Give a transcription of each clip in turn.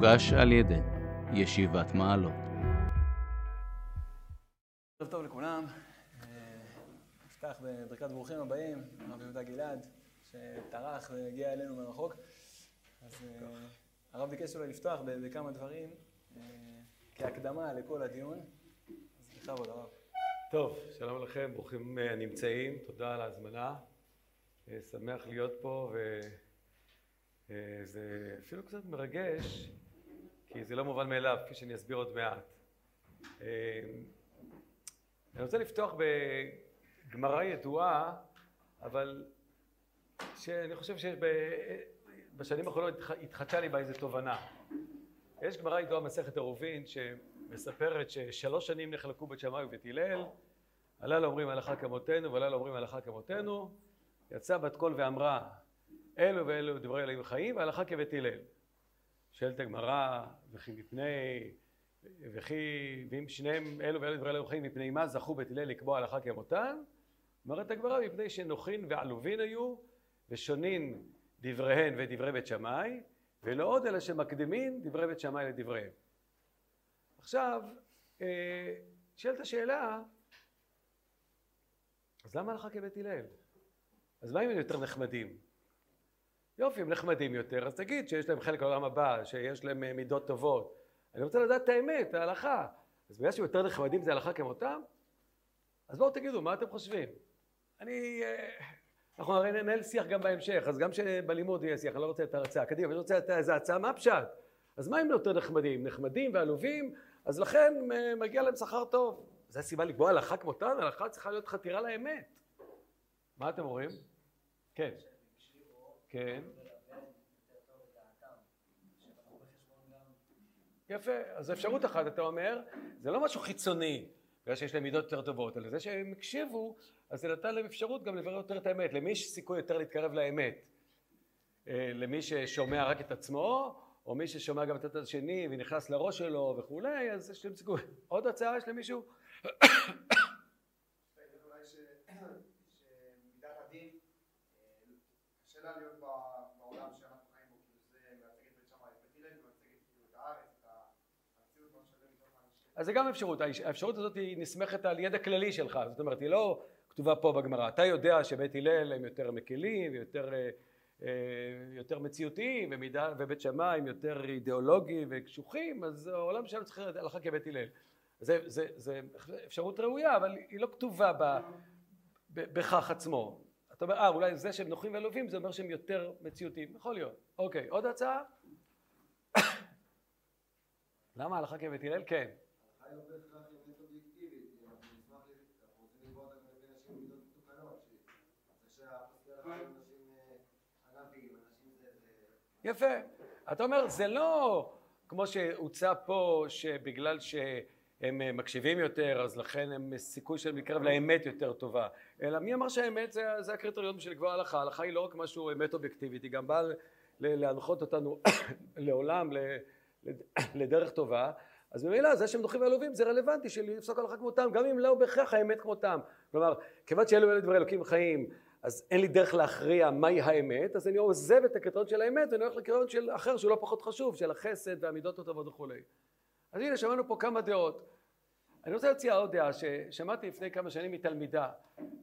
מוגש על ידי ישיבת מעלות. ערב טוב לכולם, אה, נפתח בברכת ברוכים הבאים, הרב יהודה גלעד, שטרח והגיע אלינו מרחוק. אז אה, הרב ביקש אולי לפתוח בכמה דברים אה, כהקדמה לכל הדיון, אז בכבוד הרב. טוב, שלום לכם, ברוכים הנמצאים, תודה על ההזמנה. שמח להיות פה, וזה אפילו קצת מרגש, כי זה לא מובן מאליו, כפי שאני אסביר עוד מעט. אני רוצה לפתוח בגמרא ידועה, אבל שאני חושב שבשנים האחרונות התחדשה לי בה איזו תובנה. יש גמרא ידועה מסכת עירובין שמספרת ששלוש שנים נחלקו בית שמאי ובית הלל, הלילה אומרים הלכה כמותנו והלילה אומרים הלכה כמותנו, יצאה בת קול ואמרה אלו ואלו דברי אלוהים חיים והלכה כבית הלל. שואלת הגמרא וכי מפני וכי ואם שניהם אלו ואלו דברי אלוהים חיים מפני מה זכו בית הלל לקבוע הלכה כמותן? אומרת הגמרא מפני שנוחין ועלובין היו ושונין דבריהן ודברי בית שמאי ולא עוד אלא שמקדימין דברי בית שמאי לדבריהם. עכשיו נשאלת השאלה אז למה הלכה כבית הלל? אז מה אם הם יותר נחמדים? יופי הם נחמדים יותר אז תגיד שיש להם חלק לעולם הבא שיש להם מידות טובות אני רוצה לדעת את האמת, ההלכה. אז בגלל שהם יותר נחמדים זה הלכה כמותם? אז בואו תגידו, מה אתם חושבים? אני... אנחנו הרי ננהל שיח גם בהמשך, אז גם שבלימוד יהיה שיח, אני לא רוצה את ההרצאה. קדימה, אני רוצה את איזה הצעה, מה פשט? אז מה אם לא יותר נחמדים? נחמדים ועלובים, אז לכן מגיע להם שכר טוב. זו הסיבה לקבוע הלכה כמותן, הלכה צריכה להיות חתירה לאמת. מה אתם אומרים? כן. כן. יפה, אז אפשרות אחת אתה אומר, זה לא משהו חיצוני, בגלל שיש להם מידות יותר טובות, אלא זה שהם הקשיבו, אז זה נתן להם אפשרות גם לברר יותר את האמת, למי יש סיכוי יותר להתקרב לאמת, למי ששומע רק את עצמו, או מי ששומע גם את הצד השני ונכנס לראש שלו וכולי, אז יש להם סיכוי. עוד הצעה יש למישהו? השאלה להיות בעולם שאנחנו חיים בו, כאילו זה מייצג את בית שמאי, בית הלל מייצג כאילו את הארץ, את המציאות, מה שווה מתוך האנשים. אז זה גם אפשרות, האפשרות הזאת היא נסמכת על ידע כללי שלך, זאת אומרת היא לא כתובה פה בגמרא, אתה יודע שבית הלל הם יותר מקלים, יותר, יותר מציאותיים, ובית שמאי יותר אידיאולוגיים וקשוחים, אז העולם שלנו צריך הלכה כבית הלל. זה אפשרות ראויה, אבל היא לא כתובה בכך עצמו. אתה אומר, אה, אולי זה שהם נוחים ועלובים, זה אומר שהם יותר מציאותיים. יכול להיות. אוקיי, עוד הצעה? למה הלכה כבית הלל? כן. היא לא בהכרח אמת אובייקטיבית, אנחנו נשמח, אנחנו רוצים לקבוע אותה גם לפי נשים מידות מתוקנות. יפה. אתה אומר, זה לא כמו שהוצע פה, שבגלל ש... הם מקשיבים יותר, אז לכן הם סיכוי שהם להתקרב לאמת יותר טובה. אלא מי אמר שהאמת זה, זה הקריטריון בשביל לקבוע הלכה? ההלכה היא לא רק משהו אמת אובייקטיבית, היא גם באה להנחות אותנו לעולם, לדרך טובה. אז ממילא זה שהם דוחים ועלובים זה רלוונטי של לפסוק הלכה כמותם, גם אם לא בהכרח האמת כמותם. כלומר, כיוון שאלו אלה דברי אלוקים חיים, אז אין לי דרך להכריע מהי האמת, אז אני עוזב את הקריטריון של האמת ואני הולך לקריטריון של אחר שהוא לא פחות חשוב, של החסד והמידות הטובות וכולי. אז הנה שמענו פה כמה דעות. אני רוצה להציע עוד דעה ששמעתי לפני כמה שנים מתלמידה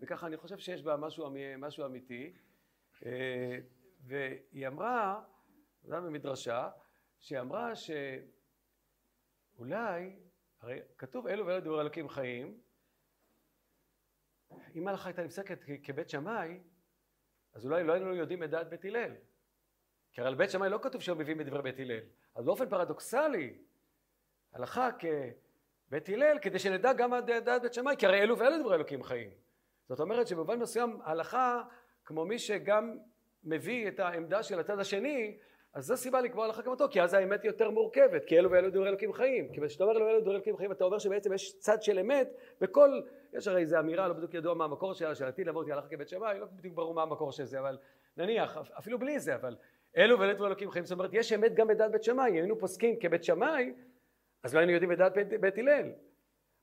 וככה אני חושב שיש בה משהו, משהו אמיתי והיא אמרה, היה במדרשה, שהיא אמרה שאולי, הרי כתוב אלו ואלו דברי אלוקים חיים אם ההלכה הייתה נפסקת כבית שמאי אז אולי לא היינו יודעים את דעת בית הלל. כי הרי על בית שמאי לא כתוב שהם מביאים את דברי בית הלל. אז באופן פרדוקסלי הלכה כבית הלל כדי שנדע גם את דעת בית שמאי כי הרי אלו ואלו דברי אלוקים חיים. זאת אומרת שבמובן מסוים הלכה כמו מי שגם מביא את העמדה של הצד השני אז זו סיבה לקבוע הלכה כמותו כי אז האמת היא יותר מורכבת כי אלו ואלו דברי אלוקים חיים כי כשאתה אומר אלו ואלו דברי אלוקים חיים אתה אומר שבעצם יש צד של אמת בכל יש הרי איזו אמירה לא בדיוק ידוע מה המקור שלה של עתיד לעבור הלכה כבית שמאי לא בדיוק ברור מה המקור של זה אבל נניח אפילו בלי זה אבל אלו ואלו דברי אלוקים חיים זאת אומרת יש אמת גם בדעת בית שמאי היינו פוסקים כבית שמאי אז לא היינו יודעים את דעת בית הלל.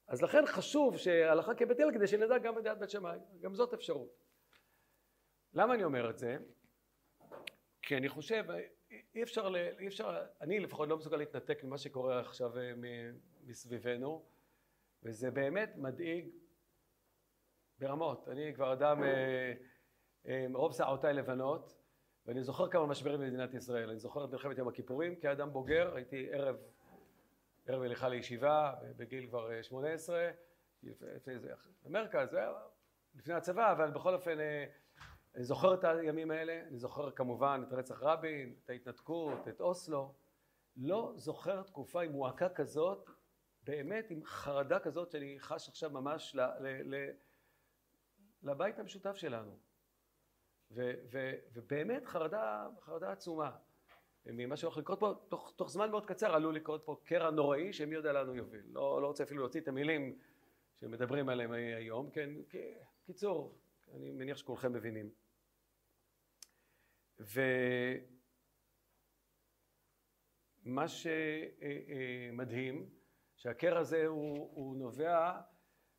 אז לכן חשוב שהלכה כבית הלל כדי שנדע גם את דעת בית שמאי. גם זאת אפשרות. למה אני אומר את זה? כי אני חושב, אי אפשר, ל- אי אפשר, אני לפחות לא מסוגל להתנתק ממה שקורה עכשיו אה, מסביבנו, וזה באמת מדאיג ברמות. אני כבר אדם אה, אה, מרוב שערותיי לבנות, ואני זוכר כמה משברים במדינת ישראל. אני זוכר את מלחמת יום הכיפורים כאדם בוגר, הייתי ערב, ערב הליכה לישיבה, בגיל כבר אה, 18, לפני זה, במרכז, לפני הצבא, אבל בכל אופן אה, אני זוכר את הימים האלה, אני זוכר כמובן את רצח רבין, את ההתנתקות, את אוסלו. לא זוכר תקופה עם מועקה כזאת, באמת עם חרדה כזאת שאני חש עכשיו ממש ל, ל, ל, לבית המשותף שלנו. ו, ו, ובאמת חרדה, חרדה עצומה. ממה שהולך לקרות פה, תוך, תוך זמן מאוד קצר עלול לקרות פה קרע נוראי שמי יודע לאן הוא יוביל. לא, לא רוצה אפילו להוציא את המילים שמדברים עליהם היום, כן, קיצור, אני מניח שכולכם מבינים. ומה שמדהים, שהקרע הזה הוא, הוא נובע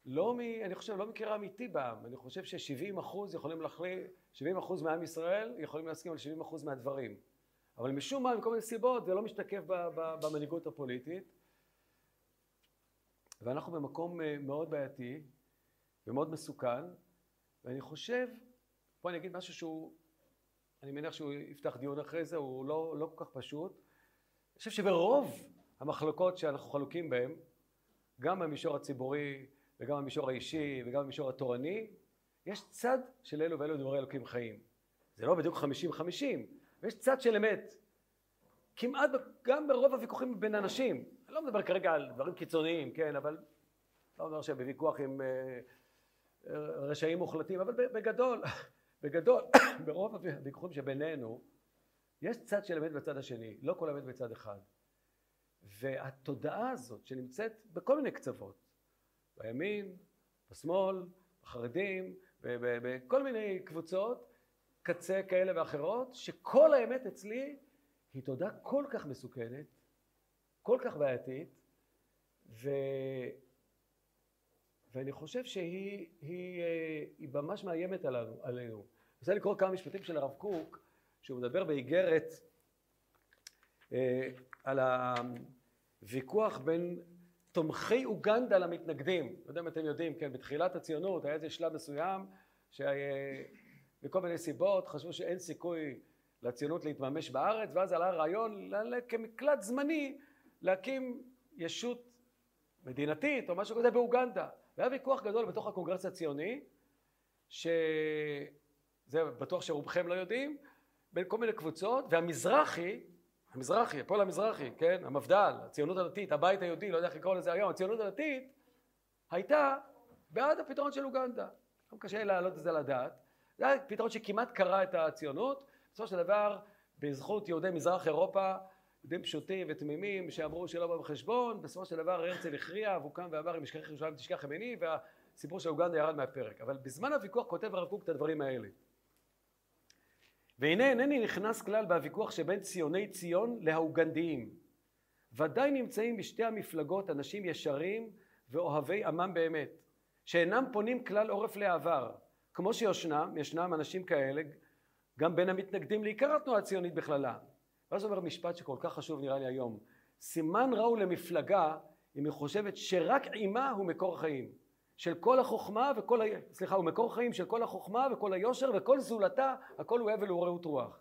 לא מ... אני חושב, לא מקרע אמיתי בעם, אני חושב ש-70 אחוז יכולים להחליט, 70 אחוז מעם ישראל יכולים להסכים על 70 אחוז מהדברים. אבל משום מה, מכל מיני סיבות, זה לא משתקף במנהיגות הפוליטית. ואנחנו במקום מאוד בעייתי ומאוד מסוכן, ואני חושב, פה אני אגיד משהו שהוא, אני מניח שהוא יפתח דיון אחרי זה, הוא לא, לא כל כך פשוט. אני חושב שברוב המחלוקות שאנחנו חלוקים בהן, גם במישור הציבורי וגם במישור האישי וגם במישור התורני, יש צד של אלו ואלו דברי אלוקים חיים. זה לא בדיוק חמישים חמישים, ויש צד של אמת. כמעט גם ברוב הוויכוחים בין אנשים, אני לא מדבר כרגע על דברים קיצוניים, כן, אבל לא אומר שבוויכוח עם uh, רשעים מוחלטים, אבל בגדול, בגדול, ברוב הוויכוחים שבינינו, יש צד של אמת בצד השני, לא כל אמת בצד אחד. והתודעה הזאת שנמצאת בכל מיני קצוות, בימין, בשמאל, בחרדים, בכל מיני קבוצות, קצה כאלה ואחרות, שכל האמת אצלי היא תודעה כל כך מסוכנת, כל כך בעייתית, ו... ואני חושב שהיא היא, היא ממש מאיימת עלינו. עלינו. אני רוצה לקרוא כמה משפטים של הרב קוק, שהוא מדבר באיגרת אה, על הוויכוח בין תומכי אוגנדה למתנגדים. לא יודע אם אתם יודעים, כן, בתחילת הציונות היה איזה שלב מסוים שמכל מיני סיבות חשבו שאין סיכוי לציונות להתממש בארץ, ואז עלה הרעיון כמקלט זמני להקים ישות מדינתית או משהו כזה באוגנדה. והיה ויכוח גדול בתוך הקונגרס הציוני, שזה בטוח שרובכם לא יודעים, בין כל מיני קבוצות, והמזרחי, המזרחי, הפועל המזרחי, כן, המפד"ל, הציונות הדתית, הבית היהודי, לא יודע איך לקרוא לזה היום, הציונות הדתית, הייתה בעד הפתרון של אוגנדה. לא קשה להעלות את זה לדעת. זה היה פתרון שכמעט קרע את הציונות. בסופו של דבר, בזכות יהודי מזרח אירופה, יהודים פשוטים ותמימים שאמרו שלא בא בחשבון, בסופו של דבר הרצל הכריע והוא קם ואמר אם אשכח ירושלים תשכח ימיני והסיפור של אוגנדה ירד מהפרק. אבל בזמן הוויכוח כותב הרב קוק את הדברים האלה. והנה אינני נכנס כלל בוויכוח שבין ציוני ציון להאוגנדיים. ודאי נמצאים בשתי המפלגות אנשים ישרים ואוהבי עמם באמת, שאינם פונים כלל עורף לעבר, כמו שישנם, ישנם אנשים כאלה, גם בין המתנגדים לעיקר התנועה הציונית בכללה. ואז אומר משפט שכל כך חשוב נראה לי היום, סימן רע הוא למפלגה אם היא חושבת שרק עימה הוא מקור חיים. של כל החוכמה וכל ה... סליחה, הוא מקור חיים של כל החוכמה וכל היושר וכל זולתה, הכל הוא הבל ורעות רוח.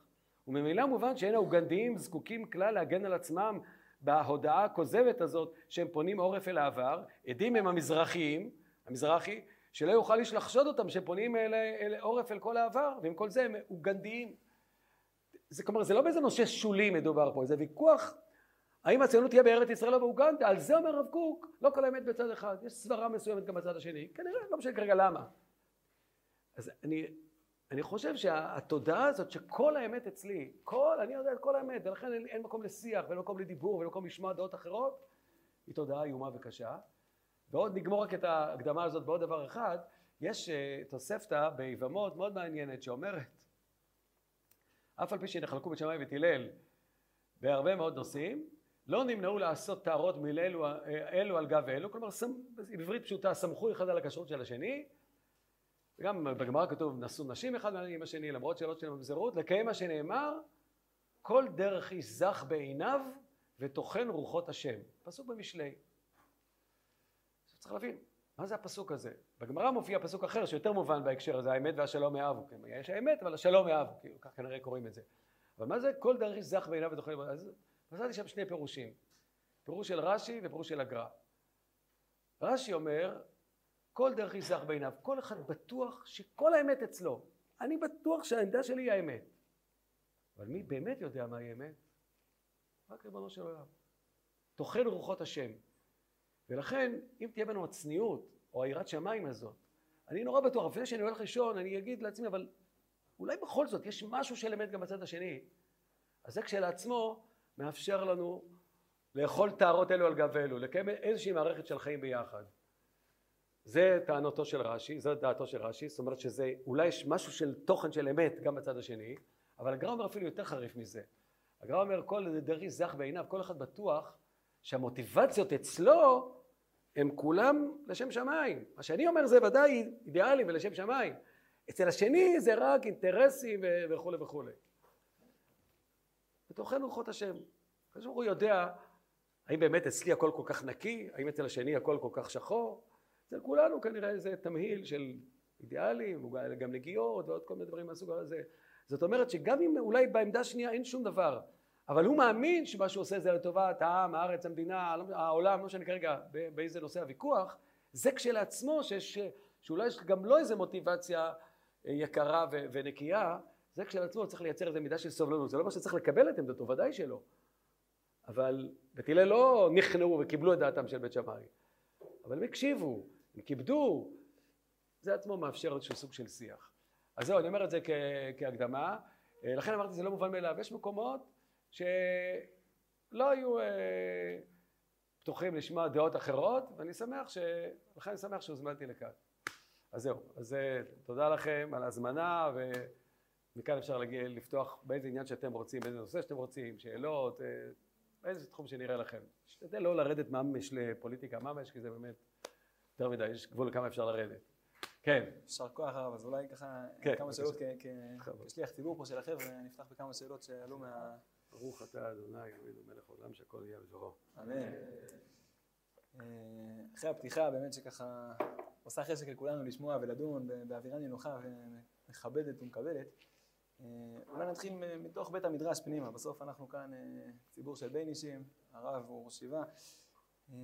וממילא מובן שאין האוגנדיים זקוקים כלל להגן על עצמם בהודעה הכוזבת הזאת שהם פונים עורף אל העבר, עדים הם המזרחיים, המזרחי, שלא יוכל איש לחשוד אותם שהם פונים אל, אל עורף אל כל העבר, ועם כל זה הם אוגנדיים. זה כלומר, זה לא באיזה נושא שולי מדובר פה, זה ויכוח האם הציונות תהיה בארץ ישראל או באוגנדה, על זה אומר רב קוק, לא כל האמת בצד אחד, יש סברה מסוימת גם בצד השני, כנראה, לא משנה כרגע למה. אז אני, אני חושב שהתודעה הזאת שכל האמת אצלי, כל, אני יודע את כל האמת, ולכן אין, אין מקום לשיח ואין מקום לדיבור ואין מקום לשמוע דעות אחרות, היא תודעה איומה וקשה. ועוד נגמור רק את ההקדמה הזאת בעוד דבר אחד, יש uh, תוספתא ביבמות מאוד מעניינת שאומרת אף על פי שנחלקו בית שמאי ובית הלל בהרבה מאוד נושאים, לא נמנעו לעשות טהרות מלאלו אלו על גב אלו, כלומר בעברית פשוטה סמכו אחד על הכשרות של השני, וגם בגמרא כתוב נשאו נשים אחד עם השני למרות שאלות של ממזרות, לקיים מה שנאמר כל דרך איש זך בעיניו וטוחן רוחות השם. פסוק במשלי. צריך להבין, מה זה הפסוק הזה? בגמרא מופיע פסוק אחר שיותר מובן בהקשר הזה, האמת והשלום יאהבו. כן, יש האמת, אבל השלום יאהבו, כאילו, כך כנראה קוראים את זה. אבל מה זה כל דרך איש זך בעיניו וטוחן רוחות? אז מצאתי שם שני פירושים. פירוש של רש"י ופירוש של הגר"א. רש"י אומר, כל דרך איש זך בעיניו, כל אחד בטוח שכל האמת אצלו. אני בטוח שהעמדה שלי היא האמת. אבל מי באמת יודע מהי אמת? רק ריבונו של עולם. טוחן רוחות השם. ולכן, אם תהיה בנו הצניעות, או היראת שמיים הזאת, אני נורא בטוח, לפני שאני הולך לישון, אני אגיד לעצמי, אבל אולי בכל זאת יש משהו של אמת גם בצד השני. אז זה כשלעצמו מאפשר לנו לאכול טהרות אלו על גב אלו, לקיים איזושהי מערכת של חיים ביחד. זה טענותו של רש"י, זו דעתו של רש"י, זאת אומרת שזה אולי יש משהו של תוכן של אמת גם בצד השני, אבל הגר"א אומר אפילו יותר חריף מזה. הגר"א אומר כל דרי זך בעיניו, כל אחד בטוח שהמוטיבציות אצלו הם כולם לשם שמיים. מה שאני אומר זה ודאי אידיאלי ולשם שמיים. אצל השני זה רק אינטרסים וכולי וכולי. בתוכן רוחות השם. הקדוש ברוך הוא יודע האם באמת אצלי הכל כל כך נקי, האם אצל השני הכל כל כך שחור. אצל כולנו כנראה זה תמהיל של אידיאלים, גם נגיעות ועוד כל מיני דברים מהסוג הזה. זאת אומרת שגם אם אולי בעמדה השנייה אין שום דבר, אבל הוא מאמין שמה שהוא עושה זה לטובת העם, הארץ, המדינה, העולם, לא משנה כרגע באיזה נושא הוויכוח, זה כשלעצמו שיש, שאולי יש גם לא איזה מוטיבציה יקרה ו- ונקייה, זה כשלעצמו צריך לייצר איזה מידה של סובלנות. זה לא אומר שצריך לקבל את עמדתו, ודאי שלא. אבל בית הלל לא נכנעו וקיבלו את דעתם של בית שמאי. אבל הם הקשיבו, הם כיבדו, זה עצמו מאפשר איזשהו סוג של שיח. אז זהו, אני אומר את זה כ- כהקדמה, לכן אמרתי זה לא מובן מאליו, יש מקומות שלא היו אה, פתוחים לשמוע דעות אחרות, ואני שמח ש... לכן אני שמח שהוזמנתי לכאן. אז זהו, אז אה, תודה לכם על ההזמנה, ומכאן אפשר להגיע, לפתוח באיזה עניין שאתם רוצים, באיזה נושא שאתם רוצים, שאלות, אה, באיזה תחום שנראה לכם. שתדע לא לרדת ממש לפוליטיקה ממש, כי זה באמת יותר מדי, יש גבול לכמה אפשר לרדת. כן. יישר כוח הרב, אז אולי ככה כן, כמה. שאלות כשליח ציבור פה של החבר'ה, נפתח בכמה שאלות שעלו מה... ברוך אתה אדוני אלוהינו מלך העולם שהכל יהיה בדברו. אמן. אה, אחרי הפתיחה באמת שככה עושה חשק לכולנו לשמוע ולדון באווירה נינוחה ומכבדת ומקבלת. אה, אולי נתחיל מתוך בית המדרש פנימה, בסוף אנחנו כאן אה, ציבור של בין אישים, הרב הוא ראש ישיבה. אה,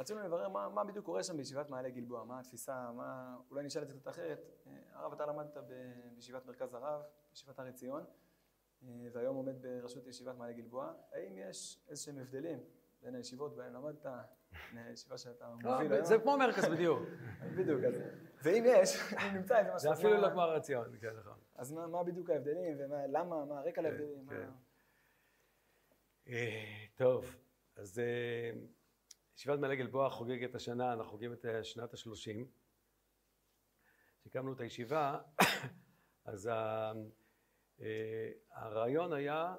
רצינו לברר מה, מה בדיוק קורה שם בישיבת מעלה גלבוע, מה התפיסה, מה... אולי נשאל את זה קצת אחרת. הרב, אתה למדת בישיבת מרכז הרב, בישיבת הר עציון, והיום עומד בראשות ישיבת מעלה גלבוע. האם יש איזה שהם הבדלים בין הישיבות בהן למדת, לישיבה שאתה מוביל היום? זה כמו מרכז בדיוק. בדיוק, אז... ואם יש, אם נמצא איזה משהו... זה אפילו לא כמו הר עציון, כן נכון. אז מה, בדיוק ההבדלים, ולמה, מה הרקע להבדלים? כן. אה, טוב, אז אה, ישיבת מעלה גלבוע חוגגת השנה, אנחנו חוגגים את אה, שנת השלושים. כשהקמנו את הישיבה, אז אה, הרעיון היה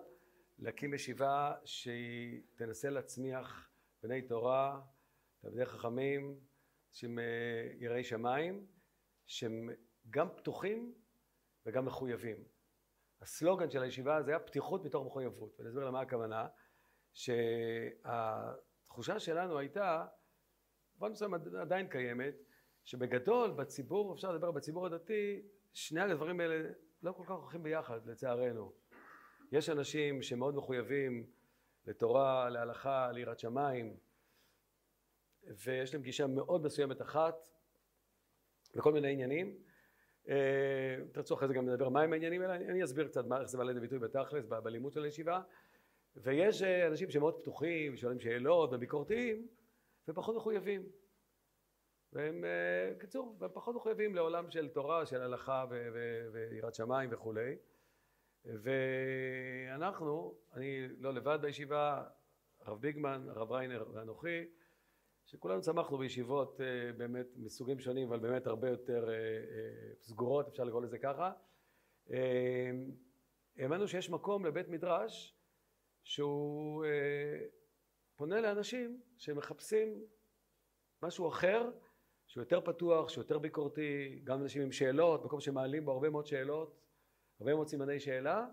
להקים ישיבה שהיא תנסה להצמיח בני תורה, תלמידי חכמים, שהם אה, יראי שמיים, שהם גם פתוחים וגם מחויבים. הסלוגן של הישיבה זה היה פתיחות מתוך מחויבות, ואני אסביר למה הכוונה, שהתחושה שלנו הייתה, במובן מסוים עדיין קיימת, שבגדול בציבור, אפשר לדבר בציבור הדתי, שני הדברים האלה לא כל כך הולכים ביחד לצערנו. יש אנשים שמאוד מחויבים לתורה, להלכה, ליראת שמיים, ויש להם גישה מאוד מסוימת אחת לכל מיני עניינים. אה, תרצו אחרי זה גם לדבר מהם העניינים האלה, אני אסביר קצת מה, איך זה בא לידי ביטוי בתכלס, בלימוד של הישיבה. ויש אה, אנשים שמאוד פתוחים, שואלים שאלות וביקורתיים, ופחות מחויבים. והם, אה, קיצור, הם פחות מחויבים לעולם של תורה, של הלכה ויראת שמיים וכולי. ואנחנו, אני לא לבד בישיבה, הרב ביגמן, הרב ריינר ואנוכי, שכולנו צמחנו בישיבות אה, באמת מסוגים שונים, אבל באמת הרבה יותר אה, סגורות, אפשר לקרוא לזה ככה. האמנו שיש מקום לבית מדרש שהוא פונה לאנשים שמחפשים משהו אחר, שהוא יותר פתוח, שהוא יותר ביקורתי, גם אנשים עם שאלות, מקום שמעלים בו הרבה מאוד שאלות, הרבה מאוד סימני שאלה,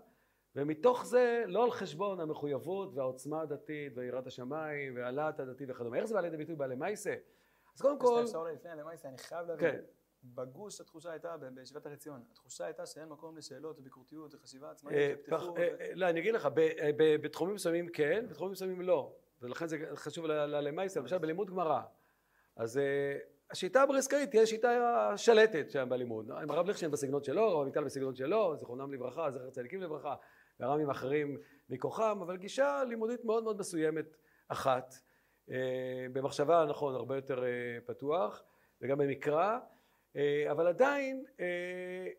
ומתוך זה לא על חשבון המחויבות והעוצמה הדתית ויראת השמיים והלהט הדתי וכדומה. איך זה בא לידי ביטוי בעלי מייסה? אז קודם כל... אפשר לפני הלמייסה, אני חייב להבין. כן. בגוש התחושה הייתה, בישיבת הר עציון, התחושה הייתה שאין מקום לשאלות וביקורתיות וחשיבה עצמאית, אה, שפתחו פח- ו- אה, אה, לא, אני אגיד לך, אה, בתחומים מסוימים כן, בתחומים מסוימים לא. ולכן זה חשוב ל- ל- למייסה, למשל בלימוד גמרא. אז אה, השיטה הברסקאית תהיה שיטה שלטת שם בלימוד. עם הרב ליכשטיין בסגנון שלו, הרב עמיטל בסגנון שלו, זיכרונם לברכה, זכר צדיקים לברכה, והרמים אחרים מכוחם, אבל גישה לימודית מאוד מאוד מסוימת אחת. אה, במחשבה, נכון, הרבה יותר אה, פתוח, וגם במקרא, אה, אבל עדיין,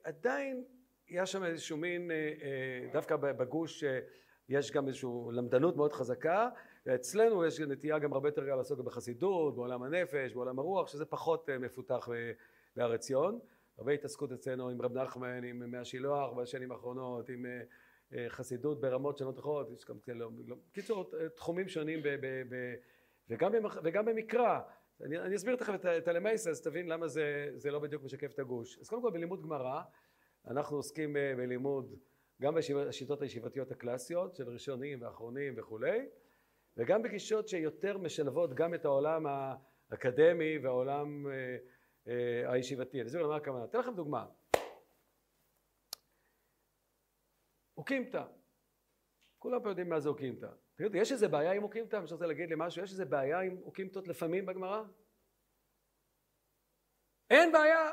עדיין יש שם איזשהו מין, דווקא בגוש יש גם איזושהי למדנות מאוד חזקה, ואצלנו יש נטייה גם הרבה יותר לעסוק בחסידות, בעולם הנפש, בעולם הרוח, שזה פחות אה, מפותח ב- בהר עציון. הרבה התעסקות אצלנו עם רב נחמן, עם מי השילוח בשנים האחרונות, עם אה, אה, חסידות ברמות שונות אחרות, יש גם כאלה, לא- קיצור, אה, תחומים שונים ב, ב, ב, וגם, במח, וגם במקרא. אני, אני אסביר תכף את, את הלמייסה, אז תבין למה זה, זה לא בדיוק משקף את הגוש. אז קודם כל בלימוד גמרא, אנחנו עוסקים אה, בלימוד גם בשיטות הישיבתיות הקלאסיות של ראשונים ואחרונים וכולי, וגם בגישות שיותר משלבות גם את העולם האקדמי והעולם אה, אה, הישיבתי. אני אסביר למה הכוונה. אתן לכם דוגמה. אוקימתא. כולם פה יודעים מה זה אוקימתא. תגידו, יש איזה בעיה עם אוקימתא? מי שרוצה להגיד לי משהו, יש איזה בעיה עם אוקימתות לפעמים בגמרא? אין בעיה!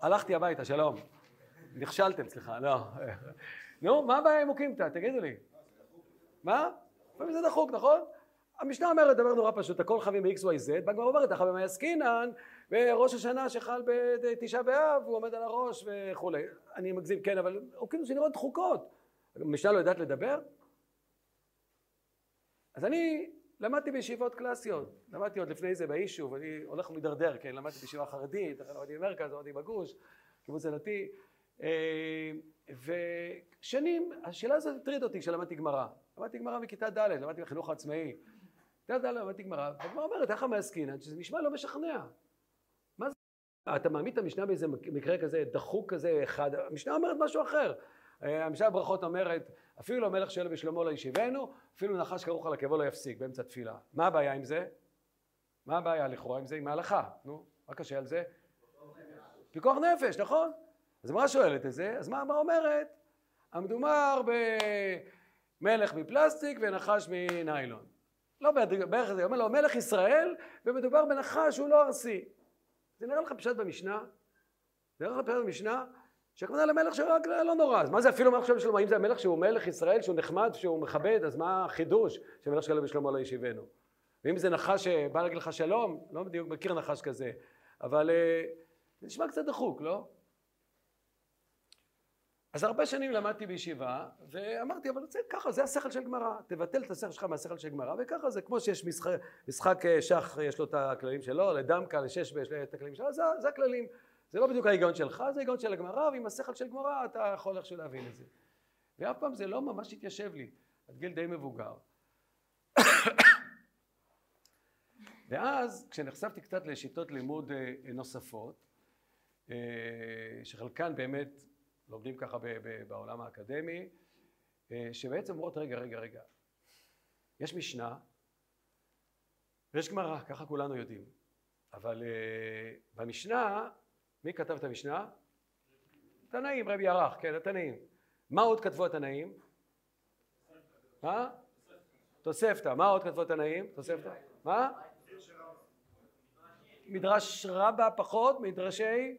הלכתי הביתה, שלום. נכשלתם, סליחה, לא. נו, מה הבעיה עם אוקימתא? תגידו לי. מה? לפעמים זה דחוק, נכון? המשנה אומרת דבר נורא פשוט, הכל חייבים ב-XYZ, בגמרא אומרת, אחר במאי עסקינן, וראש השנה שחל בתשעה באב, הוא עומד על הראש וכולי. אני מגזים, כן, אבל הוא כאילו שנראות דחוקות. המשנה לא יודעת לדבר? אז אני למדתי בישיבות קלאסיות, למדתי עוד לפני זה ביישוב, אני הולך ומידרדר, כן, למדתי בישיבה חרדית, למדתי במרכז, למדתי בגוש, קיבוץ הדתי, אה, ושנים, השאלה הזאת הטרידה אותי כשלמדתי גמרא. למדתי גמרא מכיתה ד', למדתי בחינוך העצמאי. בכיתה ד' למדתי גמרא, והגמרא אומרת, איך המעסקינן, שזה נשמע לא משכנע. מה זה? אתה מעמיד את המשנה באיזה מקרה כזה, דחוק כזה אחד, המשנה אומרת משהו אחר. אה, המשנה בברכות אומרת, אפילו המלך שואל בשלמה לא ישיבנו, אפילו נחש כרוך על עקבו לא יפסיק באמצע תפילה. מה הבעיה עם זה? מה הבעיה לכאורה עם זה? עם ההלכה. נו, מה קשה על זה? פיקוח נפש, נכון? אז מה שואלת את זה? אז מה הגמרא אומרת? המדובר במלך מפלסטיק ונחש מניילון. לא בערך זה, אומר לו מלך ישראל ומדובר בנחש שהוא לא ארסי. זה נראה לך פשט במשנה? זה נראה לך פשט במשנה? שהכוונה למלך שרק לא נורא, אז מה זה אפילו מלך שלמה שלמה? אם זה המלך שהוא מלך ישראל, שהוא נחמד, שהוא מכבד, אז מה החידוש שמלך שלום ושלמה לא ישיבנו? ואם זה נחש שבא להגיד לך שלום, לא בדיוק מכיר נחש כזה, אבל אה, זה נשמע קצת דחוק, לא? אז הרבה שנים למדתי בישיבה, ואמרתי, אבל זה ככה, זה השכל של גמרא, תבטל את השכל שלך מהשכל של גמרא, וככה זה כמו שיש משחק, משחק אה, שח, יש לו את הכללים שלו, לדמקה, לשש יש לו את הכללים שלו, זה, זה הכללים. זה לא בדיוק ההיגיון שלך, זה ההיגיון של הגמרא, ועם השכל של גמרא אתה יכול איכשהו להבין את זה. ואף פעם זה לא ממש התיישב לי, עד גיל די מבוגר. ואז כשנחשפתי קצת לשיטות לימוד אה, נוספות, אה, שחלקן באמת לומדים ככה ב- ב- בעולם האקדמי, אה, שבעצם אומרות רגע רגע רגע, יש משנה ויש גמרא, ככה כולנו יודעים, אבל אה, במשנה, מי כתב את המשנה? תנאים, רבי ירח, כן, התנאים. מה עוד כתבו התנאים? מה? תוספתא, מה עוד כתבו התנאים? תוספתא? מה? מדרש רבה פחות, מדרשי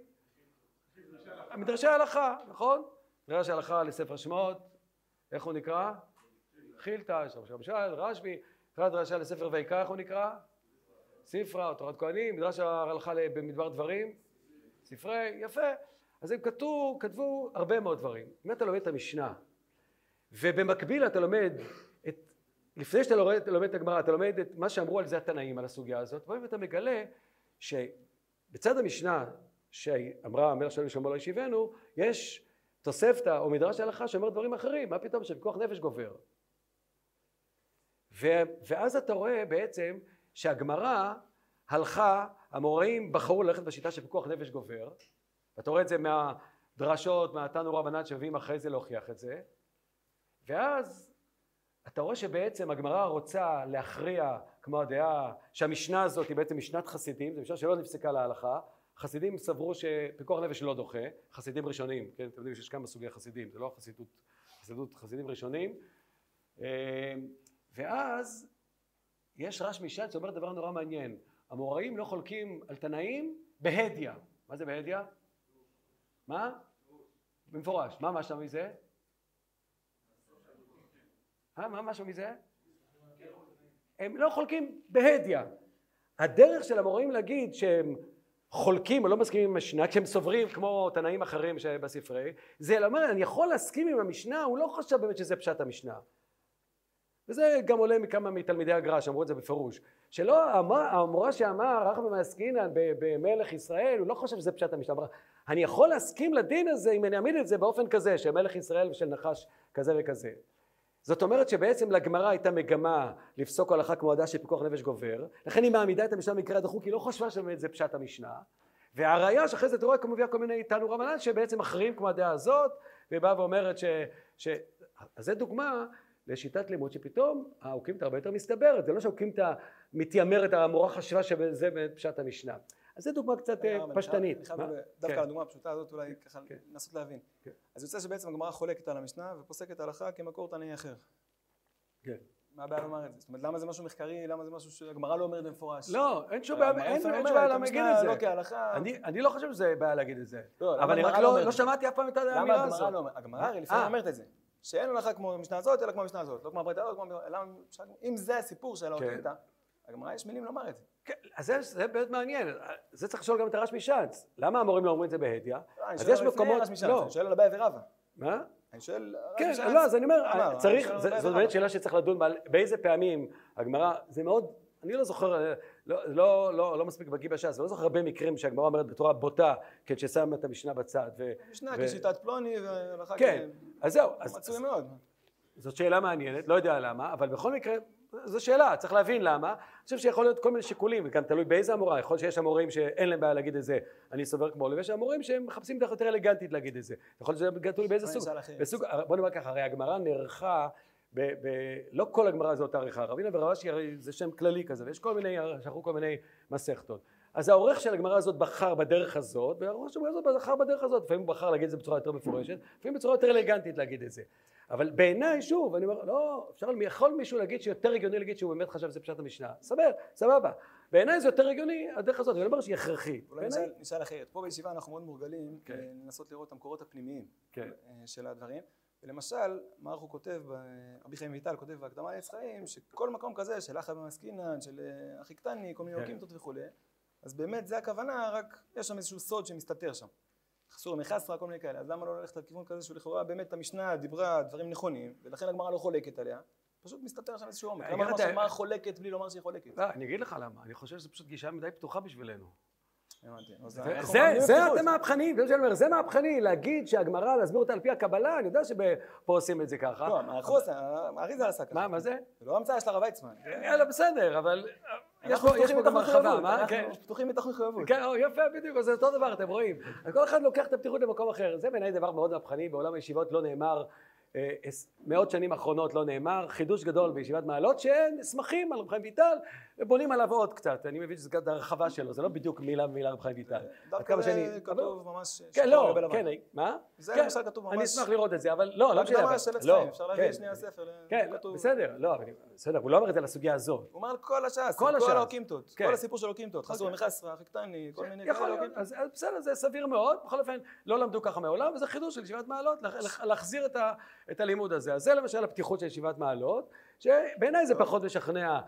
מדרשי הלכה, נכון? מדרש הלכה לספר שמות, איך הוא נקרא? חילתא, שמשל, רשב"י, מבחינת דרשה לספר ויקרא, איך הוא נקרא? ספרא, או תורת כהנים, מדרש ההלכה במדבר דברים, ספרי, יפה. אז הם כתבו, כתבו הרבה מאוד דברים. אם אתה לומד את המשנה, ובמקביל אתה לומד את, לפני שאתה לומד, לומד את הגמרא, אתה לומד את מה שאמרו על זה התנאים, על הסוגיה הזאת, ואתה מגלה שבצד המשנה שאמרה המלך שלנו שלמה לא ישיבנו, יש תוספתא או מדרש הלכה שאומר דברים אחרים, מה פתאום שפיקוח נפש גובר. ו, ואז אתה רואה בעצם שהגמרא הלכה, המוראים בחרו ללכת בשיטה של פיקוח נפש גובר, ואתה רואה את זה מהדרשות, מהתנו רבנן שמביאים אחרי זה להוכיח את זה, ואז אתה רואה שבעצם הגמרא רוצה להכריע כמו הדעה שהמשנה הזאת היא בעצם משנת חסידים, זו משנה שלא נפסקה להלכה, חסידים סברו שפיקוח נפש לא דוחה, חסידים ראשונים, כן, אתם יודעים שיש כמה סוגי חסידים, זה לא חסידות, חסידות חסידים ראשונים, אה, ואז יש רש משנה שאומר דבר נורא מעניין, המוראים לא חולקים על תנאים בהדיא, מה זה בהדיא? מה? במפורש, מה משהו מזה? מה משהו מזה? הם לא חולקים בהדיא. הדרך של המוראים להגיד שהם חולקים או לא מסכימים עם המשנה, כשהם סוברים כמו תנאים אחרים שבספרי, זה לומר, אני יכול להסכים עם המשנה, הוא לא חשב באמת שזה פשט המשנה. וזה גם עולה מכמה מתלמידי הגר"א שאמרו את זה בפירוש. שלא, המורה שאמר רחמי מעסקינן במלך ישראל, הוא לא חושב שזה פשט המשנה. אמר, אני יכול להסכים לדין הזה אם אני אעמיד את זה באופן כזה, של מלך ישראל ושל נחש כזה וכזה. זאת אומרת שבעצם לגמרא הייתה מגמה לפסוק הלכה כמו הדעה של פיקוח נפש גובר, לכן היא מעמידה את המשנה במקרה הדחוק, היא לא חשבה שבאמת זה פשט המשנה, והראיה שאחרי זה אתה רואה כמו מביאה כל מיני תנו רבנן שבעצם מכריעים כמו הדעה הזאת, ובאה ואומרת ש... ש... אז זה דוגמה לשיטת לימוד שפתאום האוקימתא הרבה יותר מסתברת, זה לא שהאוקימתא מתיימרת, המורה חשבה שזה פשט המשנה. אז זו דוגמה קצת אה, פשטנית. דווקא הדוגמה הפשוטה הזאת אולי ככה לנסות להבין. אז יוצא שבעצם הגמרא חולקת על המשנה ופוסקת הלכה כמקור תנאי אחר. כן. מה הבעיה לומר את זה? זאת אומרת, למה זה משהו מחקרי? למה זה משהו שהגמרא לא אומרת במפורש? לא, אין שום בעיה, שום בעיה להגיד את זה. לא כהלכה. אני לא חושב שזה בעיה להגיד את זה. לא, אבל אני רק לא שמעתי אף פעם את האמירה הזאת. למה הגמרא לא הרי לפעמים אומרת את זה. שאין הלכה כמו המשנה הזאת, אלא כמו המשנה הזאת. לא כמו הברית הזאת, אם זה הסיפור של האוקימתא, הגמרא יש מילים לומר את זה. כן, אז זה, זה באמת מעניין, זה צריך לשאול גם את הרש משאנץ, למה המורים לא אומרים את זה בהדיא? אז יש מקומות, אני שואל על אביי ורבא. מה? אני שואל, כן, לא, אז אני אומר, צריך, זו באמת שאלה שצריך לדון בה, באיזה פעמים הגמרא, זה מאוד, אני לא זוכר, לא, לא, לא, לא מספיק בקיא בש"ס, לא זוכר הרבה מקרים שהגמרא אומרת בצורה בוטה, כן, ששמה את המשנה בצד. המשנה כשיטת פלוני, והלכה כן, אז זהו, מצוי מאוד. זאת שאלה מעניינת, לא יודע למה, אבל בכל מקרה, זו שאלה, צריך להבין למה. אני חושב שיכול להיות כל מיני שיקולים, וגם תלוי באיזה המורה. יכול להיות שיש המורים שאין להם בעיה להגיד את זה, אני סובר כמו ויש המורים שהם מחפשים דרך יותר אלגנטית להגיד את זה. יכול להיות שזה תלוי באיזה סוג. בסוג, בוא נאמר ככה, הרי הגמרא נערכה, ב, ב, לא כל הגמרא אותה עריכה, רבינה ורש"י הרי זה שם כללי כזה, ויש כל מיני, שלחו כל מיני מסכתות. אז העורך של הגמרא הזאת בחר בדרך הזאת, והעורך של הגמרא הזאת בחר בדרך הזאת, לפעמים הוא בחר להגיד את זה בצורה יותר מפורשת, לפעמים בצורה יותר אלגנטית להגיד את זה. אבל בעיניי, שוב, אני אומר, לא, אפשר, יכול מישהו להגיד שיותר הגיוני להגיד שהוא באמת חשב שזה פשט המשנה. סבבה, סבבה. בעיניי זה יותר הגיוני, הדרך הזאת, אני לא אומר שהיא הכרחית. אולי נשאל אחרת. פה בישיבה אנחנו מאוד מורגלים כן. לנסות לראות את המקורות הפנימיים כן. של הדברים. ולמשל, מה הוא כותב, רבי חיים ויטל כותב בהקדמה לעץ חיים, שכל מקום כזה של אחא במסקינן, של אחי קטני, כל מיני אוקימתות וכולי, אז באמת זה הכוונה, רק יש שם איזשהו סוד שמסתתר שם. חסור מחסרה, כל מיני כאלה, אז למה לא ללכת לכיוון כזה שלכאורה באמת המשנה דיברה דברים נכונים, ולכן הגמרא לא חולקת עליה, פשוט מסתתר שם איזשהו עומק. למה לומר שהגמרא חולקת בלי לומר שהיא חולקת? לא, אני אגיד לך למה, אני חושב שזו פשוט גישה מדי פתוחה בשבילנו. זה אתם מהפכני, זה מה שאני אומר, זה מהפכני, להגיד שהגמרא, להסביר אותה על פי הקבלה, אני יודע שפה עושים את זה ככה. לא, האריזה עשה ככה. מה, מה זה? זה לא המצאה של הרב ויצמן. יאללה, בסדר, אבל יש פה גם הרחבה, מה? אנחנו פתוחים מתוך מחויבות. כן, יפה, בדיוק, זה אותו דבר, אתם רואים. כל אחד לוקח את הפתיחות למקום אחר. זה בעיניי דבר מאוד מהפכני, בעולם הישיבות לא נאמר אה, מאות שנים אחרונות לא נאמר, חידוש גדול בישיבת מעלות שנסמכים על רב חיים ויטל ובונים עליו עוד קצת, אני מבין שזו הרחבה שלו, זה לא בדיוק מילה במילה רב חיים ויטל. דווקא זה כתוב ממש כן, לא, כן, מה? זה למשל כתוב ממש... אני אשמח לראות את זה, אבל לא, לא משנה. של לא, אפשר להביא שני הספר. כן, בסדר, לא, בסדר, הוא לא אומר את זה לסוגיה הזאת. הוא אומר על כל הש"ס, כל האוקימטות, כל הסיפור של אוקימטות, חסור מחסרה, אחי קטני, כל מיני כאלה אז בסדר, זה סביר מאוד, בכל אופן לא למדו ככה מעולם, וזה חידוש של ישיבת מעלות, להחזיר את הלימוד הזה. אז זה למשל הפתיחות של ישיבת מעלות, שבעיניי זה פחות משכנע, אה,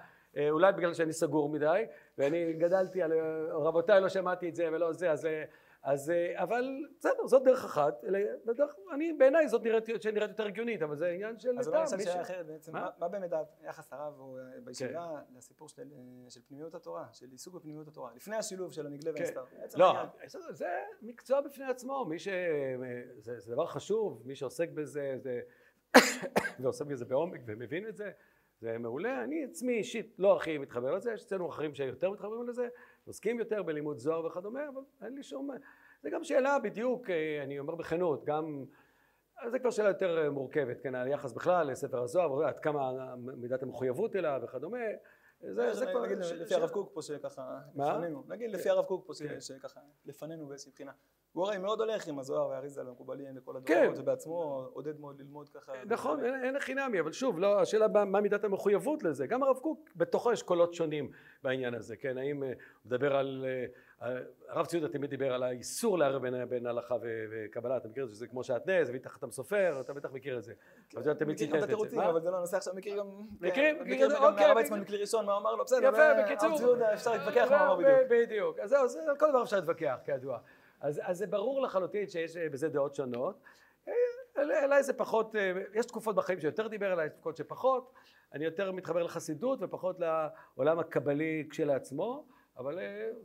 אולי בגלל שאני סגור מדי, ואני גדלתי על רבותיי לא שמעתי את זה ולא זה, אז, אה, אז אה, אבל בסדר, זאת דרך אחת, בדרך, אני בעיניי זאת נראית, שנראית יותר הגיונית, אבל זה עניין של... אז אולי נשאל שאלה אחרת בעצם, מה, מה באמת יחס הרב בישיבה כן. לסיפור של, של פנימיות התורה, של עיסוק בפנימיות התורה, לפני השילוב של הנגלה כן. והנסתר? לא, זה מקצוע בפני עצמו, מי ש... זה, זה דבר חשוב, מי שעוסק בזה, זה... ועושה בזה בעומק ומבין את זה, זה מעולה. אני עצמי אישית לא הכי מתחבר לזה, יש אצלנו אחרים שיותר מתחברים לזה, עוסקים יותר בלימוד זוהר וכדומה, אבל אין לי שום... זה גם שאלה בדיוק, אה, אני אומר בכנות, גם זה כבר שאלה יותר אה, מורכבת, כן, היחס בכלל לספר הזוהר, עד כמה מידת המחויבות אליו וכדומה. זה, זה כבר... נגיד לפי ש- הרב קוק פה שככה מה? לפנינו, נגיד לפי הרב קוק פה כן. שככה לפנינו באיזושהי בחינה. הוא הרי מאוד הולך עם הזוהר והאריזה והמקובלים וכל כן. הדורות, ובעצמו עודד מאוד ללמוד ככה. נכון, אין, אין הכי נמי, אבל שוב, לא, השאלה מה, מה מידת המחויבות לזה. גם הרב קוק, בתוכו יש קולות שונים בעניין הזה, כן? האם אה, הוא מדבר על... אה, אה, הרב ציודה תמיד דיבר על האיסור לערב בין, בין הלכה ו- וקבלה, אתה מכיר את זה, שזה כמו שעטנז, הביא תחת הסופר, אתה בטח מכיר את זה. הרב ציודה תמיד מכיר ציטט גם את זה. אבל זה לא הנושא עכשיו, מכיר גם... מכיר? כן, מכיר, מכיר גם אוקיי, מכיר. ויצמן מכלי ראשון, מה אמר לו, בסדר, יפה, זה- בקיצור. הרב ציודה, אפשר להתווכח מה אמר בדיוק. בדיוק. אז זהו, זה- על כל דבר אפשר להתווכח, כידוע. אז, אז זה ברור לחלוטין שיש אה, בזה דעות שונות. אה, אל- אליי זה פחות, אה, יש תקופות בחיים שיותר דיבר אליי, יש תקופות שפחות. אני יותר מתחבר לחסידות ופחות לעולם הקבלי כשלעצמו. אבל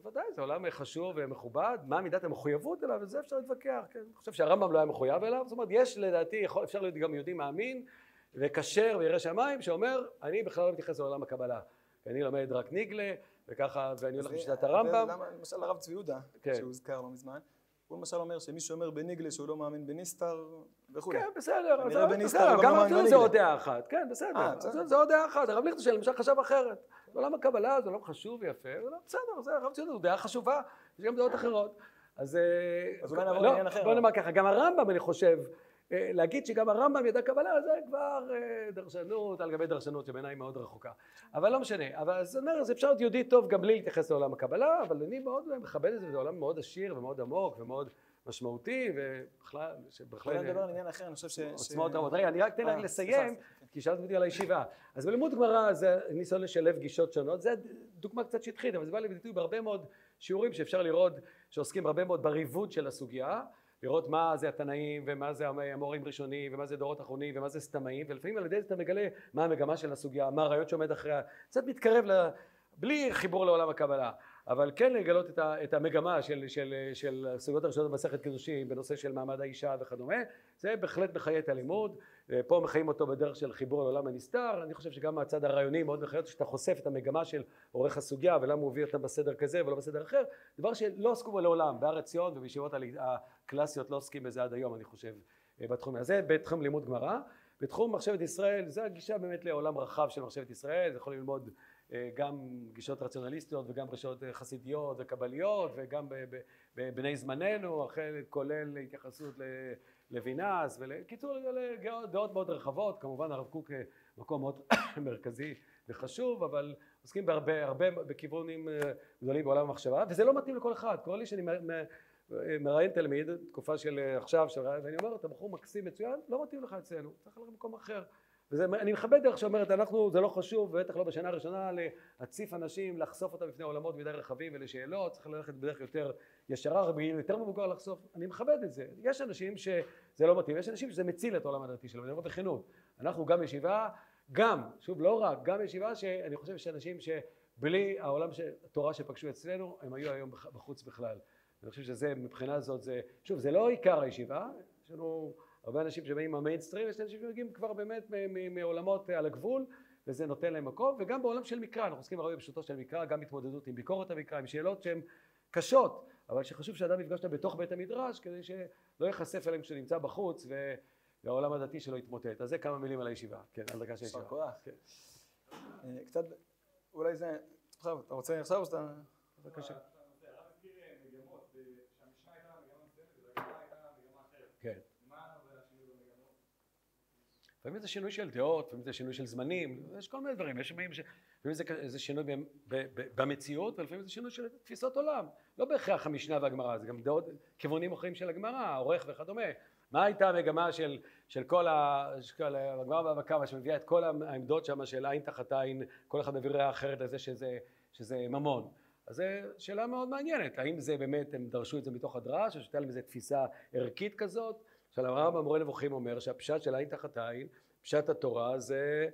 ודאי, זה עולם חשוב ומכובד, מה מידת המחויבות אליו, וזה אפשר להתווכח, כן? אני חושב שהרמב"ם לא היה מחויב אליו, זאת אומרת, יש לדעתי, יכול, אפשר להיות גם יהודי מאמין וכשר וירא שמיים, שאומר, אני בכלל לא מתייחס לעולם הקבלה, אני לומד רק ניגלה, וככה, ואני הולך זה הרמב"ם, למשל הרב צבי יהודה, כן. שהוזכר לא מזמן, הוא למשל אומר שמי שאומר בניגלה שהוא לא מאמין בניסתר וכולי. כן, בסדר, כנראה זה- בניסטר בסדר, הוא גם גם לא מאמין זה עוד בניגלה. דעה אחת, כן, בסדר, אה. זה- עוד דעה אחת, הרב ליכטנשטיין למשל חשב אחרת, עולם הקבלה זה עולם חשוב ויפה, ולא, בסדר, זה הרב ציודה, זו דעה חשובה, יש גם דעות אחרות, אז... אה, אז אולי נעבור לא, לעניין אחר. בוא נאמר ככה, גם הרמב"ם אני חושב, להגיד שגם הרמב"ם ידע קבלה זה כבר אה, דרשנות על גבי דרשנות שבעיניי מאוד רחוקה, אבל לא משנה, אבל אז אני אומר, אז אפשר להיות יהודי טוב גם בלי להתייחס לעולם הקבלה, אבל אני מאוד מכבד את זה, זה עולם מאוד עשיר ומאוד עמוק ומאוד משמעותי, ובכלל, שבכלל... אולי נדבר על עניין אחר, אני חושב ש... עוצמות רבות. רגע, אני רק אתן רק אה, לסיים, סליחה, כי שאלת אותי על הישיבה. אז בלימוד גמרא זה ניסיון לשלב גישות שונות, זה דוגמה קצת שטחית, אבל זה בא לידי ביטוי בהרבה מאוד שיעורים שאפשר לראות, שעוסקים הרבה מאוד בריבוד של הסוגיה, לראות מה זה התנאים, ומה זה המורים ראשונים, ומה זה דורות אחרונים, ומה זה סתמאים, ולפעמים על ידי זה אתה מגלה מה המגמה של הסוגיה, מה הרעיון שעומד אחריה, קצת מתקרב ל... בלי חיבור לעולם הקבלה, אבל כן לגלות את, ה, את המגמה של, של, של הסוגיות הראשונות במסכת קידושים בנושא של מעמד האישה וכדומה, זה בהחלט מחיה את הלימוד, פה מחיים אותו בדרך של חיבור לעולם הנסתר, אני חושב שגם מהצד הרעיוני מאוד מחיה אותו שאתה חושף את המגמה של עורך הסוגיה ולמה הוא הביא אותה בסדר כזה ולא בסדר אחר, דבר שלא עסקו בו לעולם, בהר עציון ובישיבות הקלאסיות לא עוסקים בזה עד היום אני חושב בתחום הזה, בתחום לימוד גמרא, בתחום מחשבת ישראל זה הגישה באמת לעולם רחב של מחשבת ישראל, זה יכול ללמוד אה, גם גישות רציונליסטיות וגם גישות אה, חסידיות וקבליות וגם בבני זמננו, החל כולל התייחסות ל- לוינס ולקיצור אלה דעות- דעות מאוד רחבות, כמובן הרב קוק אה, מקום מאוד מרכזי וחשוב, אבל עוסקים בהרבה הרבה בכיוונים אה, גדולים בעולם המחשבה, וזה לא מתאים לכל אחד, קורה לי שאני מראיין תלמיד, תקופה של אה, עכשיו, של- ואני אומר, אתה בחור מקסים מצוין, לא מתאים לך אצלנו, צריך ללכת למקום אחר. ואני מכבד דרך שאומרת, אנחנו, זה לא חשוב, ובטח לא בשנה הראשונה, להציף אנשים, לחשוף אותם בפני עולמות מדי רחבים ולשאלות, צריך ללכת בדרך יותר ישרה, בגיל יותר מבוגר לחשוף, אני מכבד את זה. יש אנשים שזה לא מתאים, יש אנשים שזה מציל את העולם הדתי שלהם, אני אומר בכנות. אנחנו גם ישיבה, גם, שוב, לא רק, גם ישיבה שאני חושב שאנשים שבלי העולם, התורה שפגשו אצלנו, הם היו היום בח- בחוץ בכלל. אני חושב שזה, מבחינה זאת, זה, שוב, זה לא עיקר הישיבה, יש לנו הרבה אנשים שבאים מהמיינסטרים, יש אנשים שמגיעים כבר באמת מעולמות על הגבול, וזה נותן להם מקום, וגם בעולם של מקרא, אנחנו עוסקים הרבה בפשוטו של מקרא, גם התמודדות עם ביקורת המקרא, עם שאלות שהן קשות, אבל שחשוב שאדם יפגש אותן בתוך בית המדרש, כדי שלא ייחשף אליהם כשהוא נמצא בחוץ, והעולם הדתי שלו יתמוטט. אז זה כמה מילים על הישיבה, כן, על דקה של הישיבה. כן. אה, קצת, אולי זה, אתה רוצה עכשיו או שאתה... בבקשה. כן. לפעמים זה שינוי של דעות, לפעמים זה שינוי של זמנים, יש כל מיני דברים, יש לפעמים ש- לפעמים זה, זה שינוי ב- ב- ב- במציאות, ולפעמים זה שינוי של תפיסות עולם. לא בהכרח המשנה והגמרא, זה גם דעות, כיוונים אחרים של הגמרא, העורך וכדומה. מה הייתה המגמה של, של כל הגמרא קמא שמביאה את כל העמדות שם של עין תחת עין, כל אחד מביא ראייה אחרת לזה שזה, שזה ממון. אז זו שאלה מאוד מעניינת, האם זה באמת, הם דרשו את זה מתוך הדרש, או שהייתה להם איזו תפיסה ערכית כזאת? עכשיו הרמב"ם במורה נבוכים אומר שהפשט של עין תחת עין, פשט התורה זה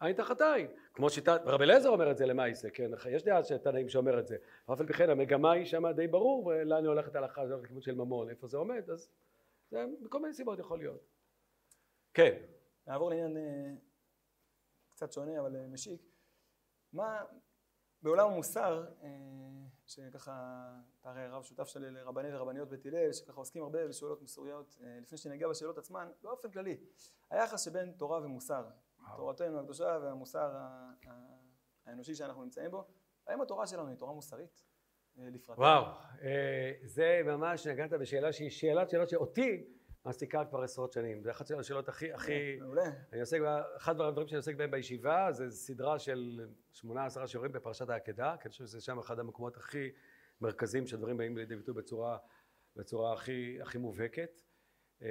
עין תחת עין. כמו שיטת, רבי אליעזר אומר את זה למעשה, כן, יש דעה של תנאים שאומר את זה. אף על פי כן המגמה היא שמה די ברור, ולאן היא הולכת הלכה, זה הולך לכיוון של ממון, איפה זה עומד, אז זה מכל מיני סיבות יכול להיות. כן, נעבור לעניין אה, קצת שונה, אבל אה, משיק. מה, בעולם המוסר, אה, שככה, אתה הרי רב שותף שלי לרבני ורבניות בית הלל, שככה עוסקים הרבה בשאלות מוסריות, אה, לפני שנגיע בשאלות עצמן, באופן כללי, היחס שבין תורה ומוסר, תורתנו הקדושה והמוסר האנושי שאנחנו נמצאים בו, האם התורה שלנו היא תורה מוסרית? אה? וואו, זה ממש נגעת בשאלה שהיא שאלת שאלות שאותי מעסיקה כבר עשרות שנים. זה אחת השאלות הכי, הכי... מעולה. אני עוסק, אחד הדברים שאני עוסק בהם בישיבה זה סדרה של שמונה עשרה שיעורים בפרשת העקדה, כי אני חושב שזה שם אחד המקומות הכי מרכזיים שהדברים באים לידי ביטוי בצורה, בצורה הכי, הכי מובהקת. אה,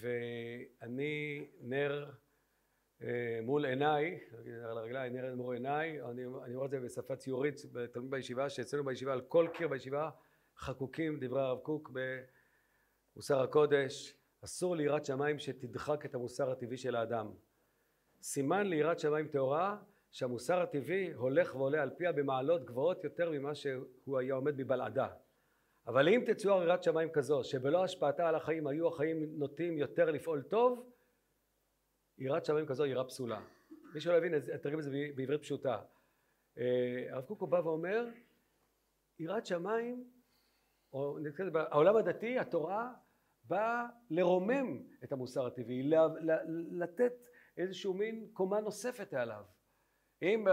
ואני נר אה, מול עיניי, נר על הרגליים, נר מול עיניי, אני, אני אומר את זה בשפה ציורית תלמיד בישיבה, שאצלנו בישיבה על כל קיר בישיבה חקוקים דברי הרב קוק במוסר הקודש, אסור ליראת שמיים שתדחק את המוסר הטבעי של האדם. סימן ליראת שמיים טהורה שהמוסר הטבעי הולך ועולה על פיה במעלות גבוהות יותר ממה שהוא היה עומד מבלעדה. אבל אם תצואר יראת שמיים כזו שבלא השפעתה על החיים היו החיים נוטים יותר לפעול טוב יראת שמיים כזו יראה פסולה. מי שלא הבין, תרגם את זה בעברית פשוטה. אה, הרב קוקו בא ואומר יראת שמיים או העולם הדתי, התורה, באה לרומם את המוסר הטבעי, לתת איזשהו מין קומה נוספת עליו. אם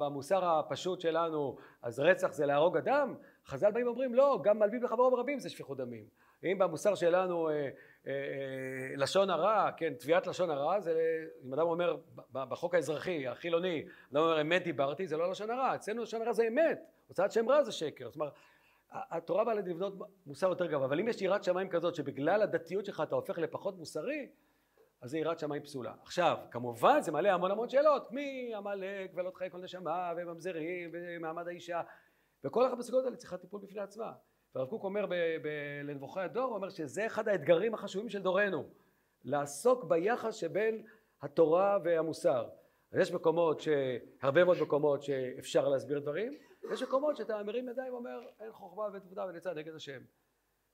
במוסר הפשוט שלנו אז רצח זה להרוג אדם, חז"ל באים ואומרים לא, גם מלביב לחברו ברבים זה שפיכות דמים. אם במוסר שלנו אה, אה, אה, לשון הרע, כן, תביעת לשון הרע, זה, אם אדם אומר בחוק האזרחי, החילוני, אדם אומר אמת דיברתי, זה לא לשון הרע, אצלנו לשון הרע זה אמת, הוצאת שם רע זה שקר, זאת אומרת, התורה באה לבנות מוסר יותר גבוה, אבל אם יש יראת שמיים כזאת שבגלל הדתיות שלך אתה הופך לפחות מוסרי, אז זה יראת שמיים פסולה. עכשיו, כמובן זה מעלה המון המון שאלות, מי עמלק ולא תחיי כל נשמה וממזרים ומעמד האישה וכל אחת בסוגיות האלה צריכה טיפול בפני עצמה. והרב קוק אומר לנבוכי הדור, הוא אומר שזה אחד האתגרים החשובים של דורנו, לעסוק ביחס שבין התורה והמוסר. אז יש מקומות, ש... הרבה מאוד מקומות שאפשר להסביר דברים, יש מקומות שאתה מרים ידיים ואומר אין חוכמה ותבודה ונצא נגד השם.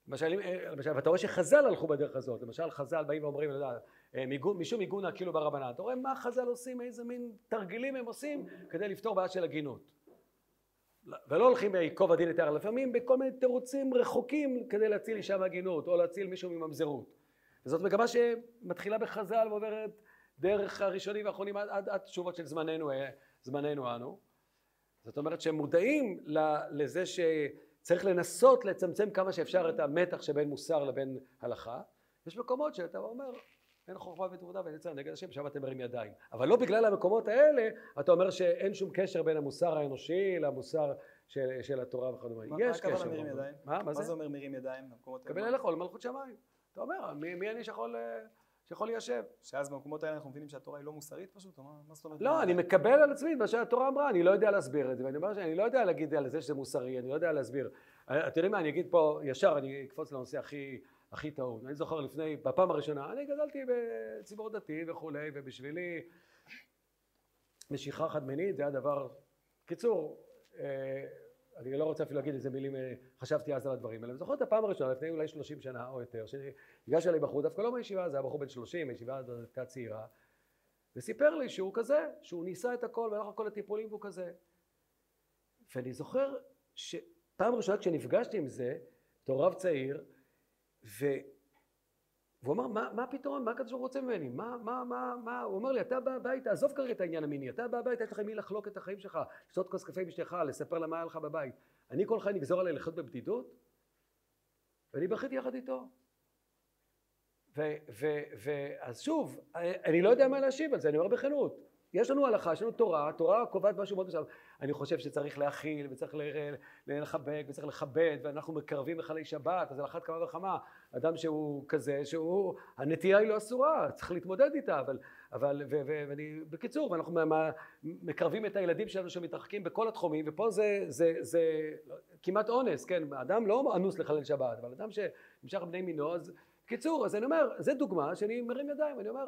למשל, אה, למשל, ואתה רואה שחז"ל הלכו בדרך הזאת, למשל חז"ל באים ואומרים, אתה יודע, אה, משום מיגונה כאילו ברבנן, אתה רואה מה חז"ל עושים, איזה מין תרגילים הם עושים כדי לפתור בעיה של הגינות. ולא הולכים בייקוב הדין לתאר, לפעמים בכל מיני תירוצים רחוקים כדי להציל אישה מהגינות, או להציל מישהו מממזרות. וזאת מגמה שמתחילה בחז"ל ועוברת דרך הראשונים והאחרונים עד, עד, עד תשובות של זמננו, אה, זמננו אנו. זאת אומרת שהם מודעים לזה שצריך לנסות לצמצם כמה שאפשר את המתח שבין מוסר לבין הלכה. יש מקומות שאתה אומר אין חוכמה ותעודה ואין יצר נגד השם, שם אתם מרים ידיים. אבל לא בגלל המקומות האלה אתה אומר שאין שום קשר בין המוסר האנושי למוסר של, של התורה וכדומה. מה- יש מה הכוונה קשר. מרים אבל- ידיים? מה? מה מה זה? זה אומר מרים ידיים במקומות קבל? אליך עול מלכות שמיים. אתה אומר, מי, מי אני שיכול, אה, שיכול ליישב? שאז במקומות האלה אנחנו מבינים שהתורה היא לא מוסרית פשוט? או מה מה זאת אומרת? לא, אני מקבל על עצמי את מה שהתורה אמרה, אני לא יודע להסביר את זה, ואני אומר שאני לא יודע להגיד על זה שזה מוסרי, אני לא יודע להסביר. אה, אתם יודעים מה, אני אגיד פה ישר, אני אקפוץ לנושא הכי, הכי טעון. אני זוכר לפני, בפעם הראשונה, אני גדלתי בציבור דתי וכולי, ובשבילי משיכה חד מינית זה היה דבר... קיצור, אה, אני לא רוצה אפילו להגיד איזה מילים אה, חשבתי אז על הדברים האלה. אני זוכר את הפעם הראשונה, לפני אולי 30 שנה או יותר, שניגש אליי בחור, דווקא לא מישיבה, זה היה בחור בן 30, מישיבה דתית צעירה, וסיפר לי שהוא כזה, שהוא ניסה את הכל והלך על כל הטיפולים והוא כזה. ואני זוכר שפעם ראשונה כשנפגשתי עם זה, בתור רב צעיר. והוא אמר, מה, מה הפתרון? מה הקדוש ברוך רוצה ממני? מה, מה, מה, מה? הוא אומר לי, אתה בא הביתה, עזוב כרגע את העניין המיני, אתה בא הביתה, יש לך עם מי לחלוק את החיים שלך, לשתות כוס קפה עם אשתך, לספר לה מה היה לך בבית. אני כל חיי נגזור עליי לחיות בבדידות? ואני בכיתי יחד איתו. ו- ו- ואז שוב, אני לא יודע מה להשיב על זה, אני אומר בכנות. יש לנו הלכה, יש לנו תורה, התורה קובעת משהו מאוד מסוים. אני חושב שצריך להכיל וצריך לחבק וצריך לכבד ואנחנו מקרבים לחלי שבת, אז על אחת כמה וכמה אדם שהוא כזה, שהוא, הנטייה היא לא אסורה, צריך להתמודד איתה, אבל, אבל ו- ו- ואני, בקיצור, ואנחנו מקרבים את הילדים שלנו שמתרחקים בכל התחומים, ופה זה, זה, זה כמעט אונס, כן, אדם לא אנוס לחלל שבת, אבל אדם שנמשך בני מינו, אז בקיצור, אז אני אומר, זה דוגמה שאני מרים ידיים, אני אומר,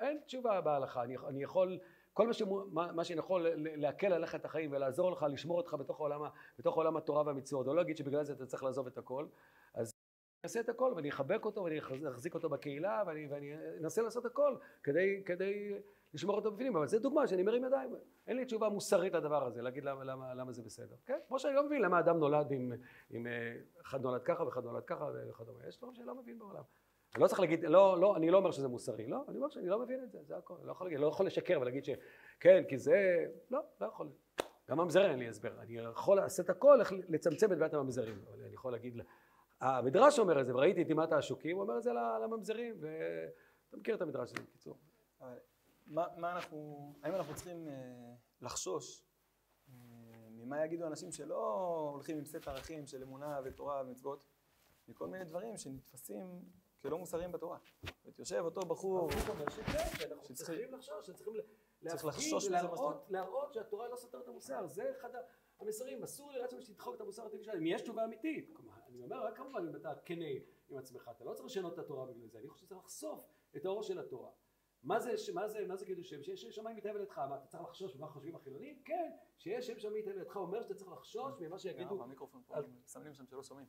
אין תשובה בהלכה, אני, אני יכול, כל מה, שמו, מה, מה שאני יכול ל- להקל עליך את החיים ולעזור לך, לשמור אותך בתוך עולם, בתוך עולם התורה והמצוות, או לא להגיד שבגלל זה אתה צריך לעזוב את הכל, אז אני אעשה את הכל ואני אחבק אותו ואני אחזיק אותו בקהילה ואני, ואני אנסה לעשות הכל כדי, כדי לשמור אותו בפנים, אבל זו דוגמה שאני מרים ידיים. אין לי תשובה מוסרית לדבר הזה, להגיד למה, למה, למה זה בסדר. כן? כמו שאני לא מבין למה אדם נולד עם, עם אה, אחד נולד ככה ואחד נולד ככה וכדומה. יש דברים שאני לא מבין בעולם. אני לא צריך להגיד, לא, לא, אני לא אומר שזה מוסרי, לא, אני אומר שאני לא מבין את זה, זה הכל. לא יכול להגיד, לא יכול לשקר ולהגיד שכן, כי זה, לא, לא יכול. גם הממזר אין לי הסבר. אני יכול לעשות הכל לצמצם את בעיית הממזרים. אבל אני יכול להגיד, המדרש אומר את זה, וראיתי את אימת העשוקים, הוא אומר את זה לממזרים, ואתה מכיר את המדרש הזה בקיצור. מה, מה אנחנו, האם אנחנו צריכים אה, לחשוש אה, ממה יגידו אנשים שלא הולכים עם סט ערכים של אמונה ותורה ומצוות, מכל מיני דברים שנתפסים כלא מוסריים בתורה. יושב אותו בחור... שצריכים לחשוש, שצריכים להפגין ולהראות שהתורה לא סותרת את המוסר. זה אחד המסרים. אסור לי רצון שתדחוק את המוסר הטבעי שלהם, אם יש תשובה אמיתית. אני אומר, רק כמובן אם אתה כנה עם עצמך, אתה לא צריך לשנות את התורה בגלל זה. אני חושב שצריך לחשוף את האור של התורה. מה זה, מה זה, מה זה קידוש שם? שיש שמיים מתאהב לידך, מה, אתה צריך לחשוש ממה חושבים החילונים? כן, שיש שם שמיים מתאהב לידך אומר שאתה צריך לחשוש ממה שיגידו... המיקרופון פה, מסמנים שם שלא שומעים.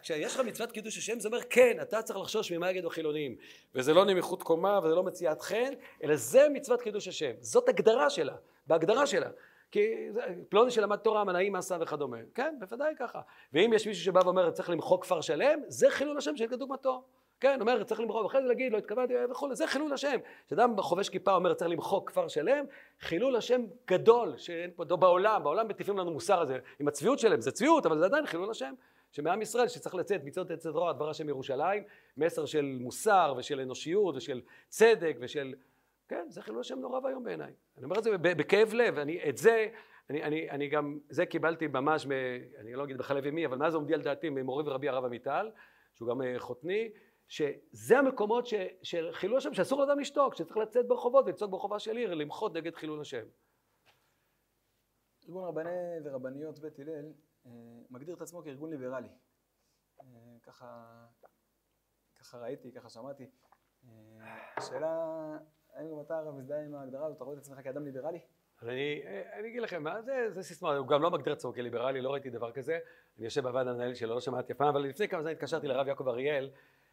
כשיש לך מצוות קידוש השם זה אומר כן אתה צריך לחשוש ממה יגידו החילונים וזה לא נמיכות קומה וזה לא מציאת חן אלא זה מצוות קידוש השם. זאת הגדרה שלה בהגדרה שלה. כי פלוני שלמד תורה מנעים מעשה וכדומה. כן בוודאי ככה. ואם יש מישהו שבא ואומר צריך למחוק כפר שלם זה חילול השם שאין כדוגמתו. כן, אומר צריך למחוק, אחרי זה להגיד לא התכוונתי וכולי, זה חילול השם. כשאדם חובש כיפה אומר צריך למחוק כפר שלם, חילול השם גדול שאין פה בעולם, בעולם מטיפים לנו מוסר הזה, עם הצביעות שלהם, זה צביעות, אבל זה עדיין חילול השם. שמעם ישראל שצריך לצאת מצוות עץ הדרור דבר השם ירושלים, מסר של מוסר ושל אנושיות ושל צדק ושל... כן, זה חילול השם נורא ואיום בעיניי. אני אומר את זה בכאב לב, אני את זה, אני, אני, אני גם, זה קיבלתי ממש, מ, אני לא אגיד בחלב אמי, אבל מאז עומדי על דעתי ממורי ורבי הרב עמיטל, שהוא גם אה, חותני, שזה המקומות ש, של חילול השם, שאסור לאדם לשתוק, שצריך לצאת ברחובות ולצעוק ברחובה של עיר, למחות נגד חילול השם. רבני ורבניות בית הלל מגדיר את עצמו כארגון ליברלי. אה, ככה, ככה ראיתי, ככה שמעתי. אה, השאלה, האם גם אתה מזדהה עם ההגדרה הזאת, אתה רואה את עצמך כאדם ליברלי? אז אני, אני אגיד לכם, זה, זה סיסמה, הוא גם לא מגדיר את עצמו כליברלי, לא ראיתי דבר כזה. אני יושב בוועד המנהל שלו, לא שמעתי אף פעם, אבל לפני כמה זמן התקשרתי לרב יעקב אריאל,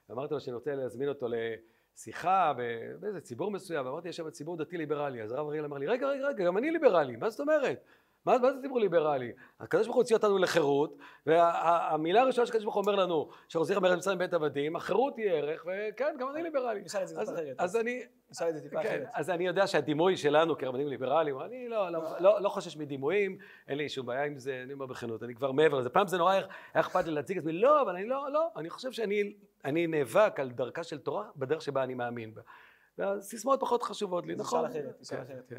ואמרתי לו שאני רוצה להזמין אותו לשיחה באיזה ציבור מסוים, ואמרתי, יש שם ציבור דתי ליברלי. אז הרב אריאל אמר לי, רגע, רגע, רגע, גם אני ליברלי, מה זאת אומרת? מה, מה זה דיבור ליברלי? הקדוש ברוך הוא הוציא אותנו לחירות, והמילה הראשונה שהקדוש ברוך הוא אומר לנו, שחוזר מרד מצרים בית עבדים, החירות היא ערך, וכן, גם אני ליברלי. נשאל את זה קצת אחרת. אז אני... נשאל את זה טיפה כן, אחרת. אז אני יודע שהדימוי שלנו כרבנים ליברליים, אני לא, לא, לא, לא חושש מדימויים, אין לי שום בעיה עם זה, אני אומר בכנות, אני כבר מעבר לזה. פעם זה נורא היה אכפת לי להציג את עצמי, לא, אבל אני לא, לא, אני חושב שאני אני נאבק על דרכה של תורה בדרך שבה אני מאמין בה. והסיסמאות פחות חשובות לי, נכון? נשאל אחרת, נשאל כן, אחרת.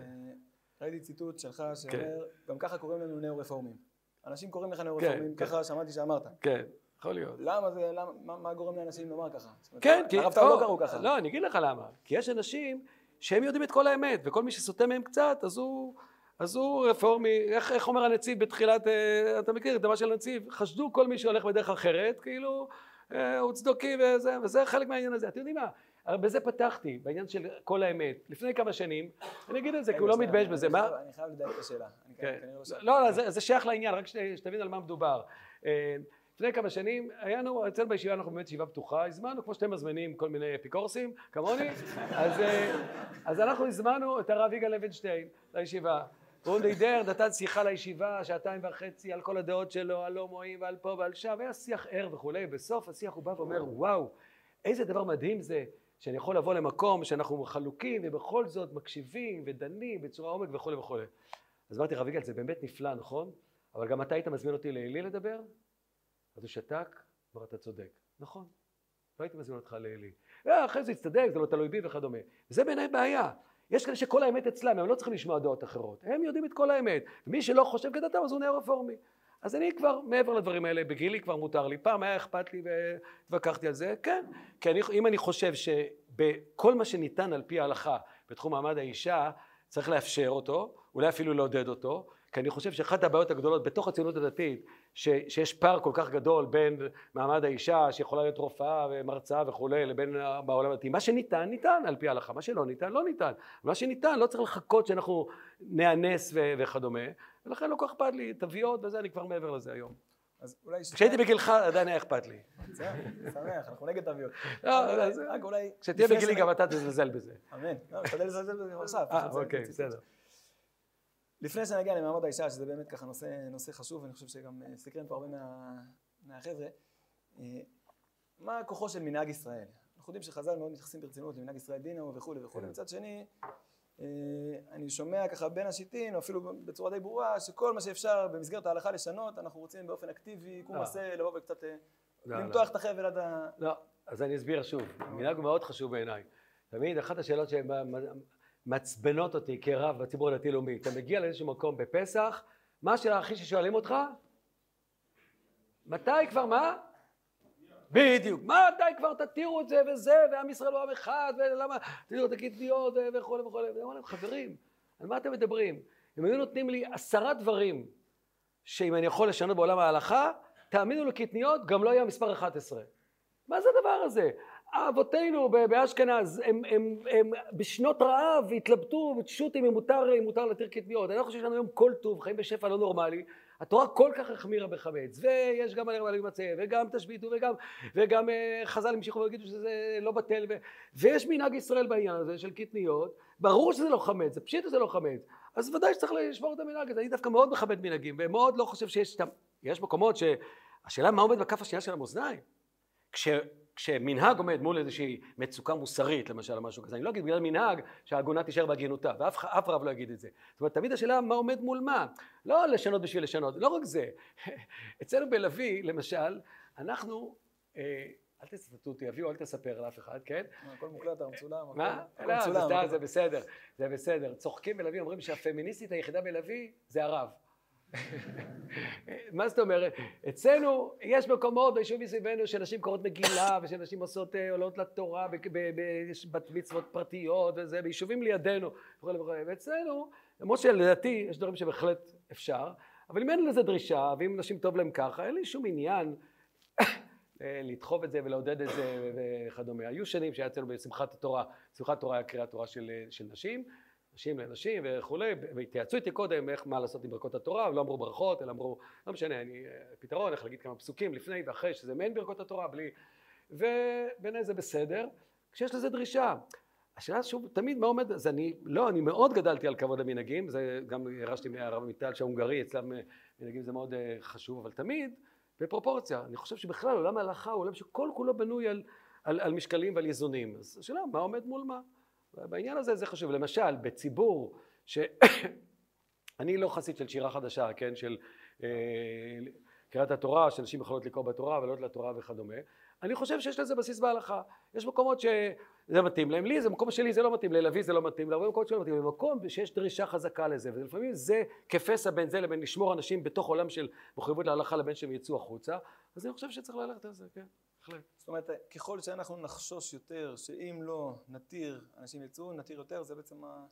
כן. ראיתי ציטוט שלך כן. שאומר, גם ככה קוראים לנו נאו-רפורמים. אנשים קוראים לך נאו-רפורמים, כן. ככה שמעתי שאמרת. כן, יכול להיות. למה זה, למה, מה- מה גורם לאנשים לומר ככה? כן, כי... הרב טאו לא או, קראו ככה. לא, אני אגיד לך למה. כי יש אנשים שהם יודעים את כל האמת, וכל מי שסוטה מהם קצת, אז הוא... אז הוא רפורמי, איך, איך אומר הנציב בתחילת, אה, אתה מכיר את דבר של הנציב, חשדו כל מי שהולך בדרך אחרת, כאילו אה, הוא צדוקי וזה, וזה חלק מהעניין הזה. אתם יודעים מה, הרי בזה פתחתי, בעניין של כל האמת. לפני כמה שנים, אני אגיד את זה, כי הוא לא מתבייש בזה, מה? אני חייב לדייק את השאלה. כן. לא. לא, לא, זה, שייך לעניין, רק שת- שתבין על מה מדובר. אה, לפני כמה שנים, היה לנו, אצלנו בישיבה אנחנו באמת ישיבה פתוחה, הזמנו, כמו שאתם מזמינים כל מיני אפיקורסים, כמוני, אז, אה, אז אנחנו הזמנו את הרב יגאל לוינשטיין לישיבה. הוא דידר, נתן שיחה לישיבה, שעתיים וחצי, על כל הדעות שלו, על הומואים ועל פה ועל שם, היה שיח ער וכולי, בסוף השיח הוא בא ואומר, וואו, איזה דבר מדהים זה, שאני יכול לבוא למקום שאנחנו חלוקים ובכל זאת מקשיבים ודנים בצורה עומק וכולי וכולי. אז אמרתי, רב יגאל, זה באמת נפלא, נכון? אבל גם אתה היית מזמין אותי לעלי לדבר? אז הוא שתק, אמר, אתה צודק. נכון, לא הייתי מזמין אותך לעלי. "אה, אחרי זה יצטדק, זה לא תלוי בי וכדומה. וזה בעיניי בעיה. יש כאלה שכל האמת אצלם, הם לא צריכים לשמוע דעות אחרות. הם יודעים את כל האמת. ומי שלא חושב כדעתם, אז הוא נהיה רפורמי. אז אני כבר, מעבר לדברים האלה, בגילי כבר מותר לי. פעם היה אכפת לי והתווכחתי על זה, כן. כי אני, אם אני חושב שבכל מה שניתן על פי ההלכה בתחום מעמד האישה, צריך לאפשר אותו, אולי אפילו לעודד אותו, כי אני חושב שאחת הבעיות הגדולות בתוך הציונות הדתית, ש, שיש פער כל כך גדול בין מעמד האישה, שיכולה להיות רופאה ומרצה וכולי, לבין בעולם הדתי. מה שניתן, ניתן על פי ההלכה, מה שלא ניתן, לא ניתן. מה שניתן, לא צריך לחכות שאנחנו נאנס וכדומה, ולכן לא כל כך אכפת לי, תוויות וזה, אני כבר מעבר לזה היום. אז אולי... כשהייתי בגילך עדיין היה אכפת לי. בסדר, שמח, אנחנו נגד תוויות. לא, רק- אולי... כשתהיה בגילי גם אתה תזלזל בזה. אמן. לא, משתדל לזלזל בזה עכשיו. אה, אוקיי. בסדר. לפני שנגיע למעמד האישה, שזה באמת ככה נושא, חשוב, ואני חושב שגם אה, סקרן פה הרבה מה, מהחבר'ה, אה, מה כוחו של מנהג ישראל? אנחנו יודעים שחז"ל מאוד מתייחסים ברצינות למנהג ישראל דינו וכולי וכולי. כן. מצד שני, אני שומע ככה בין השיטין, או אפילו בצורה די ברורה, שכל מה שאפשר במסגרת ההלכה לשנות, אנחנו רוצים באופן אקטיבי, קום אה. עשה, לבוא וקצת אה, לא, למתוח את החבל עד ה... לא, אז אני אסביר שוב. מנהג הוא מאוד חשוב בעיניי. תמיד אחת השאלות שמעצבנות אותי כרב בציבור הדתי-לאומי, אתה מגיע לאיזשהו מקום בפסח, מה השאלה הכי ששואלים אותך? מתי כבר מה? בדיוק, מתי כבר תתירו את זה וזה, ועם ישראל הוא עם אחד, ולמה, תראו את הקטניות וכולי וכולי, ואני אומר להם, חברים, על מה אתם מדברים? אם היו נותנים לי עשרה דברים שאם אני יכול לשנות בעולם ההלכה, תאמינו לקטניות, גם לא היה מספר 11. מה זה הדבר הזה? אבותינו באשכנז, הם, הם, הם בשנות רעב התלבטו ותשוטים אם מותר, אם מותר להתיר קטניות. אני לא חושב שיש לנו היום כל טוב, חיים בשפע לא נורמלי. התורה כל כך החמירה בחמץ, ויש גם עליהם על מצה, וגם תשביתו, וגם, וגם אה, חז"ל המשיכו ויגידו שזה לא בטל, ו, ויש מנהג ישראל בעניין הזה של קטניות, ברור שזה לא חמץ, זה פשיט שזה לא חמץ, אז ודאי שצריך לשמור את המנהג הזה, אני דווקא מאוד מכבד מנהגים, ומאוד לא חושב שיש, יש מקומות שהשאלה מה עומד בכף השנייה של המאזניים. כש, כשמנהג עומד מול איזושהי מצוקה מוסרית, למשל, או משהו כזה, אני לא אגיד בגלל מנהג שהעגונה תישאר בהגינותה, ואף אף רב לא יגיד את זה. זאת אומרת, תמיד השאלה מה עומד מול מה. לא לשנות בשביל לשנות, לא רק זה. אצלנו בלוי, למשל, אנחנו, אה, אל תצטטו אותי, אביו, אל תספר לאף אחד, כן? הכל מוקלט, הכל מצולם. הכל- מה? לא, מצולם, זה בסדר, זה בסדר. צוחקים בלוי, אומרים שהפמיניסטית היחידה בלוי זה הרב. מה זאת אומרת? אצלנו יש מקומות ביישובים מסביבנו שנשים קוראות מגילה ושנשים עושות אה, עולות לתורה יש בת מצוות פרטיות וזה, ביישובים לידינו. ואצלנו, למרות שלדעתי יש דברים שבהחלט אפשר, אבל אם אין לזה דרישה ואם נשים טוב להם ככה, אין לי שום עניין אה, לדחוף את זה ולעודד את זה וכדומה. היו שנים שהיה אצלנו בשמחת התורה, שמחת תורה היה קריאת תורה של, של נשים, נשים לנשים וכולי, והתייעצו איתי קודם איך, מה לעשות עם ברכות התורה, ולא אמרו ברכות, אלא אמרו, לא משנה, אני, פתרון, איך להגיד כמה פסוקים לפני ואחרי, שזה מעין ברכות התורה, בלי... ובעיניי זה בסדר, כשיש לזה דרישה. השאלה שוב, תמיד מה עומד, אז אני, לא, אני מאוד גדלתי על כבוד המנהגים, זה גם ירשתי מהרב עמיטל שההונגרי, אצלם אה, מנהגים זה מאוד אה, חשוב, אבל תמיד בפרופורציה. אני חושב שבכלל עולם ההלכה הוא עולם שכל כולו בנוי על, על, על משקלים ועל איזונים. אז השאלה, מה עומד מול מה? בעניין הזה זה חשוב. למשל, בציבור ש... אני לא חסיד של שירה חדשה, כן? של אה, קריאת התורה, שאנשים יכולות לקרוא בתורה ולעלות לתורה וכדומה. אני חושב שיש לזה בסיס בהלכה. יש מקומות שזה מתאים להם, לי זה מקום שלי זה לא מתאים, ללוי זה לא מתאים, להרבה מקומות שלא מתאים, במקום שיש דרישה חזקה לזה, ולפעמים זה כפסע בין זה לבין לשמור אנשים בתוך עולם של מחויבות להלכה לבין שהם יצאו החוצה, אז אני חושב שצריך ללכת על זה, כן, בהחלט. זאת אומרת, ככל שאנחנו נחשוש יותר, שאם לא נתיר, אנשים יצאו, נתיר יותר, זה בעצם ה...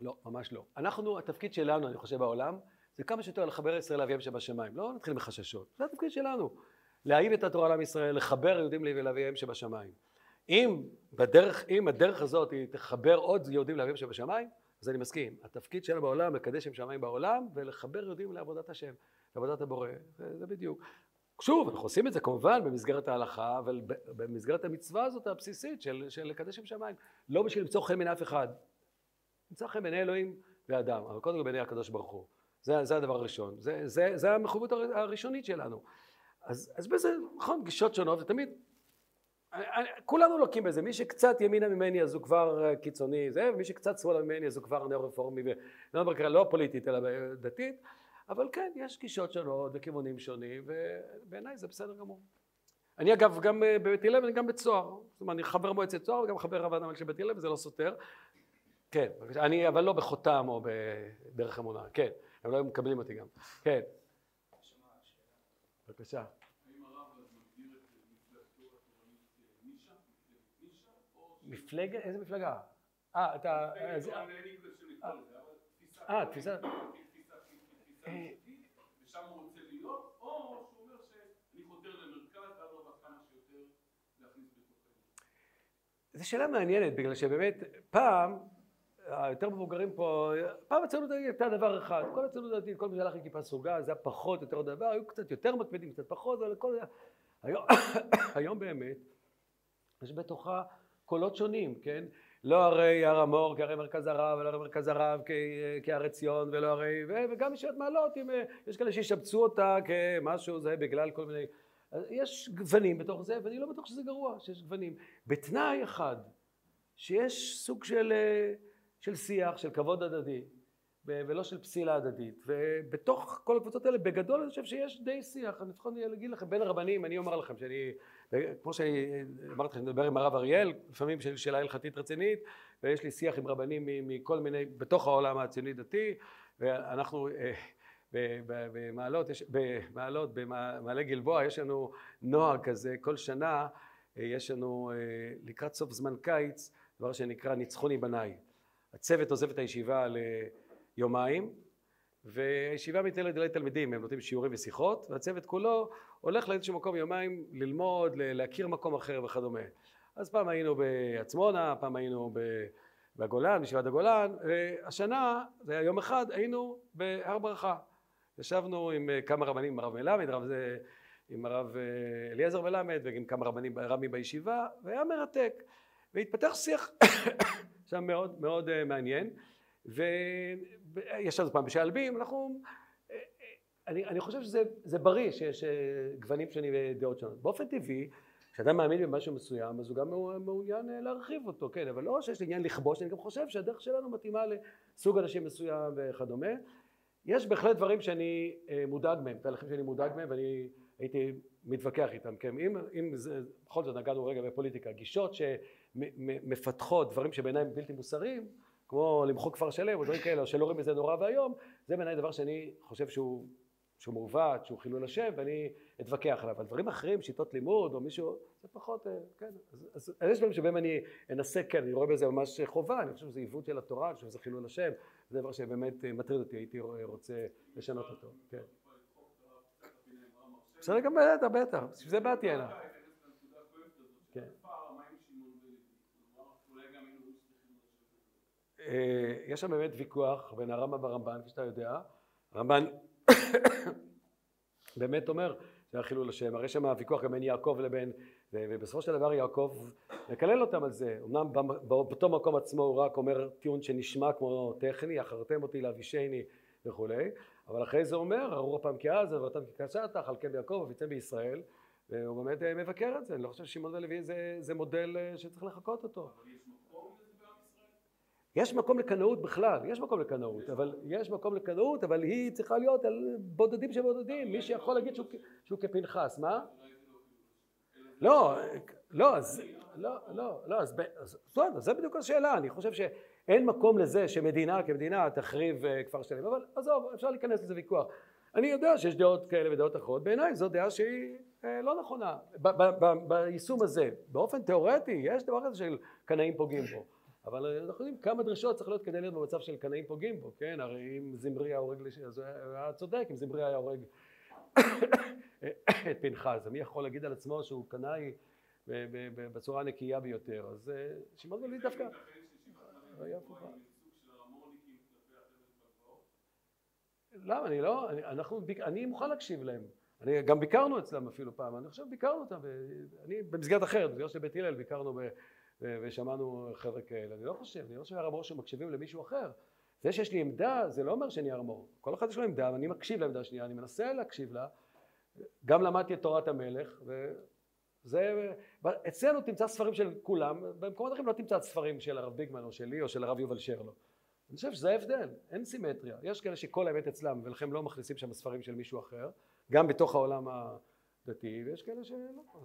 לא, ממש לא. אנחנו, התפקיד שלנו, אני חושב, בעולם, זה כמה שיותר לחבר ישראל לאביהם שבשמיים. לא נתחיל מחששות. זה התפקיד שלנו. להאהיב את התורה לעם ישראל, לחבר יהודים לאביהם שבשמיים. אם בדרך, אם הדרך הזאת היא תחבר עוד יהודים לאביהם שבשמיים, אז אני מסכים. התפקיד שלנו בעולם, לקדש שם שמיים בעולם, ולחבר יהודים לעבודת השם, לעבודת הבורא. זה, זה בדיוק. שוב, אנחנו עושים את זה כמובן במסגרת ההלכה, אבל במסגרת המצווה הזאת הבסיסית של, של לקדש שם שמיים. לא בשביל למצוא חן מן אף אחד. נמצא חן בעיני אלוהים ואדם, אבל קודם כל בעיני הקדוש ברוך הוא. זה, זה הדבר הראשון. זה, זה, זה המחויבות הר- הראשונית שלנו. אז, אז בזה, נכון, גישות שונות, ותמיד, כולנו לוקים בזה, מי שקצת ימינה ממני אז הוא כבר אה, קיצוני, זה, ומי שקצת שמאלה ממני אז הוא כבר נאו-רפורמי, ולא לא פוליטית אלא דתית, אבל כן, יש גישות שונות וכיוונים שונים, ובעיניי זה בסדר גמור. אני אגב גם אה, בבית הלל ואני גם בצוהר, זאת אומרת, אני חבר מועצת צוהר וגם חבר רב אדם של בית הלל וזה לא סותר. כן. אני אבל לא בחותם או בדרך אמונה, כן, הם לא היו מקבלים אותי גם, כן. בבקשה. מפלגת, איזה מפלגה? אה, אתה... אה, תפיסה... אה, ושם הוא רוצה להיות, או שהוא אומר שאני חותר למרכז, ואדרבה כמה שיותר להכניס בתוכנו. זו שאלה מעניינת, בגלל שבאמת פעם, היותר מבוגרים פה, פעם הציונות הדתית הייתה דבר אחד, כל הציונות הדתית, כל מי שהלך עם כיפה סרוגה, זה היה פחות יותר דבר, היו קצת יותר מקפידים, קצת פחות, אבל הכל היה... היום, היום באמת יש בתוכה קולות שונים, כן? לא הרי הר המור כהרי מרכז הרב, ולא הרי מרכז הרב כ- כהרי ציון, ולא הרי... ו- וגם ישיבת מעלות, אם, אה, יש כאלה שישבצו אותה כמשהו, זה בגלל כל מיני... יש גוונים בתוך זה, ואני לא בטוח שזה גרוע שיש גוונים. בתנאי אחד, שיש סוג של, אה, של שיח, של כבוד הדדי, ולא של פסילה הדדית. ובתוך כל הקבוצות האלה, בגדול אני חושב שיש די שיח. אני לפחות אגיד לכם, בין הרבנים, אני אומר לכם שאני, כמו שאמרתי לכם, אני מדבר עם הרב אריאל, לפעמים של שאלה הלכתית רצינית, ויש לי שיח עם רבנים מכל מיני, בתוך העולם הציוני דתי, ואנחנו... אה, במעלות, יש- במעלות, במעלה גלבוע, יש לנו נוהג כזה, כל שנה אה, יש לנו אה, לקראת סוף זמן קיץ, דבר שנקרא ניצחוני בניי. הצוות עוזב את הישיבה ליומיים, והישיבה מתנהלת על תלמידים, הם נותנים שיעורים ושיחות, והצוות כולו הולך לאיזשהו מקום יומיים ללמוד, להכיר מקום אחר וכדומה. אז פעם היינו בעצמונה, פעם היינו בגולן, בישיבת הגולן, והשנה, זה היה יום אחד, היינו בהר ברכה. ישבנו עם כמה רבנים, עם הרב מלמד, הרב זה, עם הרב אליעזר מלמד, ועם כמה רבנים, רבים בישיבה, והיה מרתק. והתפתח שיח שם מאוד מאוד אה, מעניין, וישבנו פעם בשעלבים, אנחנו... אני, אני חושב שזה זה בריא שיש אה, גוונים שונים ודעות שונות. באופן טבעי, כשאדם מאמין במשהו מסוים, אז הוא גם מעוניין אה, להרחיב אותו, כן, אבל לא שיש עניין לכבוש, אני גם חושב שהדרך שלנו מתאימה לסוג אנשים מסוים וכדומה. יש בהחלט דברים שאני אה, מודאג מהם, תהליכים שאני מודאג מהם ואני הייתי מתווכח איתם, כן, אם, אם זה, בכל זאת נגענו רגע בפוליטיקה, גישות שמפתחות דברים שבעיניי בלתי מוסריים, כמו למחוק כפר שלם או דברים כאלה, או שלא רואים בזה נורא ואיום, זה בעיניי דבר שאני חושב שהוא, שהוא מעוות, שהוא חילול השם, ואני אתווכח עליו. על דברים אחרים, שיטות לימוד או מישהו, זה פחות, אה, כן, אז, אז, אז יש דברים שבהם אני אנסה, כן, אני רואה בזה ממש חובה, אני חושב שזה עיוות של התורה, אני חושב שזה חילול השם, זה דבר שבאמת אה, מטריד אותי, הייתי רוצה לשנות אותו, כן. בסדר גם בטח, בטח, בשביל זה באתי הנה. כן. אה, יש שם באמת ויכוח בין הרמב"ם והרמב"ן, כפי שאתה יודע. הרמב"ן באמת אומר זה היה חילול השם, הרי שם הוויכוח גם בין יעקב לבין, ובסופו של דבר יעקב מקלל אותם על זה, אמנם באותו מקום עצמו הוא רק אומר טיעון שנשמע כמו טכני, אחרתם אותי לאבישני וכולי, אבל אחרי זה אומר, ארור הפעם כעזה ואותם כקשתך, על כן ביעקב וביצם בישראל, והוא באמת מבקר את זה, אני לא חושב ששמעון ולוי זה, זה מודל שצריך לחקות אותו. יש מקום לקנאות בכלל, יש מקום לקנאות, אבל יש מקום לקנאות, אבל היא צריכה להיות על בודדים שבודדים, מי שיכול להגיד שהוא, כפנחס, מה? לא, לא, אז, לא, לא, לא, אז, בסדר, זה בדיוק השאלה, אני חושב שאין מקום לזה שמדינה כמדינה תחריב כפר שלם, אבל עזוב, אפשר להיכנס לזה ויכוח. אני יודע שיש דעות כאלה ודעות אחרות, בעיניי זו דעה שהיא לא נכונה, ביישום הזה, באופן תיאורטי יש דבר כזה של קנאים פוגעים בו. אבל אנחנו יודעים כמה דרישות צריך להיות כדי להיות במצב של קנאים פוגעים בו, כן? הרי אם זמרי היה הורג, אז הוא היה צודק, אם זמרי היה הורג את פנחס, מי יכול להגיד על עצמו שהוא קנאי בצורה הנקייה ביותר? אז שמעון ולוי דווקא... למה? אני לא... אנחנו... אני מוכן להקשיב להם. אני גם ביקרנו אצלם אפילו פעם, אני חושב ביקרנו אותם, אני במסגרת אחרת, במסגרת של בית הלל ביקרנו. ושמענו חבר'ה כאלה, אני לא חושב, אני לא חושב שהר המור שמקשיבים למישהו אחר. זה שיש לי עמדה, זה לא אומר שאני הר המור. כל אחד יש לו עמדה, ואני מקשיב לעמדה השנייה, אני מנסה להקשיב לה. גם למדתי את תורת המלך, וזה... אצלנו תמצא ספרים של כולם, במקומות אחרים לא תמצא ספרים של הרב ביגמן או שלי או של הרב יובל שרלו. אני חושב שזה ההבדל, אין סימטריה. יש כאלה שכל האמת אצלם, ולכן לא מכניסים שם ספרים של מישהו אחר, גם בתוך העולם ה... דתי, ויש כאלה שלא,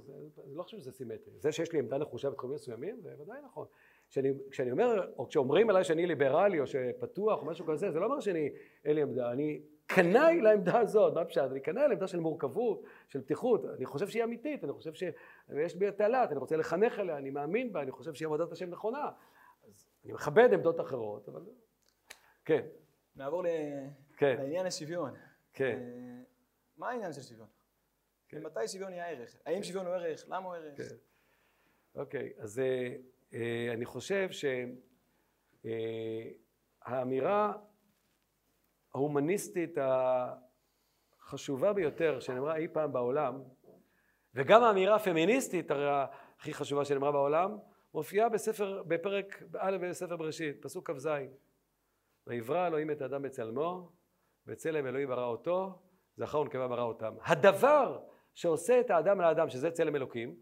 זה, אני לא חושב שזה סימטרי. זה שיש לי עמדה נחושה בתחומים מסוימים, זה ודאי נכון. כשאני, כשאני אומר, או כשאומרים עליי שאני ליברלי או שפתוח או משהו כזה, זה לא אומר שאני, אין לי עמדה, אני קנאי לעמדה הזאת, מה פשוט? אני קנאי לעמדה של מורכבות, של פתיחות, אני חושב שהיא אמיתית, אני חושב שיש בי תעלת, אני רוצה לחנך עליה, אני מאמין בה, אני חושב שהיא עבודת השם נכונה. אז אני מכבד עמדות אחרות, אבל... כן. נעבור ל... כן. לעניין השוויון. כן. מה העניין של שוויון? כן. מתי שוויון יהיה ערך? האם שוויון הוא ערך? למה הוא ערך? כן. אוקיי, אז אה, אני חושב שהאמירה ההומניסטית החשובה ביותר שנאמרה אי פעם בעולם וגם האמירה הפמיניסטית הרי הכי חשובה שנאמרה בעולם, מופיעה בספר, בפרק א' בספר בראשית, פסוק כ"ז. ויברא אלוהים את האדם בצלמו, בצלם אלוהים ברא אותו, זכר ונקבה ברא אותם. הדבר שעושה את האדם לאדם, שזה צלם אלוקים,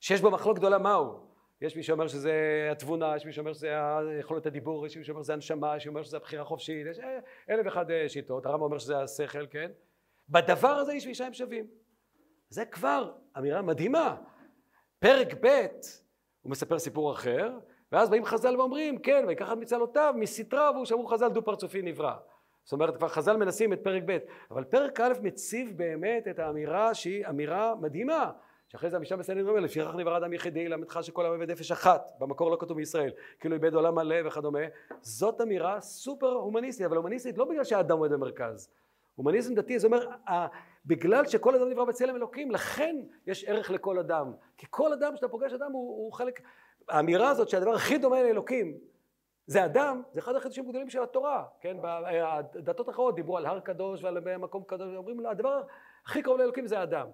שיש בו מחלוק גדולה מהו? יש מי שאומר שזה התבונה, יש מי שאומר שזה יכולת הדיבור, יש מי שאומר שזה הנשמה, יש מי שאומר שזה הבחירה החופשית, יש אלף ואחד אה, שיטות, הרמב"ם אומר שזה השכל, כן? בדבר הזה איש ואישה הם שווים. זה כבר אמירה מדהימה. פרק ב' הוא מספר סיפור אחר, ואז באים חז"ל ואומרים, כן, ויקח את מצלותיו, מסתרה, והוא שאמרו חז"ל דו פרצופי נברא. זאת אומרת, כבר חז"ל מנסים את פרק ב', אבל פרק א' מציב באמת את האמירה שהיא אמירה מדהימה. שאחרי זה המשנה בסנדרין אומר, לפיכך נברא אדם יחידי, למדך שכל העם עבד נפש אחת, במקור לא כתוב בישראל, כאילו איבד עולם מלא וכדומה, זאת אמירה סופר הומניסטית, אבל הומניסטית לא בגלל שהאדם עומד במרכז, הומניזם דתי זה אומר, בגלל שכל אדם נברא בצלם אלוקים, לכן יש ערך לכל אדם, כי כל אדם שאתה פוגש אדם הוא, הוא חלק, האמירה הזאת שהדבר הכי דומה לאלוקים זה אדם, זה אחד החידושים הגדולים של התורה, כן, הדתות האחרות דיברו על הר קדוש ועל מקום קדוש, אומרים הדבר הכי קרוב לאלוקים זה האדם.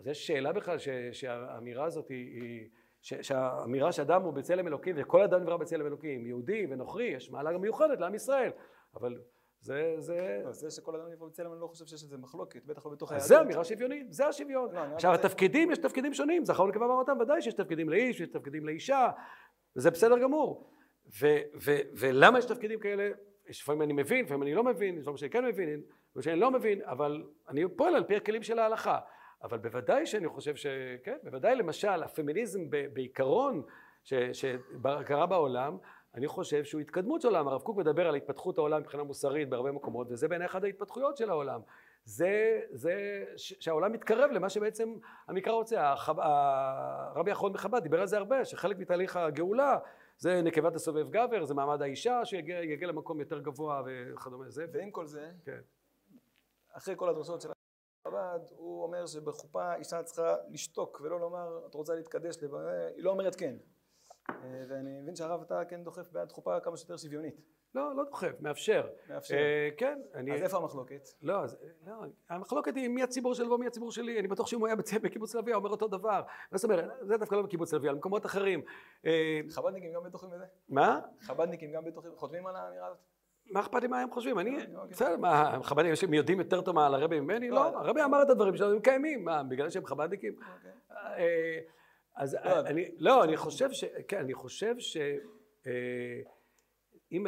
אז יש שאלה בכלל ש, שהאמירה הזאת היא, ש, שהאמירה שאדם הוא בצלם אלוקים וכל אדם נברא בצלם אלוקים, יהודי ונוכרי, יש מעלה מיוחדת לעם ישראל, אבל זה, זה... לא, זה שכל אדם נברא בצלם, אני לא חושב שיש איזה מחלוקת, בטח לא בתוך היהדות. זה אמירה שוויונית, זה השוויון. לא, עכשיו, התפקידים, יש תפקידים שונים, זכר ונקבה אותם, ודאי שיש תפקידים לאיש, יש תפקידים לאישה, וזה בסדר גמור. ולמה יש תפקידים כאלה? לפעמים אני מבין, לפעמים אני לא מבין, לפעמים שאני כן מבין, לפעמים שאני לא מבין, אבל אני פועל על פי הכלים של ההלכה. אבל בוודאי שאני חושב ש... כן, בוודאי למשל הפמיניזם בעיקרון שקרה בעולם, אני חושב שהוא התקדמות של העולם. הרב קוק מדבר על התפתחות העולם מבחינה מוסרית בהרבה מקומות, וזה בעיני אחת ההתפתחויות של העולם. זה, זה שהעולם מתקרב למה שבעצם המקרא רוצה. הרבי האחרון מחב"ד דיבר על זה הרבה, שחלק מתהליך הגאולה זה נקבת הסובב גבר, זה מעמד האישה שיגיע למקום יותר גבוה וכדומה. זה... ועם כל זה, כן. אחרי כל הדרשות של חב"ד, הוא אומר שבחופה אישה צריכה לשתוק ולא לומר את רוצה להתקדש, היא לא אומרת כן. אה, ואני מבין שהרב אתה כן דוחף בעד חופה כמה שיותר שוויונית. לא, לא דוחף, מאפשר. מאפשר. אה, כן. אני... אז איפה המחלוקת? לא, אז, לא, המחלוקת היא מי הציבור שלו ומי הציבור שלי. אני בטוח שאם הוא היה בקיבוץ לביא, הוא אומר אותו דבר. מה זאת אומרת? זה דווקא לא בקיבוץ לביא, על מקומות אחרים. אה, חב"דניקים גם בטוחים בזה? מה? חב"דניקים גם בטוחים, חותמים על האמירה הזאת? מה אכפת לי מה הם חושבים? אני, אוקיי. בסדר, מה, חב"דניקים יודעים יותר טוב על הרבי ממני? לא, הרבי אמר את הדברים שלנו, הם קיימים. מה, בגלל שהם חב"דניקים? אוקיי. אז לא, אני, לא, אני חושב ש... כן, אני חושב ש... אה, אם...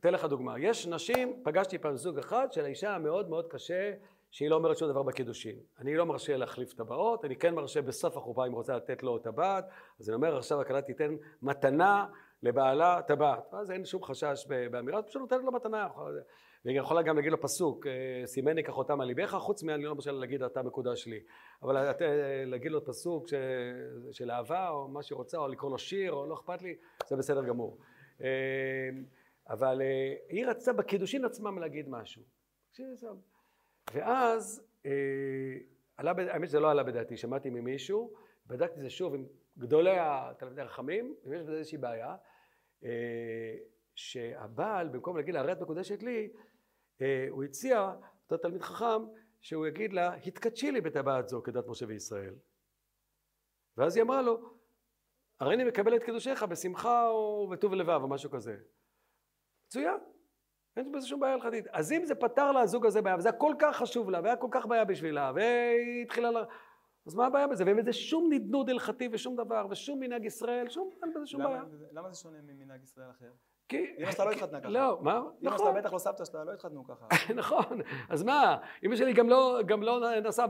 אתן לך דוגמה. יש נשים, פגשתי פעם זוג אחד של האישה מאוד מאוד קשה שהיא לא אומרת שום דבר בקידושין. אני לא מרשה להחליף טבעות, אני כן מרשה בסוף החופה אם רוצה לתת לו טבעת, אז אני אומר עכשיו הכלה תיתן מתנה לבעלה טבעת. אז אין שום חשש באמירה, פשוט נותנת לו מתנה. והיא יכולה גם להגיד לו פסוק, אה, סימני כחותם על ליבך, חוץ מאני לא למשל להגיד אתה מקודש לי. אבל אה, להגיד לו פסוק. של אהבה, או מה שהיא רוצה, או לקרוא לו שיר, או לא אכפת לי, זה בסדר גמור. אה, אבל היא רצתה בקידושין עצמם להגיד משהו. ואז, עלה, האמת שזה לא עלה בדעתי, שמעתי ממישהו, בדקתי את זה שוב עם גדולי התלמידי החכמים, אם יש בזה איזושהי בעיה, שהבעל, במקום להגיד לה, הרי את מקודשת לי, אה, הוא הציע, אותו תלמיד חכם, שהוא יגיד לה, התקדשי לי בטבעת זו כדת משה וישראל. ואז היא אמרה לו, הרי אני מקבל את קידושיך בשמחה או בטוב לבב או משהו כזה. מצוין, אין בזה שום בעיה הלכתית. אז אם זה פתר לה הזוג הזה בעיה, וזה היה כל כך חשוב לה, והיה כל כך בעיה בשבילה, והיא התחילה לה... אז מה הבעיה בזה? ואין בזה שום נדנוד הלכתי ושום דבר, ושום מנהג ישראל, שום, אין בזה שום למה, בעיה. למה זה שונה ממנהג ישראל אחר? כי... אמא שלך לא התחתנה ככה. לא, מה? אמא נכון. שלך בטח לא סבתא שלה, לא התחתנו ככה. נכון, אז מה? אמא שלי גם לא, גם לא נסעה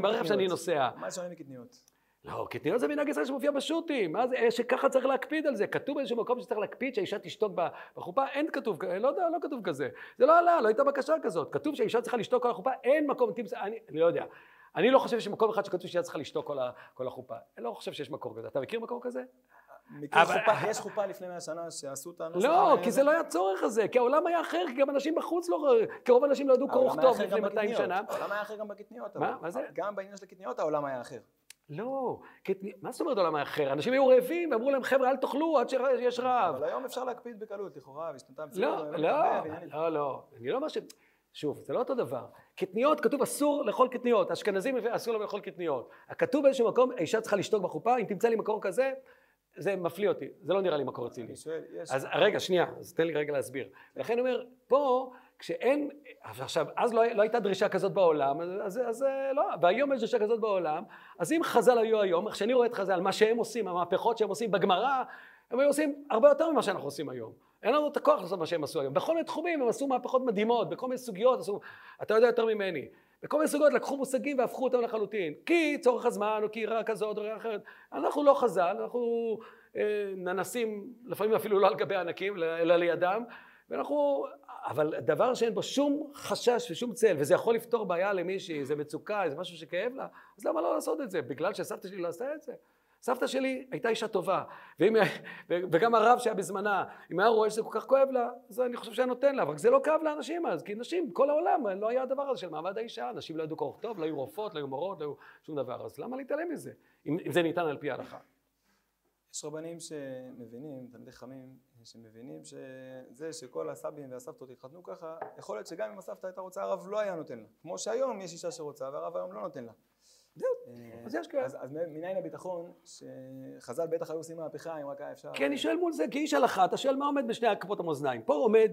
ברכב שאני נוסע. מה זה שונה מקטניות? לא, קטניות זה מנהג ישראל שמופיע בשו"תים, מה זה, שככה צריך להקפיד על זה, כתוב באיזשהו מקום שצריך להקפיד שהאישה תשתוק בחופה, אין כתוב, לא יודע, לא כתוב כזה, זה לא עלה, לא הייתה בקשה כזאת, כתוב שהאישה צריכה לשתוק כל החופה, אין מקום, אני, אני לא יודע, אני לא חושב שיש מקום אחד שכתוב שהאישה צריכה לשתוק כל, כל החופה, אני לא חושב שיש מקום כזה, אתה מכיר מקום כזה? מכיר חופה, יש חופה לפני מאה שנה שעשו את הנוסח? לא, כי זה לא היה צורך הזה, כי העולם היה אחר, כי גם אנשים בחוץ לא, כי רוב האנשים לא ידעו קרוא וכתוב לפני 200 שנה. העולם היה אחר גם בקטניות. מה? מה זה? גם בעניין של הקטניות העולם היה אחר. לא, מה זאת אומרת העולם היה אחר? אנשים היו רעבים, ואמרו להם, חבר'ה, אל תאכלו עד שיש רעב. אבל היום אפשר להקפיד בקלות, לכאורה, המציאות. לא, לא, לא, לא, אני לא אומר ש... שוב, זה לא אותו דבר. קטניות, כתוב אסור לאכול קטניות. אשכנזים אסור להם לאכול קטניות. הכתוב באיזשהו מקום, האישה צריכה לשתוק בחופה, אם תמצא לי מקור כזה, זה מפליא אותי. זה לא נראה לי מקור רציני. אז רגע, שנייה, אז תן לי רגע להסביר. לכן אני אומר, פה, כשאין, עכשיו, אז לא, לא הייתה דרישה כזאת בעולם, אז, אז, אז לא, והיום יש דרישה כזאת בעולם, אז אם חז"ל היו היום, איך שאני רואה את חז"ל, מה שהם עושים, המהפכות שהם עושים בגמרא, הם היו עושים הרבה יותר ממה שאנחנו עושים היום. אין לנו את הכוח לעשות מה שהם עשו היום. בכל מיני תחומים הם עשו מהפכות מדהימות, בכל מיני סוגיות עשו, אתה יודע יותר ממני. בכל מיני סוגיות לקחו מושגים והפכו אותם לחלוטין. כי צורך הזמן, או כי רע כזאת או רע אחרת. אנחנו לא חז"ל, אנחנו אה, ננסים, לפעמים אפילו לא על גבי ענקים, אלא לידם. ואנחנו, אבל דבר שאין בו שום חשש ושום צל, וזה יכול לפתור בעיה למישהי, זה מצוקה, זה משהו שכאב לה, אז למה לא לעשות את זה? בגלל שסבתא שלי לא עשתה את זה? סבתא שלי הייתה אישה טובה, ואם, וגם הרב שהיה בזמנה, אם היה רואה שזה כל כך כואב לה, אז אני חושב שהיה נותן לה, אבל זה לא כאב לאנשים אז, כי נשים, כל העולם, לא היה הדבר הזה של מעמד האישה, נשים לא ידעו קרוא טוב, לא היו רופאות, לא היו מורות, לא היו שום דבר, אז למה להתעלם מזה, אם, אם זה ניתן על פי ההלכה? יש רבנים שמבינים, תלמידי חכמים, שמבינים שזה שכל הסבים והסבתות התחתנו ככה, יכול להיות שגם אם הסבתא הייתה רוצה, הרב לא היה נותן לה. כמו שהיום יש אישה שרוצה והרב היום לא נותן לה. זהו, אז יש כאלה. אז, מניין הביטחון שחז"ל בטח היו עושים מהפכה אם רק היה אפשר... כי אני שואל מול זה, כאיש הלכה, אתה שואל מה עומד בשני כפות המאזניים. פה עומד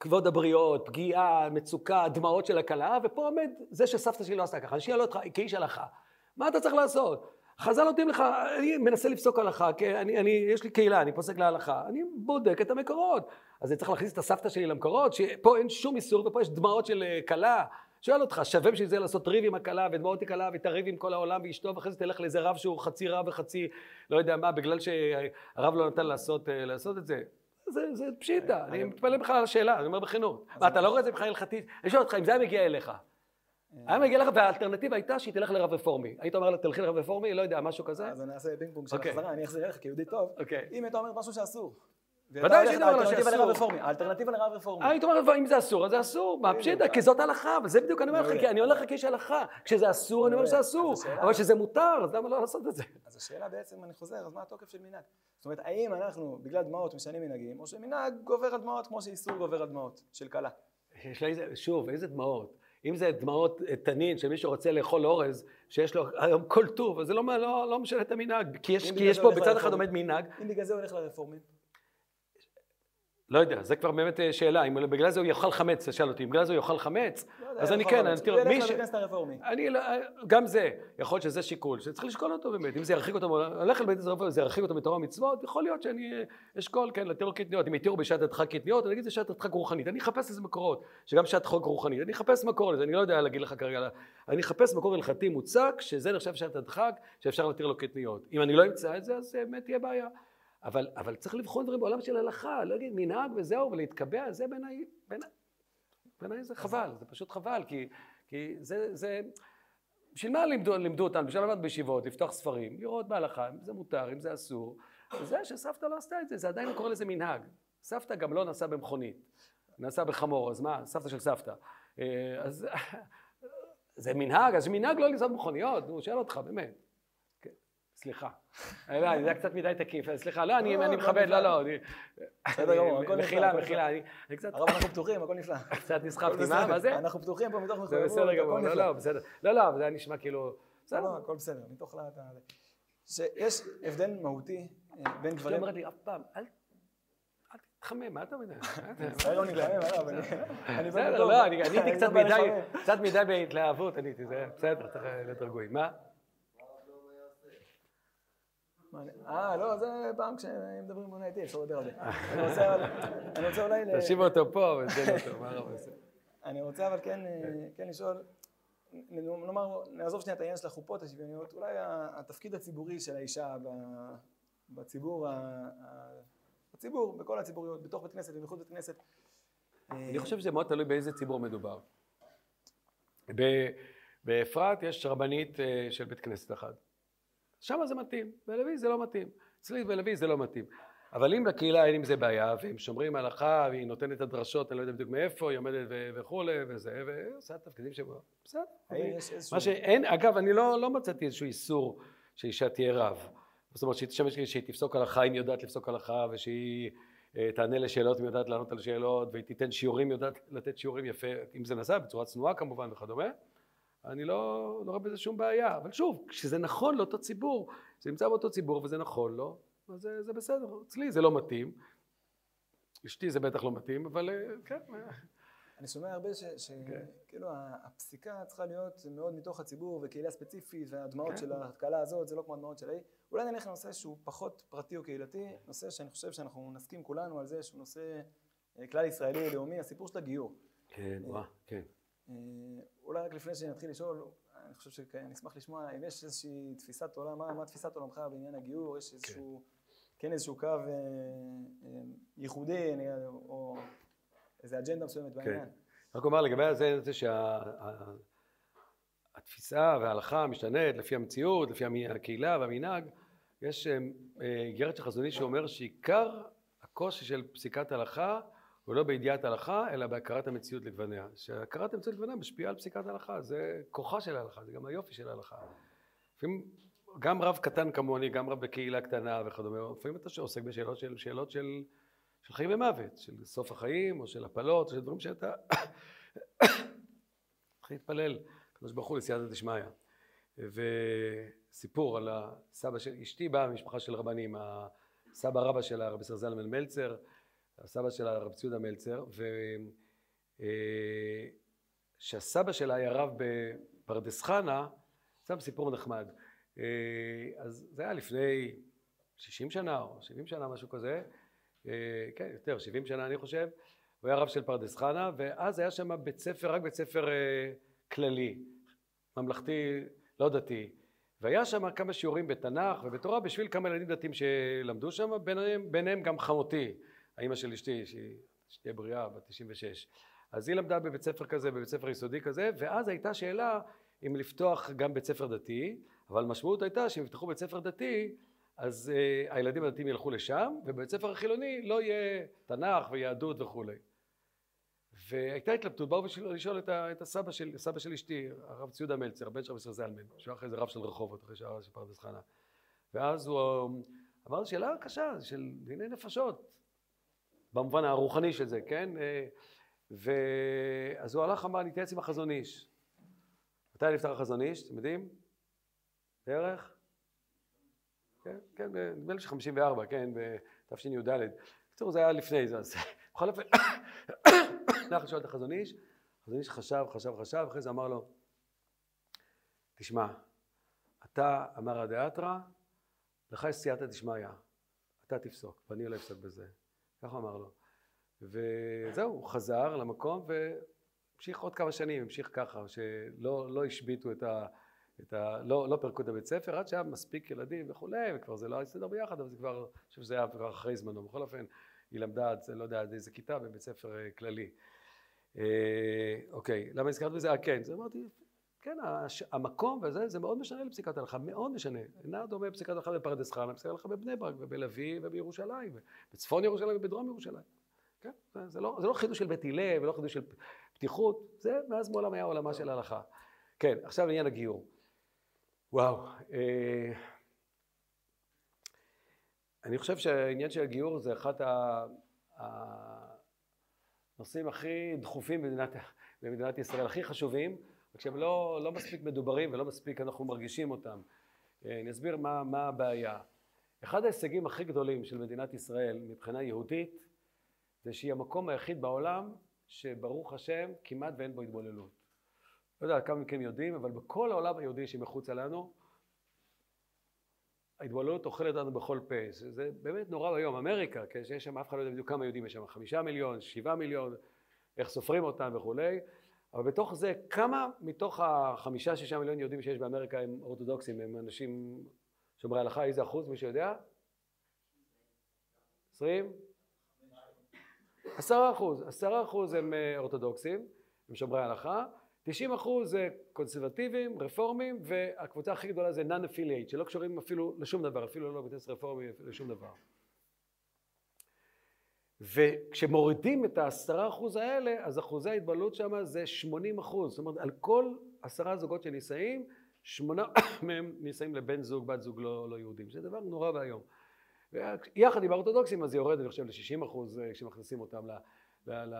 כבוד הבריות, פגיעה, מצוקה, דמעות של הכלה, ופה עומד זה שסבתא שלי לא עשתה ככה. אני שואל אותך, כאיש הלכה, מה אתה צריך לעשות? חז"ל נותנים לך, אני מנסה לפסוק הלכה, כי אני, אני, יש לי קהילה, אני פוסק להלכה, אני בודק את המקורות. אז אני צריך להכניס את הסבתא שלי למקורות, שפה אין שום איסור ופה יש דמעות של אה, כלה. שואל אותך, שווה בשביל זה לעשות ריב עם הכלה ודמעות עם כלה ותריב עם כל העולם ואשתו ואחרי זה תלך לאיזה רב שהוא חצי רב וחצי לא יודע מה בגלל שהרב לא נתן לעשות, אה, לעשות את זה. זה, זה פשיטה, אני מתפלא בכלל על השאלה, אני אומר בכנות. מה, אתה לא רואה את זה מבחינה הלכתית? אני שואל אותך, אם זה היה מגיע אליך, היה מגיע לך, והאלטרנטיבה הייתה שהיא תלך לרב רפורמי. היית אומר לה, תלכי לרב רפורמי, לא יודע, משהו כזה? אז אני אעשה פינג פונג של אוקיי. החזרה, אני אחזיר אליך כיהודי טוב. אוקיי. אם היית אומרת משהו שאסור. ודאי שהייתי אומר לה האלטרנטיבה שאסור. לרב רפורמי, האלטרנטיבה לרב רפורמי. היית אומר, אם זה אסור, אז זה אסור, מה פשיטה, כי זאת הלכה, וזה בדיוק אני אומר לך. כי אני אומר לך הלכה. כשזה אסור, אני אומר שזה. אסור, אבל כשזה מותר, אז למה לא לעשות את זה? אז השאלה בעצם, אני חוזר, אז מה התוקף של מנהג? זאת אומרת, האם אנחנו, בגלל דמעות, משנים מנהגים, או שמנהג גובר על דמעות כמו שאיסור גובר על דמעות, של כלה. שוב, איזה דמעות. אם זה דמעות אה, תנין של מי שרוצה לאכול אורז, שיש לו היום כל טוב, אז זה לא, לא, לא משנה את המנהג. כי יש, כי יש פה בצד אחד. עומד מנהג, אם בגלל זה הוא הולך לרפורמים, לא יודע, זה כבר באמת אה, שאלה, אם בגלל זה הוא יאכל חמץ, תשאל אותי, אם בגלל זה הוא יאכל חמץ, לא אז אני כן. אני, תראו, הוא מי ילך ש... לבית כנסת הרפורמי. אני, לא- גם זה, יכול להיות שזה שיקול, שצריך לשקול אותו באמת, אם זה ירחיק אותו, הולך לבית הספר, זה ירחיק אותו מתורה ומצוות, יכול להיות שאני אה, אשקול, כן, לתיאור קטניות, אם יתירו בשעת הדחק קטניות, אני אגיד זה שעת הדחק רוחנית, אני אחפש איזה מקורות, שגם שעת חוק רוחנית, אני אחפש מקור לזה, אני לא יודע להגיד לך כרגע, אני אחפש מקור הלכתי מוצק, שזה נחשב שעת הדחק, שאפשר להתיר לו קטניות, אם אני לא אמצא את זה, אז אה, באמת תהיה בעיה. אבל, אבל צריך לבחון דברים בעולם של הלכה, לא להגיד מנהג וזהו, ולהתקבע, זה בעיניי, בעיניי, זה חבל, זה פשוט חבל, כי, כי זה, זה, בשביל מה לימדו, לימדו אותנו? בשביל ללמד בישיבות, לפתוח ספרים, לראות בהלכה, אם זה מותר, אם זה אסור. זה שסבתא לא עשתה את זה, זה עדיין לא קורא לזה מנהג. סבתא גם לא נסעה במכונית, נסעה בחמור, אז מה, סבתא של סבתא. אה, אז זה מנהג, אז מנהג לא לנסוע במכוניות, נו, שואל אותך, באמת. סליחה. אה, לא, זה היה קצת מדי תקיף, סליחה, לא, אני לא, לא, מכבד, לא, לא. בסדר גמור, הכל נפלא, מחילה, הכל מחילה, אני קצת הרב, אנחנו פתוחים, הכל נפלא. קצת הכל נסחפתי, מה, זה? אנחנו פתוחים פה מתוך מחויבות, בסדר גמור, הכל לא, נפלא. לא, בסדר. לא, לא, זה היה נשמע כאילו... בסדר. הכל בסדר, מתוך להט ה... שיש הבדל מהותי אה, בין גברים... אומרת לי אף פעם, אל תתחמם, מה אתה? אני לא הרב, אני... בסדר. לא, אני הייתי מדי. קצת מדי בהתלהבות, אני הייתי, זה בסדר, צריך להיות רגועים. מה? אה, לא, זה פעם כשמדברים מול איתי, אפשר לדבר על זה. אני רוצה אבל- אולי... תשיב אותו פה ותן אותו, מה הרב עושה? אני רוצה אבל כן, אה, כן לשאול, נ- נאמר, נעזוב שנייה את העניין של החופות השוויוניות, אולי התפקיד הציבורי של האישה בציבור, בציבור, בכל הציבוריות, בתוך בית כנסת ומחוץ בית כנסת. אה, אני חושב שזה מאוד תלוי באיזה ציבור מדובר. באפרת יש רבנית אה, של בית כנסת אחד. שם זה מתאים, בלוי זה לא מתאים. אצלי בלוי זה לא מתאים. אבל אם בקהילה אין עם זה בעיה, והם שומרים הלכה, והיא נותנת את הדרשות, אני לא יודע בדיוק מאיפה, היא עומדת וכולי, וזה, ועושה את התפקידים שבו, בסדר. יש. מה שאין, אגב, אני לא, לא מצאתי איזשהו איסור שאישה תהיה רב. זאת אומרת, שהיא תשמש, שהיא תפסוק הלכה, אם היא יודעת לפסוק הלכה, ושהיא אה, תענה לשאלות אם יודעת לענות על שאלות, והיא תיתן שיעורים, יודעת לתת שיעורים יפה, אם זה נעשה בצורה צנועה כמובן וכדומה. אני לא, לא רואה בזה שום בעיה. אבל שוב, כשזה נכון לאותו ציבור, זה נמצא באותו ציבור וזה נכון לו, אז זה, זה בסדר. אצלי זה לא מתאים. אשתי זה בטח לא מתאים, אבל אה, כן. אני שומע הרבה שכאילו הפסיקה צריכה להיות מאוד מתוך הציבור וקהילה ספציפית והדמעות כן. של הכלה הזאת זה לא כמו הדמעות של ההיא. אולי נלך לנושא שהוא פחות פרטי או קהילתי, נושא שאני חושב שאנחנו נסכים כולנו על זה שהוא נושא אה, כלל ישראלי לאומי, הסיפור של הגיור. כן, וואה, כן. אה, אולי רק לפני שנתחיל לשאול, אני חושב שאני אשמח לשמוע אם יש איזושהי תפיסת עולם, מה, מה תפיסת עולמך בעניין הגיור, יש איזשהו, כן איזשהו קו אה, אה, ייחודי אני- או איזה אג'נדה מסוימת בעניין. רק אומר לגבי זה, זה שהתפיסה וההלכה משתנית לפי המציאות, לפי הקהילה והמנהג. יש אה, אה, איגרת של חזון איש שאומר שעיקר הקושי של פסיקת הלכה הוא לא בידיעת ההלכה, אלא בהכרת המציאות לגווניה. שהכרת המציאות לגווניה משפיעה על פסיקת ההלכה, זה כוחה של ההלכה, זה גם היופי של ההלכה. לפעמים גם רב קטן כמוני, גם רב בקהילה קטנה וכדומה, לפעמים אתה עוסק בשאלות של, שאלות של, של חיים ומוות, של סוף החיים, או של הפלות, או של דברים שאתה צריך להתפלל, הקדוש ברוך הוא לסייעתא דשמיא. וסיפור על הסבא של אשתי באה ממשפחה של רבנים, הסבא רבא שלה רבי סר זלמן מלצר, הסבא שלה רב ציודה מלצר, ושהסבא שלה היה רב בפרדס חנה, סתם סיפור נחמד. אה, אז זה היה לפני 60 שנה או 70 שנה, משהו כזה, אה, כן, יותר, 70 שנה אני חושב, הוא היה רב של פרדס חנה, ואז היה שם בית ספר, רק בית ספר אה, כללי, ממלכתי, לא דתי. והיה שם כמה שיעורים בתנ"ך ובתורה בשביל כמה ילדים דתיים שלמדו שם, ביניהם, ביניהם גם חמותי, האימא של אשתי, שהיא שתהיה בריאה, בת 96. אז היא למדה בבית ספר כזה, בבית ספר יסודי כזה, ואז הייתה שאלה אם לפתוח גם בית ספר דתי, אבל המשמעות הייתה שאם יפתחו בית ספר דתי, אז uh, הילדים הדתיים ילכו לשם, ובבית ספר החילוני לא יהיה תנ"ך ויהדות וכולי. והייתה התלבטות, באו לשאול את, ה, את הסבא של, סבא של אשתי, הרב ציודה מלצר, הבן של רב ישראל זלמן, שהוא אחרי זה רב של רחובות, אחרי שהיה רב של פרדס חנה. ואז הוא אמר שאלה קשה, של דיני נפשות, במובן הרוחני של זה, כן? ואז הוא הלך, אמר, נתייעץ עם החזון איש. מתי נפתח החזון איש, אתם יודעים? בערך? כן, כן, נדמה לי שחמישים וארבע, כן, בתשי"ד. בקיצור, זה היה לפני זה, אז בכל אופן, הלך לשאול את החזון איש, החזון איש חשב, חשב, חשב, אחרי זה אמר לו, תשמע, אתה אמר הדאתרא, לך יש סייעתא דשמיא, אתה תפסוק, ואני לא אפסוק בזה. ככה אמר לו. וזהו, הוא חזר למקום והמשיך עוד כמה שנים, המשיך ככה, שלא לא השביתו את ה... את ה לא, לא פירקו את הבית ספר, עד שהיה מספיק ילדים וכולי, וכבר זה לא היה סדר ביחד, אבל זה כבר, אני חושב שזה היה כבר אחרי זמנו. בכל אופן, היא למדה עד, לא יודע, עד איזה כיתה בבית ספר אה, כללי. אה, אוקיי, למה הזכרת בזה? אה, כן, זה אמרתי, כן, הש, המקום וזה, זה מאוד משנה לפסיקת הלכה, מאוד משנה. אינה דומה פסיקת הלכה בפרדס חנה, פסיקת הלכה בבני ברק ובלוי ובירושלים, בצפון ירושלים ובדרום ירושלים. כן, זה, זה, לא, זה לא חידוש של בית הלל ולא חידוש של פתיחות, זה מאז מעולם היה עולמה של ההלכה. כן, עכשיו לעניין הגיור. וואו, אה, אני חושב שהעניין של הגיור זה אחד הנושאים הכי דחופים במדינת, במדינת ישראל, הכי חשובים, וכשהם לא, לא מספיק מדוברים ולא מספיק אנחנו מרגישים אותם. אה, אני אסביר מה, מה הבעיה. אחד ההישגים הכי גדולים של מדינת ישראל מבחינה יהודית זה שהיא המקום היחיד בעולם שברוך השם כמעט ואין בו התבוללות. לא יודע כמה מכם יודעים, אבל בכל העולם היהודי שמחוצה לנו, ההתבוללות אוכלת לנו בכל פה. זה, זה באמת נורא ואיום. אמריקה, כן, שיש שם, אף אחד לא יודע בדיוק כמה יהודים יש שם, חמישה מיליון, שבעה מיליון, איך סופרים אותם וכולי, אבל בתוך זה, כמה מתוך החמישה, שישה מיליון יהודים שיש באמריקה הם אורתודוקסים, הם אנשים שומרי הלכה, איזה אחוז, מי שיודע? עשרים? עשרה אחוז, עשרה אחוז הם אורתודוקסים, הם שומרי הלכה, 90 אחוז זה קונסרבטיבים, רפורמים, והקבוצה הכי גדולה זה non-affiliate, שלא קשורים אפילו לשום דבר, אפילו לא בית רפורמי, לשום דבר. וכשמורידים את העשרה אחוז האלה, אז אחוזי ההתבללות שם זה 80 אחוז. זאת אומרת, על כל עשרה זוגות שנישאים, שמונה מהם נישאים לבן זוג, בת זוג לא, לא יהודים. זה דבר נורא ואיום. יחד עם האורתודוקסים אז זה יורד אני חושב ל-60 אחוז אה, כשמכניסים אותם ל... ל, ל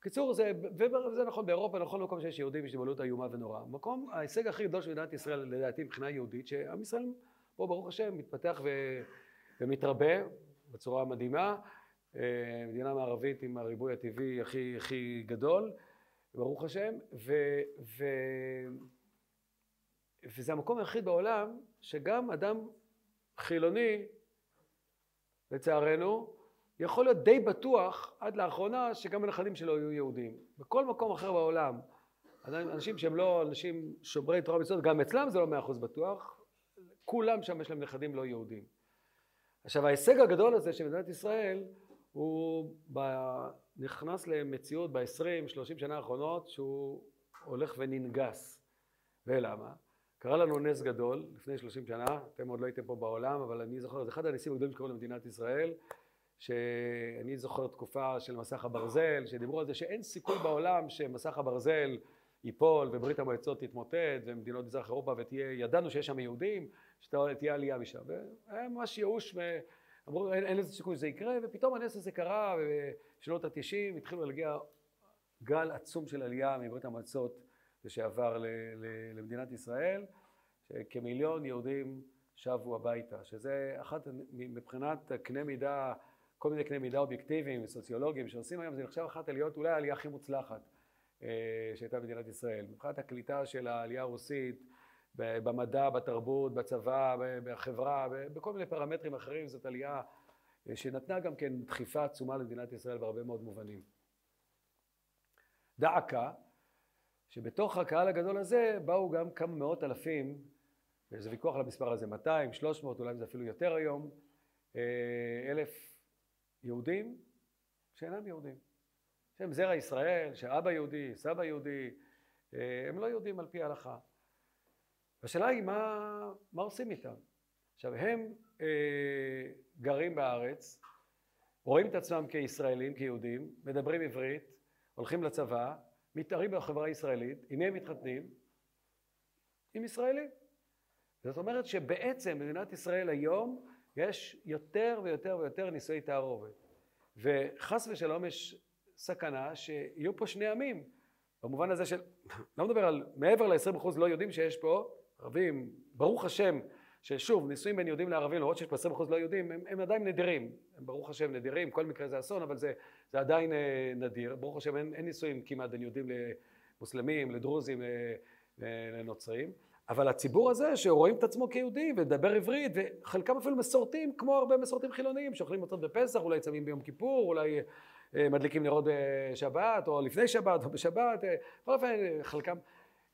קיצור זה, וזה נכון באירופה, נכון במקום שיש יהודים יש התבוללות איומה ונוראה. מקום, ההישג הכי גדול של מדינת ישראל לדעתי מבחינה יהודית שעם ישראל פה ברוך השם מתפתח ו, ומתרבה בצורה מדהימה מדינה מערבית עם הריבוי הטבעי הכי, הכי גדול ברוך השם ו, ו, וזה המקום היחיד בעולם שגם אדם חילוני לצערנו יכול להיות די בטוח עד לאחרונה שגם הנכדים שלו יהיו יהודים. בכל מקום אחר בעולם, אנשים שהם לא אנשים שומרי תורה ומצוות, גם אצלם זה לא מאה אחוז בטוח, כולם שם יש להם נכדים לא יהודים. עכשיו ההישג הגדול הזה של מדינת ישראל הוא ב... נכנס למציאות ב-20-30 שנה האחרונות שהוא הולך וננגס. ולמה? קרה לנו נס גדול לפני 30 שנה, אתם עוד לא הייתם פה בעולם, אבל אני זוכר, זה אחד הניסים הגדולים שקורים למדינת ישראל, שאני זוכר תקופה של מסך הברזל, שדיברו על זה שאין סיכוי בעולם שמסך הברזל ייפול וברית המועצות תתמוטט ומדינות מזרח אירופה ותהיה, ידענו שיש שם יהודים, שתהיה עלייה משם. והיה ממש ייאוש, אמרו אין, אין לזה סיכוי שזה יקרה, ופתאום הנס הזה קרה, בשנות התשעים התחילו להגיע גל עצום של עלייה מברית המועצות לשעבר למדינת ישראל, שכמיליון יהודים שבו הביתה, שזה אחת מבחינת קנה מידה כל מיני קנה מידה אובייקטיביים וסוציולוגיים שעושים היום, זה נחשב אחת העליות, אולי העלייה הכי מוצלחת אה, שהייתה במדינת ישראל. מבחינת הקליטה של העלייה הרוסית, במדע, בתרבות, בצבא, בחברה, בכל מיני פרמטרים אחרים, זאת עלייה אה, שנתנה גם כן דחיפה עצומה למדינת ישראל בהרבה מאוד מובנים. דא עקא, שבתוך הקהל הגדול הזה באו גם כמה מאות אלפים, ויש ויכוח על המספר הזה, 200, 300, אולי זה אפילו יותר היום, אה, אלף יהודים שאינם יהודים. שהם זרע ישראל, שאבא יהודי, סבא יהודי, אה, הם לא יהודים על פי ההלכה. והשאלה היא מה, מה עושים איתם? עכשיו הם אה, גרים בארץ, רואים את עצמם כישראלים, כיהודים, מדברים עברית, הולכים לצבא, מתארים בחברה הישראלית, עם מי הם מתחתנים? עם ישראלים. זאת אומרת שבעצם במדינת ישראל היום יש יותר ויותר ויותר נישואי תערובת. וחס ושלום יש סכנה שיהיו פה שני עמים. במובן הזה של, לא מדבר על מעבר ל-20% לא יודעים שיש פה ערבים, ברוך השם, ששוב, נישואים בין יהודים לערבים, למרות שיש פה 20% לא יהודים, הם, הם עדיין נדירים. הם ברוך השם נדירים, כל מקרה זה אסון, אבל זה, זה עדיין אה, נדיר. ברוך השם אין, אין נישואים כמעט בין יהודים למוסלמים, לדרוזים, לנוצרים. אבל הציבור הזה שרואים את עצמו כיהודי ומדבר עברית וחלקם אפילו מסורתיים כמו הרבה מסורתיים חילוניים שאוכלים מצות בפסח אולי צמים ביום כיפור אולי אה, מדליקים נרות בשבת או לפני שבת או בשבת אה, בכל אופן חלקם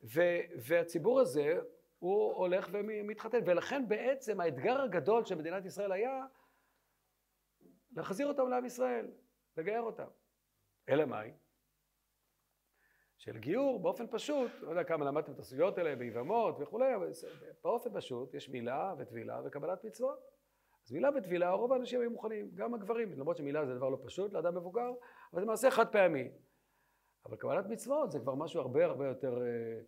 ו, והציבור הזה הוא הולך ומתחתן ולכן בעצם האתגר הגדול של מדינת ישראל היה להחזיר אותם לעם ישראל לגייר אותם אלא מאי של גיור באופן פשוט, לא יודע כמה למדתם את הסוגיות האלה ביבמות וכולי, אבל באופן פשוט יש מילה וטבילה וקבלת מצוות. אז מילה וטבילה, רוב האנשים היו מוכנים, גם הגברים, למרות שמילה זה דבר לא פשוט לאדם מבוגר, אבל זה מעשה חד פעמי. אבל קבלת מצוות זה כבר משהו הרבה הרבה יותר אה,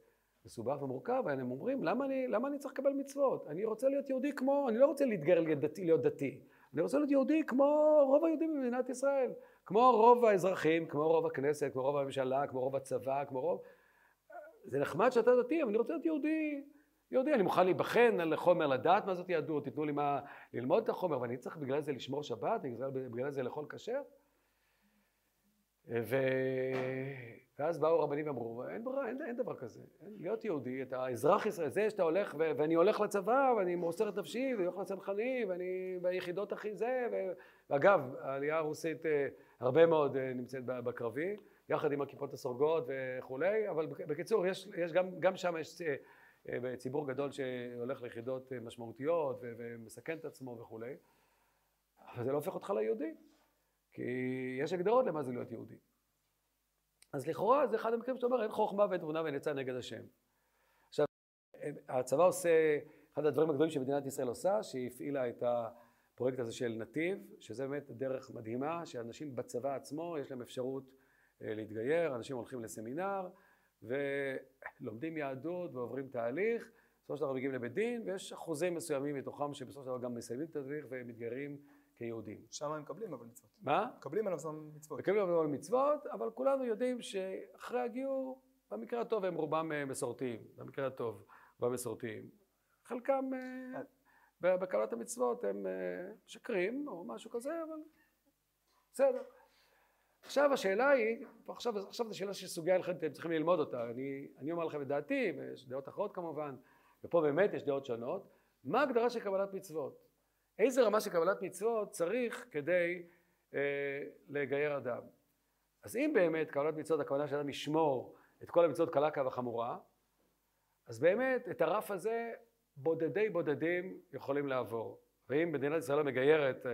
מסובך ומורכב, והם אומרים, למה אני, למה אני צריך לקבל מצוות? אני רוצה להיות יהודי כמו, אני לא רוצה להתגר להיות דתי, להיות דתי, אני רוצה להיות יהודי כמו רוב היהודים במדינת ישראל. כמו רוב האזרחים, כמו רוב הכנסת, כמו רוב הממשלה, כמו רוב הצבא, כמו רוב... זה נחמד שאתה דתי, אבל אני רוצה להיות יהודי. יהודי, אני מוכן להיבחן על חומר, לדעת מה זאת יהדות, תיתנו לי מה ללמוד את החומר, ואני צריך בגלל זה לשמור שבת, בגלל, בגלל זה לאכול כשר? ו... ואז באו רבנים ואמרו, אין ברירה, אין, אין דבר כזה. אין, להיות יהודי, אתה אזרח ישראל, זה שאתה הולך, ו- ואני הולך לצבא, ואני מוסר את נפשי, ואני הולך לצנחנים, ואני ביחידות הכי זה, ו... ואגב, העלייה הרוסית אה, הרבה מאוד אה, נמצאת בקרבי, יחד עם הכיפות הסורגות וכולי, אבל בקיצור, יש, יש גם, גם שם יש אה, ציבור גדול שהולך ליחידות משמעותיות ומסכן את עצמו וכולי, אבל זה לא הופך אותך ליהודי, כי יש הגדרות למה זה להיות יהודי. אז לכאורה זה אחד המקרים שאתה אומר אין חוכמה ואין תבונה ואין עצה נגד השם. עכשיו, הצבא עושה, אחד הדברים הגדולים שמדינת ישראל עושה, שהיא הפעילה את הפרויקט הזה של נתיב, שזה באמת דרך מדהימה, שאנשים בצבא עצמו יש להם אפשרות אה, להתגייר, אנשים הולכים לסמינר ולומדים יהדות ועוברים תהליך, בסופו של דבר מגיעים לבית דין ויש אחוזים מסוימים מתוכם שבסופו של דבר גם מסיימים את התהליך ומתגיירים כיהודים. שם הם מקבלים אבל מצוות. מה? מקבלים על עצמם מצוות. מקבלים עליהם מצוות, אבל כולנו יודעים שאחרי הגיור, במקרה הטוב הם רובם אה, מסורתיים, במקרה הטוב, רובם מסורתיים. חלקם אה, ב- בקבלת המצוות הם אה, משקרים או משהו כזה, אבל בסדר. עכשיו השאלה היא, עכשיו, עכשיו זו שאלה של סוגיה הלכתית, אתם צריכים ללמוד אותה, אני, אני אומר לכם את דעתי, ויש דעות אחרות כמובן, ופה באמת יש דעות שונות, מה ההגדרה של קבלת מצוות? איזה רמה של קבלת מצוות צריך כדי אה, לגייר אדם? אז אם באמת קבלת מצוות הכוונה שאדם ישמור את כל המצוות קלה כבחמורה, אז באמת את הרף הזה בודדי בודדים יכולים לעבור. ואם מדינת ישראל מגיירת אה,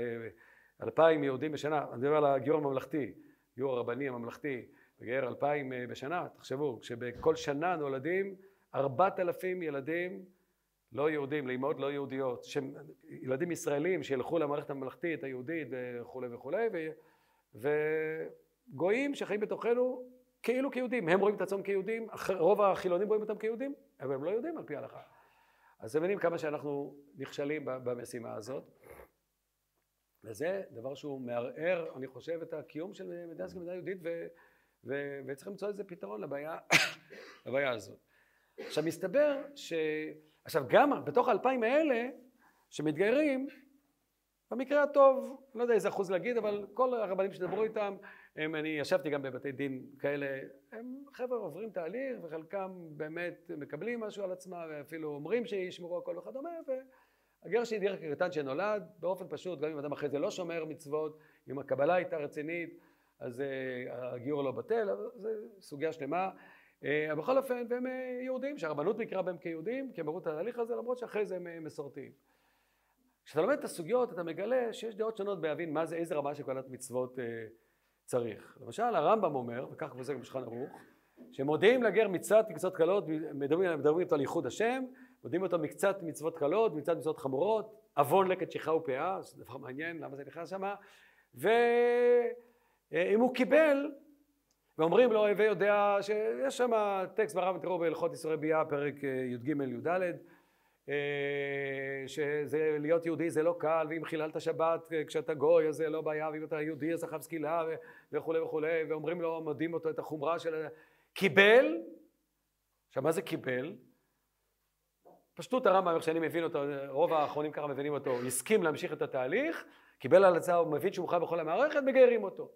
אלפיים יהודים בשנה, אני מדבר על הגיור הממלכתי, גיור הרבני הממלכתי, מגייר אלפיים אה, בשנה, תחשבו, כשבכל שנה נולדים ארבעת אלפים ילדים לא יהודים, לאמהות לא יהודיות, ילדים ישראלים שילכו למערכת הממלכתית היהודית וכולי וכולי, ו, וגויים שחיים בתוכנו כאילו כיהודים, הם רואים את עצמם כיהודים, רוב החילונים רואים אותם כיהודים, אבל הם לא יהודים על פי ההלכה. אז אתם מבינים כמה שאנחנו נכשלים במשימה הזאת. וזה דבר שהוא מערער, אני חושב, את הקיום של מדינת כמדינה יהודית, ו, ו, וצריך למצוא איזה פתרון לבעיה, לבעיה הזאת. עכשיו מסתבר ש... עכשיו גם בתוך האלפיים האלה שמתגיירים, במקרה הטוב, לא יודע איזה אחוז להגיד, אבל כל הרבנים שדברו איתם, הם, אני ישבתי גם בבתי דין כאלה, הם חבר'ה עוברים תהליך וחלקם באמת מקבלים משהו על עצמם ואפילו אומרים שישמרו הכל וכדומה והגר שהדיר כקטן שנולד באופן פשוט, גם אם אדם אחרי זה לא שומר מצוות, אם הקבלה הייתה רצינית אז uh, הגיור לא בטל, זו סוגיה שלמה. אה, בכל אופן, והם אה, יהודים, שהרבנות מכירה בהם כיהודים, כי הם עברו את התהליך הזה, למרות שאחרי זה הם אה, מסורתיים. כשאתה לומד את הסוגיות, אתה מגלה שיש דעות שונות בהבין מה זה, איזה רמה של קבלת מצוות אה, צריך. למשל, הרמב"ם אומר, וכך עוסק בשולחן ערוך, שמודיעים לגר מצוות מקצות קלות, מדברים, מדברים איתו על ייחוד השם, מודיעים אותו מקצת מצוות קלות, מקצת מצוות חמורות, עוון לקט שכחה ופאה, זה דבר מעניין, למה זה נכנס שמה, ואם הוא קיבל, ואומרים לו, הווה יודע שיש שם טקסט ברב תראו בהלכות איסורי ביאה, פרק י"ג י"ד, שזה להיות יהודי זה לא קל, ואם חיללת שבת כשאתה גוי אז זה לא בעיה, ואם אתה יהודי אז חייב סקילה וכולי וכולי, ואומרים לו, מודים אותו את החומרה של... קיבל, עכשיו מה זה קיבל? פשטות הרמב"ם, איך שאני מבין אותו, רוב האחרונים ככה מבינים אותו, הסכים להמשיך את התהליך, קיבל על עצמו, הוא מבין שהוא מוכן בכל המערכת, מגיירים אותו.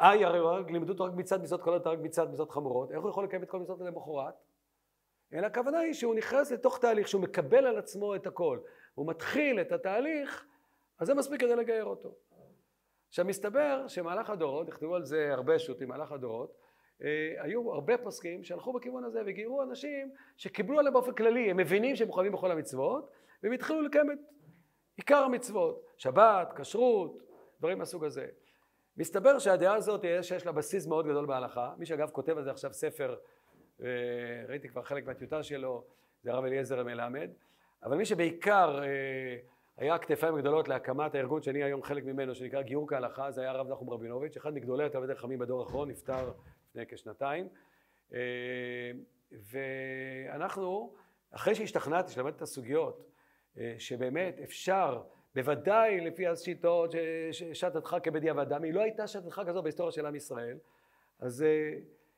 איי, הרי לימדו אותו רק מצד מצוות קלות, רק מצד מצוות חמורות, איך הוא יכול לקיים את כל מצוות למחרת? אלא הכוונה היא שהוא נכנס לתוך תהליך, שהוא מקבל על עצמו את הכל, הוא מתחיל את התהליך, אז זה מספיק כדי לגייר אותו. עכשיו מסתבר שמהלך הדורות, נכתבו על זה הרבה שו"תים, מהלך הדורות, אה, היו הרבה פוסקים שהלכו בכיוון הזה וגיירו אנשים שקיבלו עליהם באופן כללי, הם מבינים שהם מחויבים בכל המצוות, והם התחילו לקיים את עיקר המצוות, שבת, כשרות, דברים מהסוג הזה. מסתבר שהדעה הזאת שיש לה בסיס מאוד גדול בהלכה, מי שאגב כותב על זה עכשיו ספר, ראיתי כבר חלק מהטיוטה שלו, זה הרב אליעזר המלמד, אבל מי שבעיקר היה כתפיים גדולות להקמת הארגון שאני היום חלק ממנו, שנקרא גיור כהלכה, זה היה הרב נחום רבינוביץ', אחד מגדולי התלמידי חכמים בדור האחרון, נפטר לפני כשנתיים, ואנחנו, אחרי שהשתכנעתי, שלמדתי את הסוגיות, שבאמת אפשר בוודאי לפי השיטות ששתתך כבדיעבדם, היא לא הייתה שתתך כזו בהיסטוריה של עם ישראל, אז,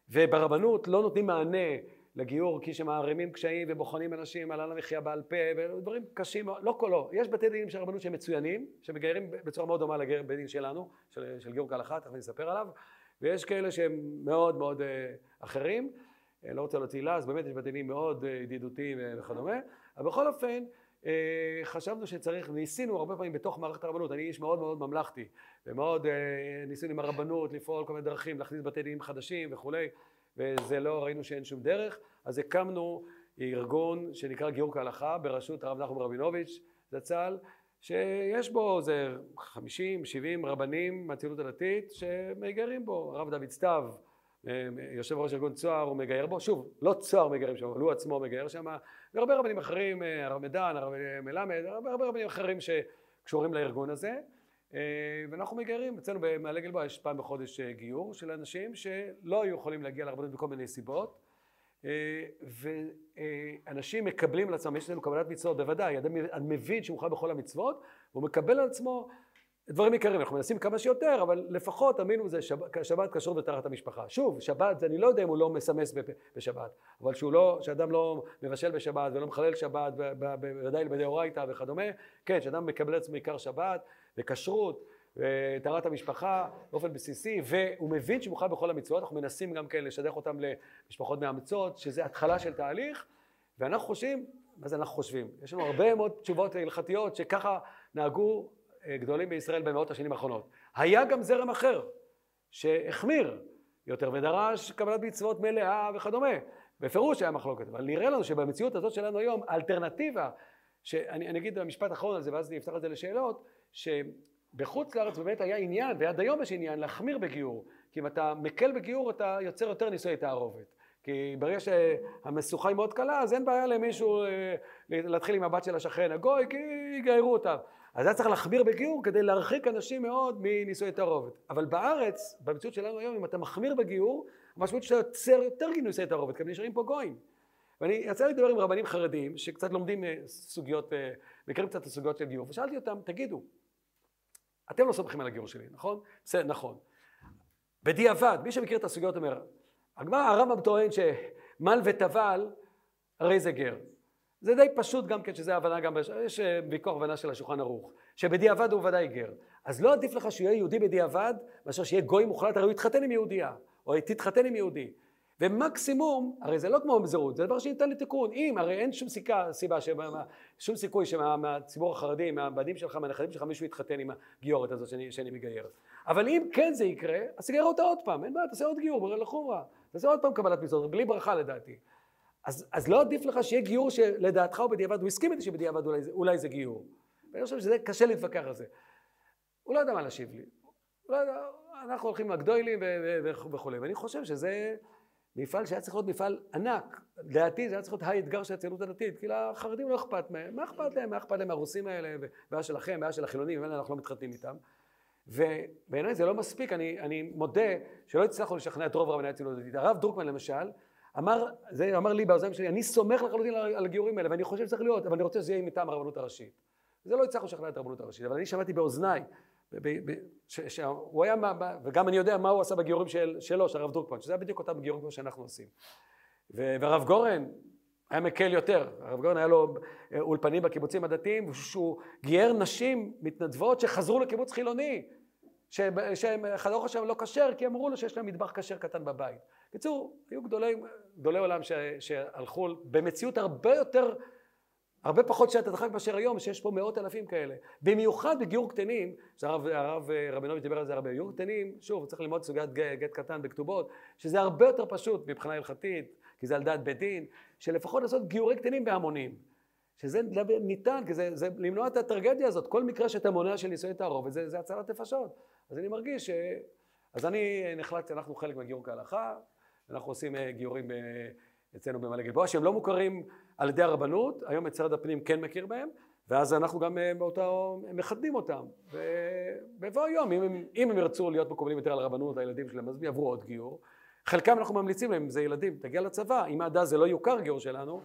וברבנות לא נותנים מענה לגיור כי שמערימים קשיים ובוחנים אנשים על המחיה בעל פה ודברים קשים, לא כולו, יש בתי דינים של רבנות שהם מצוינים, שמגיירים בצורה מאוד דומה לגייר בית דין שלנו, של, של גיור כהלכה, תכף אני אספר עליו, ויש כאלה שהם מאוד מאוד אחרים, לא רוצה להוציא לה, אז באמת יש בתי דינים מאוד ידידותיים וכדומה, אבל בכל אופן חשבנו שצריך, ניסינו הרבה פעמים בתוך מערכת הרבנות, אני איש מאוד מאוד ממלכתי ומאוד ניסינו עם הרבנות לפעול כל מיני דרכים, להכניס בתי דינים חדשים וכולי וזה לא, ראינו שאין שום דרך, אז הקמנו ארגון שנקרא גיור כהלכה בראשות הרב נחום רבינוביץ' זצ"ל שיש בו איזה חמישים, שבעים רבנים מהציונות הדתית שמגיירים בו, הרב דוד סתיו יושב ראש ארגון צוהר הוא מגייר בו, שוב לא צוהר מגיירים שם, אבל הוא עצמו מגייר שם. והרבה רבנים אחרים, הרב מדן, הרב מלמד, הרבה, הרבה רבנים אחרים שקשורים לארגון הזה. ואנחנו מגיירים, אצלנו במעלה גלבוע יש פעם בחודש גיור של אנשים שלא היו יכולים להגיע לרבנות בכל מיני סיבות. ואנשים מקבלים על עצמם, יש לנו קבלת מצוות בוודאי, אדם מבין שהוא מוכן בכל המצוות והוא מקבל על עצמו דברים עיקריים, אנחנו מנסים כמה שיותר, אבל לפחות המינימום זה שבת, שבת כשרות וטהרת המשפחה. שוב, שבת, אני לא יודע אם הוא לא מסמס בשבת, אבל שהוא לא, שאדם לא מבשל בשבת ולא מחלל שבת, בוודאי בדאורייתא וכדומה, כן, שאדם מקבל לעצמו עיקר שבת וכשרות וטהרת המשפחה באופן בסיסי, והוא מבין שהוא מוכן בכל המצוות, אנחנו מנסים גם כן לשדך אותם למשפחות מאמצות, שזה התחלה של תהליך, ואנחנו חושבים, מה זה אנחנו חושבים? יש לנו הרבה מאוד תשובות הלכתיות שככה נהגו גדולים בישראל במאות השנים האחרונות. היה גם זרם אחר שהחמיר יותר ודרש קבלת מצוות מלאה וכדומה. בפירוש היה מחלוקת, אבל נראה לנו שבמציאות הזאת שלנו היום, האלטרנטיבה, שאני אני אגיד משפט אחרון על זה ואז אני אפתח את זה לשאלות, שבחוץ לארץ באמת היה עניין, ועד היום יש עניין, להחמיר בגיור. כי אם אתה מקל בגיור אתה יוצר יותר נישואי תערובת. כי ברגע שהמשוכה היא מאוד קלה, אז אין בעיה למישהו אה, להתחיל עם הבת של השכן הגוי, כי יגיירו אותם. אז היה צריך להחמיר בגיור כדי להרחיק אנשים מאוד מנישואי תערובת. אבל בארץ, במציאות שלנו היום, אם אתה מחמיר בגיור, המשמעות שאתה יוצר יותר נישואי תערובת, כי הם נשארים פה גויים. ואני יצא לי לדבר עם רבנים חרדים, שקצת לומדים אה, סוגיות, אה, מכירים קצת את הסוגיות של גיור, ושאלתי אותם, תגידו, אתם לא סומכים על הגיור שלי, נכון? בסדר, נכון. בדיעבד, מי שמכיר את הסוגיות אומר, הרמב"ם טוען שמל וטבל, הרי זה גר. זה די פשוט גם כן, שזה הבנה גם, יש אה, ויכוח הבנה של השולחן ערוך, שבדיעבד הוא ודאי גר. אז לא עדיף לך שהוא יהיה יהודי בדיעבד, מאשר שיהיה גוי מוחלט, הרי הוא יתחתן עם יהודייה, או תתחתן עם יהודי. ומקסימום, הרי זה לא כמו ממזרות, זה דבר שניתן לתיקון. אם, הרי אין שום סיכה, סיבה, שמה, שום סיכוי שמהציבור החרדי, מהבנים שלך, מהנכדים שלך, מישהו יתחתן עם הגיורת הזאת שאני, שאני מגייר. אבל אם כן זה יקרה, אז תגייר אותה עוד פעם, אין בעיה, תעשה עוד גיור, ברר לחומרה. תעשה עוד פעם קבלת מצוות, בלי ברכה לדעתי. אז, אז לא עדיף לך שיהיה גיור שלדעתך הוא בדיעבד, הוא הסכים איתי שבדיעבד אולי, אולי זה גיור. ואני חושב שזה קשה להתווכח על זה. הוא לא יודע מה להשיב לי. לא יודע, אנחנו הולכים לגדולים וכולי, ואני חושב שזה מפעל שהיה צריך להיות מפעל ענק. לדעתי זה היה צריך להיות האתגר של הציונות הדתית, כי לחרדים לא אכפת מהם, מה אכפת להם? מה אכפת להם מהרוסים האלה, והיה שלכם, והיה של החילונים, ממילא אנחנו לא מתחתנים איתם. ובעיניי זה לא מספיק, אני, אני מודה שלא הצלחנו לשכנע את רוב רבני הציונות הדתית. הרב דרוקמן למשל, אמר, זה אמר לי באוזניים שלי, אני סומך לחלוטין על, הגיורים האלה, ואני חושב שצריך להיות, אבל אני רוצה שזה יהיה מטעם הרבנות הראשית. זה לא הצלחנו לשכנע את הרבנות הראשית, אבל אני שמעתי באוזניי, שהוא היה, וגם אני יודע מה הוא עשה בגיורים של, שלו, של הרב דרוקמן, שזה היה בדיוק אותם גיורים כמו שאנחנו עושים. והרב גורן היה מקל יותר, הרב גורן היה לו אולפנים בקיבוצים הדתיים, שהוא גייר נשים מתנדבות שחזרו לקיבוץ חילוני, שחדר שלהם לא כשר, כי אמרו לו שיש להם מטבח כשר קטן בבית. בקיצור, היו גדולי, גדולי עולם ש, שהלכו במציאות הרבה יותר, הרבה פחות שעת הדחק מאשר היום, שיש פה מאות אלפים כאלה. במיוחד בגיור קטנים, שהרב הרב רבינוביץ' דיבר על זה הרבה, גיור קטנים, שוב, צריך ללמוד סוגיית גט קטן בכתובות, שזה הרבה יותר פשוט מבחינה הלכתית, כי זה על דעת בית דין, שלפחות לעשות גיורי קטנים בהמונים. שזה ניתן, כי זה, זה למנוע את הטרגדיה הזאת. כל מקרה שאתה מונע של נישואי תערובת, זה, זה הצלת נפשות. אז אני מרגיש ש... אז אני נחלקתי, אנחנו חלק מהגיור כהלכה, אנחנו עושים גיורים אצלנו במעלה גלבוע, שהם לא מוכרים על ידי הרבנות, היום משרד הפנים כן מכיר בהם, ואז אנחנו גם באותו, מחתנים אותם. ובבוא היום, אם הם, אם הם ירצו להיות מקובלים יותר על הרבנות, הילדים שלהם, אז יעברו עוד גיור. חלקם אנחנו ממליצים להם, זה ילדים, תגיע לצבא, אם עד אז זה לא יוכר גיור שלנו,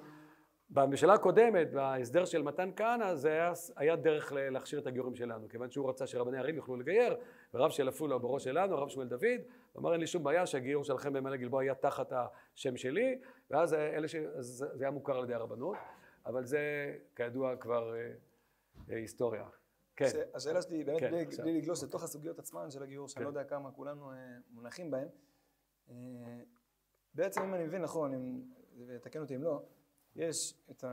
בממשלה הקודמת, בהסדר של מתן כהנא, זה היה, היה דרך להכשיר את הגיורים שלנו, כיוון שהוא רצה שרבני ערים יוכלו לגייר, ורב של עפולה בראש שלנו, הרב שמואל דוד, אמר אין לי שום בעיה שהגיור שלכם במעלה גלבוע היה תחת השם שלי, ואז אלה ש... זה היה מוכר על ידי הרבנות, אבל זה כידוע כבר אה, אה, היסטוריה. כן. השאלה שלי, באמת כן, בלי, עכשיו. בלי לגלוש לתוך הסוגיות עצמן של הגיור, שאני כן. לא יודע כמה כולנו אה, מונחים בהם, אה, בעצם אם אני מבין נכון, אם, ותקן אותי אם לא, יש את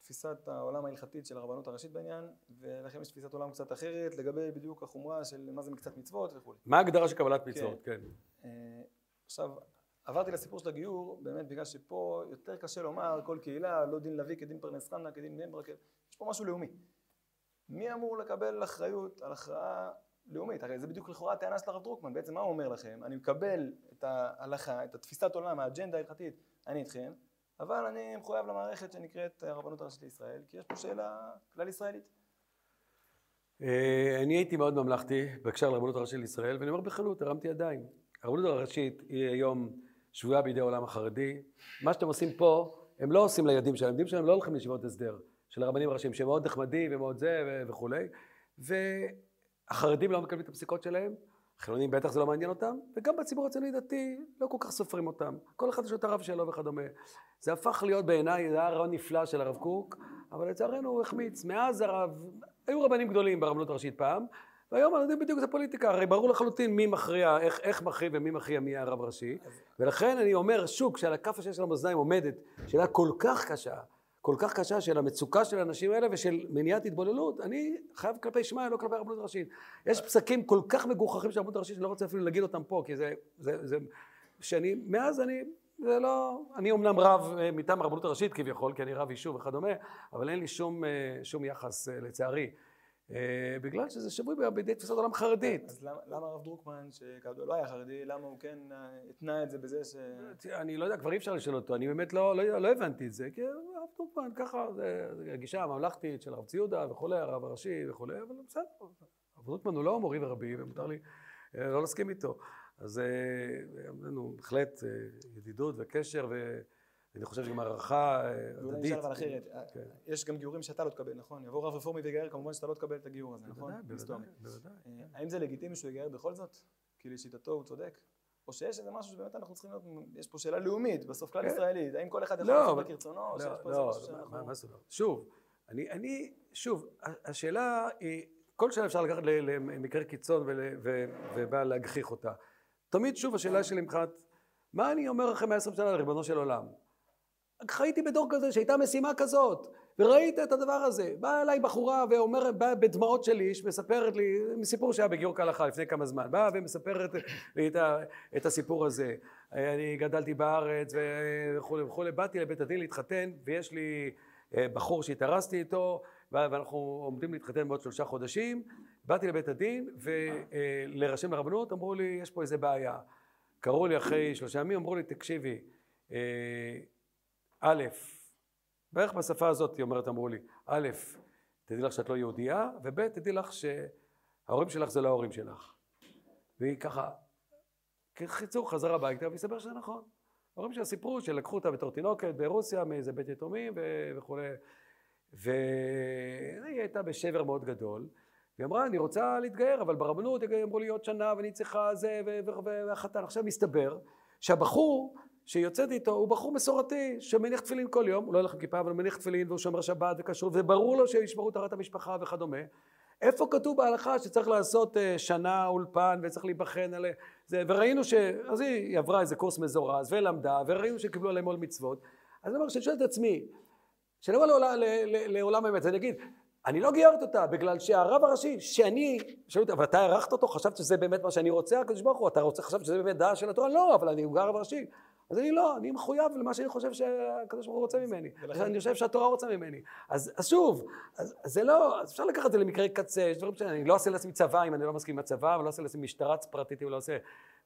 תפיסת העולם ההלכתית של הרבנות הראשית בעניין, ולכם יש תפיסת עולם קצת אחרת לגבי בדיוק החומרה של מה זה מקצת מצוות וכו'. מה ההגדרה של קבלת מצוות? כן. אה, עכשיו, עברתי לסיפור של הגיור, באמת בגלל שפה יותר קשה לומר כל קהילה, לא דין לביא כדין פרנס חנה, כדין בני ברק, יש פה משהו לאומי. מי אמור לקבל אחריות על הכרעה לאומית? הרי זה בדיוק לכאורה הטענה של הרב דרוקמן, בעצם מה הוא אומר לכם? אני מקבל את ההלכה, את התפיסת עולם, האג'נדה ההלכתית, אני איתכם, אבל אני מחויב למערכת שנקראת הרבנות הראשית לישראל, כי יש פה שאלה כלל ישראלית. אה, אני הייתי מאוד ממלכתי בהקשר לרבנות הראשית לישראל, ואני אומר בכנות, הרמתי ידיים. הרבנות הראשית היא היום שבויה בידי העולם החרדי. מה שאתם עושים פה, הם לא עושים לילדים שלהם, הילדים שלהם לא הולכים לישיבות הסדר של הרבנים הראשיים, שהם מאוד נחמדים ומאוד זה וכולי. החרדים לא מקבלים את הפסיקות שלהם, החילונים בטח זה לא מעניין אותם, וגם בציבור הציוני דתי לא כל כך סופרים אותם. כל אחד יש לו את הרב שלו וכדומה. זה הפך להיות בעיניי, זה היה רעיון נפלא של הרב קוק, אבל לצערנו הוא החמיץ. מאז הרב, היו רבנים גדולים ברבנות הראשית פעם, והיום אנחנו יודעים בדיוק את הפוליטיקה, הרי ברור לחלוטין מי מכריע, איך, איך מכריע ומי מכריע מי הרב ראשי. ולכן אני אומר, שוב, כשעל הכף השש של המאזניים עומדת שאלה כל כך קשה, כל כך קשה של המצוקה של האנשים האלה ושל מניעת התבוללות, אני חייב כלפי שמיא, לא כלפי הרבנות הראשית. יש פסקים כל כך מגוחכים של הרבנות הראשית שאני לא רוצה אפילו להגיד אותם פה, כי זה, זה, זה, שאני, מאז אני, זה לא, אני אמנם רב אה, מטעם הרבנות הראשית כביכול, כי אני רב יישוב וכדומה, אבל אין לי שום, אה, שום יחס אה, לצערי. אה, בגלל שזה שבוי בידי תפיסת עולם חרדית. אז למה- הרב דרוקמן, שכידוע לא היה חרדי, למה הוא כן אה, התנה את זה בזה ש... תראה, אני לא יודע, כבר אי אפשר לשאול אותו, אני באמת לא, לא, לא הבנתי את זה, כי הרב טרופמן ככה, זה הגישה הממלכתית של הרב ציודה וכולי, הרב הראשי וכולי, אבל בסדר, הרב טרופמן הוא לא מורי ורבי, ומותר לי אה, לא להסכים איתו. אז היה לנו בהחלט ידידות וקשר, ואני חושב שגם הערכה אה, הדדית. נשאל אבל אחרת, אה, כן. יש גם גיורים שאתה לא תקבל, נכון? יבוא רב רפורמי ויגייר, כמובן שאתה לא תקבל את הגיור הזה, נכון? בוודאי. בוודאי. אה, האם זה לגיטימי שהוא יגייר בכל זאת? כי לשיטתו הוא צודק? או שיש איזה משהו שבאמת אנחנו צריכים להיות, יש פה שאלה לאומית, בסוף כלל כן. ישראלית, האם כל אחד יכול לא, לעשות אבל- כרצונו, או לא, שיש פה איזה לא, משהו מה- שאנחנו... מה זאת אומרת? שוב, אני, אני, שוב, השאלה היא, כל שאלה אפשר לקחת למקרה קיצון ובא להגחיך אותה. תמיד שוב השאלה שלי מבחינת, מה אני אומר אחרי 120 שנה לריבונו של עולם? חייתי בדור כזה שהייתה משימה כזאת, וראית את הדבר הזה. באה אליי בחורה ואומרת, באה בדמעות של איש, מספרת לי, סיפור שהיה בגיור כהלכה לפני כמה זמן, באה ומספרת לי את, ה, את הסיפור הזה. אני גדלתי בארץ וכולי וכולי, באתי לבית הדין להתחתן, ויש לי אה, בחור שהתארסתי איתו, ואנחנו עומדים להתחתן בעוד שלושה חודשים. באתי לבית הדין, ולהירשם לרבנות, אמרו לי, יש פה איזה בעיה. קראו לי אחרי שלושה ימים, אמרו לי, תקשיבי, אה, א', בערך בשפה הזאת, היא אומרת, אמרו לי, א', תדעי לך שאת לא יהודייה, וב', תדעי לך שההורים שלך זה לא ההורים שלך. והיא ככה, קיצור, חזרה הביתה, והסתבר שזה נכון. ההורים שלה סיפרו שלקחו אותה בתור תינוקת ברוסיה, מאיזה בית יתומים וכולי. והיא הייתה בשבר מאוד גדול, והיא אמרה, אני רוצה להתגייר, אבל ברבנות אמרו לי עוד שנה, ואני צריכה זה, והחתן. עכשיו מסתבר שהבחור שיוצאת איתו הוא בחור מסורתי, שמניח תפילין כל יום, הוא לא הולך עם כיפה, אבל הוא מניח תפילין, והוא שומר שבת וכשרות, וברור לו שישמרו טהרת המשפחה וכדומה. איפה כתוב בהלכה שצריך לעשות אה, שנה אולפן וצריך להיבחן על זה, וראינו ש... אז היא עברה איזה קורס מזורז ולמדה, וראינו שקיבלו עליהם עול מצוות. אז אני אומר, שאני שואל את עצמי, כשאני אומר לעולם, לעולם האמת, אני אגיד, אני לא גיורתי אותה בגלל שהרב הראשי, שאני, שאלו אותי, אבל אתה הערכת אותו, חשבת שזה באמת מה שאני רוצה, הקדוש ברוך הוא, אתה רוצה, חשבת שזה באמת דעה של התורה? לא, אבל אני הוא הרב הראשי. אז אני לא, אני מחויב למה שאני חושב שהקדוש ברוך הוא רוצה ממני. ולכן- אני חושב שהתורה רוצה ממני. אז, אז שוב, אז, אז זה לא, אז אפשר לקחת את זה למקרה קצה, יש דברים שאני לא עושה לעצמי צבא אם אני לא מסכים עם הצבא, ואני לא עושה לעצמי משטרה פרטית אם לא עושה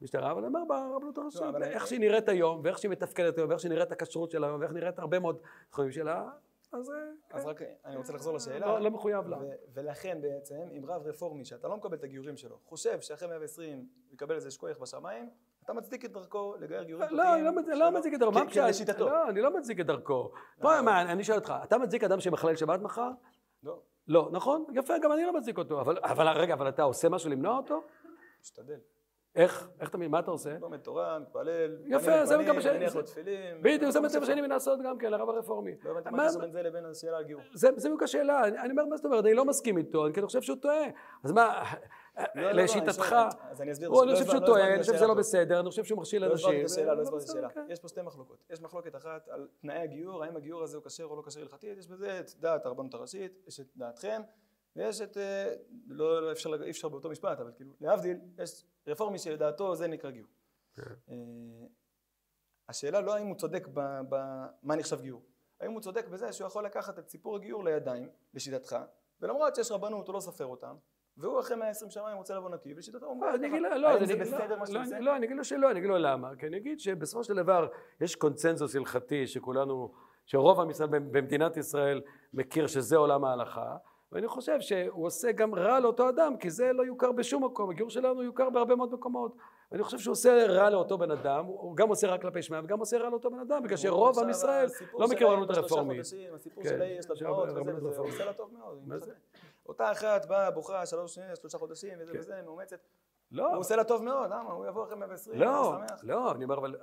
משטרה, אבל אני אומר ברבנות הראשית, לא, אבל- איך שהיא נראית היום, ואיך שהיא מתפקדת היום, ואיך שנראית הכשרות שלה היום, ואיך נראית הרבה מאוד תחומים שלה, אז אה, אז רק אני רוצה לחזור לשאלה. לא, לא מחויב לה. ולכן בעצם, אם רב רפורמי שאתה לא מקבל את הגיורים שלו, חושב שאחרי 120 הוא יקבל איזה שכוח בשמיים, אתה מצדיק את דרכו לגייר גיורים לא, אני לא מצ- לא מצדיק את דרכו, מה כי- כי פשט? לשיטתו. לא, אני לא מצדיק את דרכו. בוא, מה, אני שואל אותך, אתה מצדיק אדם שמחלל שבת מחר? לא, לא, נכון? יפה, גם אני לא מצדיק אותו. אבל, אבל רגע, אבל אתה עושה משהו למנוע אותו? משתדל. איך? איך אתה, מה אתה עושה? לומד תורה, מתפלל, יפה, זה גם מה ש- מניח לו תפילין. בדיוק, זה מה שאני מנסה לעשות גם כן, לרב הרפורמי. לא הבנתי מה- הקשר בין זה לבין השאלה על גיור. זה בדיוק השאלה, אני אומר, מה זאת אומרת? אני לא מסכים איתו, אני כי אני חושב שהוא טועה. אז מה, לא, לא, לא, לשיטתך, אני חושב שהוא טועה, אני חושב שזה לא. בסדר, אני חושב שהוא מכשיל לא הסברתי אנשים. את השאלה, לא הסברתי את השאלה. בסדר, כן. יש פה שתי מחלוקות. יש מחלוקת אחת על תנאי הגיור, האם הגיור הזה הוא כשר או לא כשר הלכתית, יש בזה את דעת הרבנות הראשית, יש את דעתכם, ויש את, אה, לא לא אפשר, אי אפשר באותו משפט, אבל כאילו, להבדיל, יש רפורמי שלדעתו זה נקרא גיור. כן. אה, השאלה לא האם הוא צודק במה נחשב גיור, האם הוא צודק בזה שהוא יכול לקחת את סיפור הגיור לידיים, לשיטתך, ולמרות שיש רבנות הוא לא סופר אותם, והוא אחרי 120 שמיים רוצה לבוא נקי, ולשיטתו הוא אומר אני ככה. אגיד לו, לא, האם זה אני- בסדר מה שאתה לא, עושה? לא, אני אגיד לו שלא, אני אגיד לו למה, כי אני אגיד שבסופו של דבר יש קונצנזוס הלכתי שכולנו, שרוב עם ישראל במדינת ישראל מכיר שזה עולם ההלכה, ואני חושב שהוא עושה גם רע לאותו אדם, כי זה לא יוכר בשום מקום, הגיור שלנו יוכר בהרבה מאוד מקומות. ואני חושב שהוא עושה רע לאותו בן אדם, הוא גם עושה רע כלפי שמיא וגם עושה רע לאותו בן אדם, בגלל שרוב עם ישראל לא מכיר רבנות בשלושה הרפורמית. חודשים, הסיפור כן, של ההיא יש לה דמעות וזה, וזה, הוא. עושה לה טוב מאוד. אותה אחת באה, בוכה שלוש, שלושה חודשים, וזה וזה, מאומצת. לא, הוא עושה לה טוב מאוד, למה? הוא יבוא אחרי 120, לא. לא, אני אומר, אבל,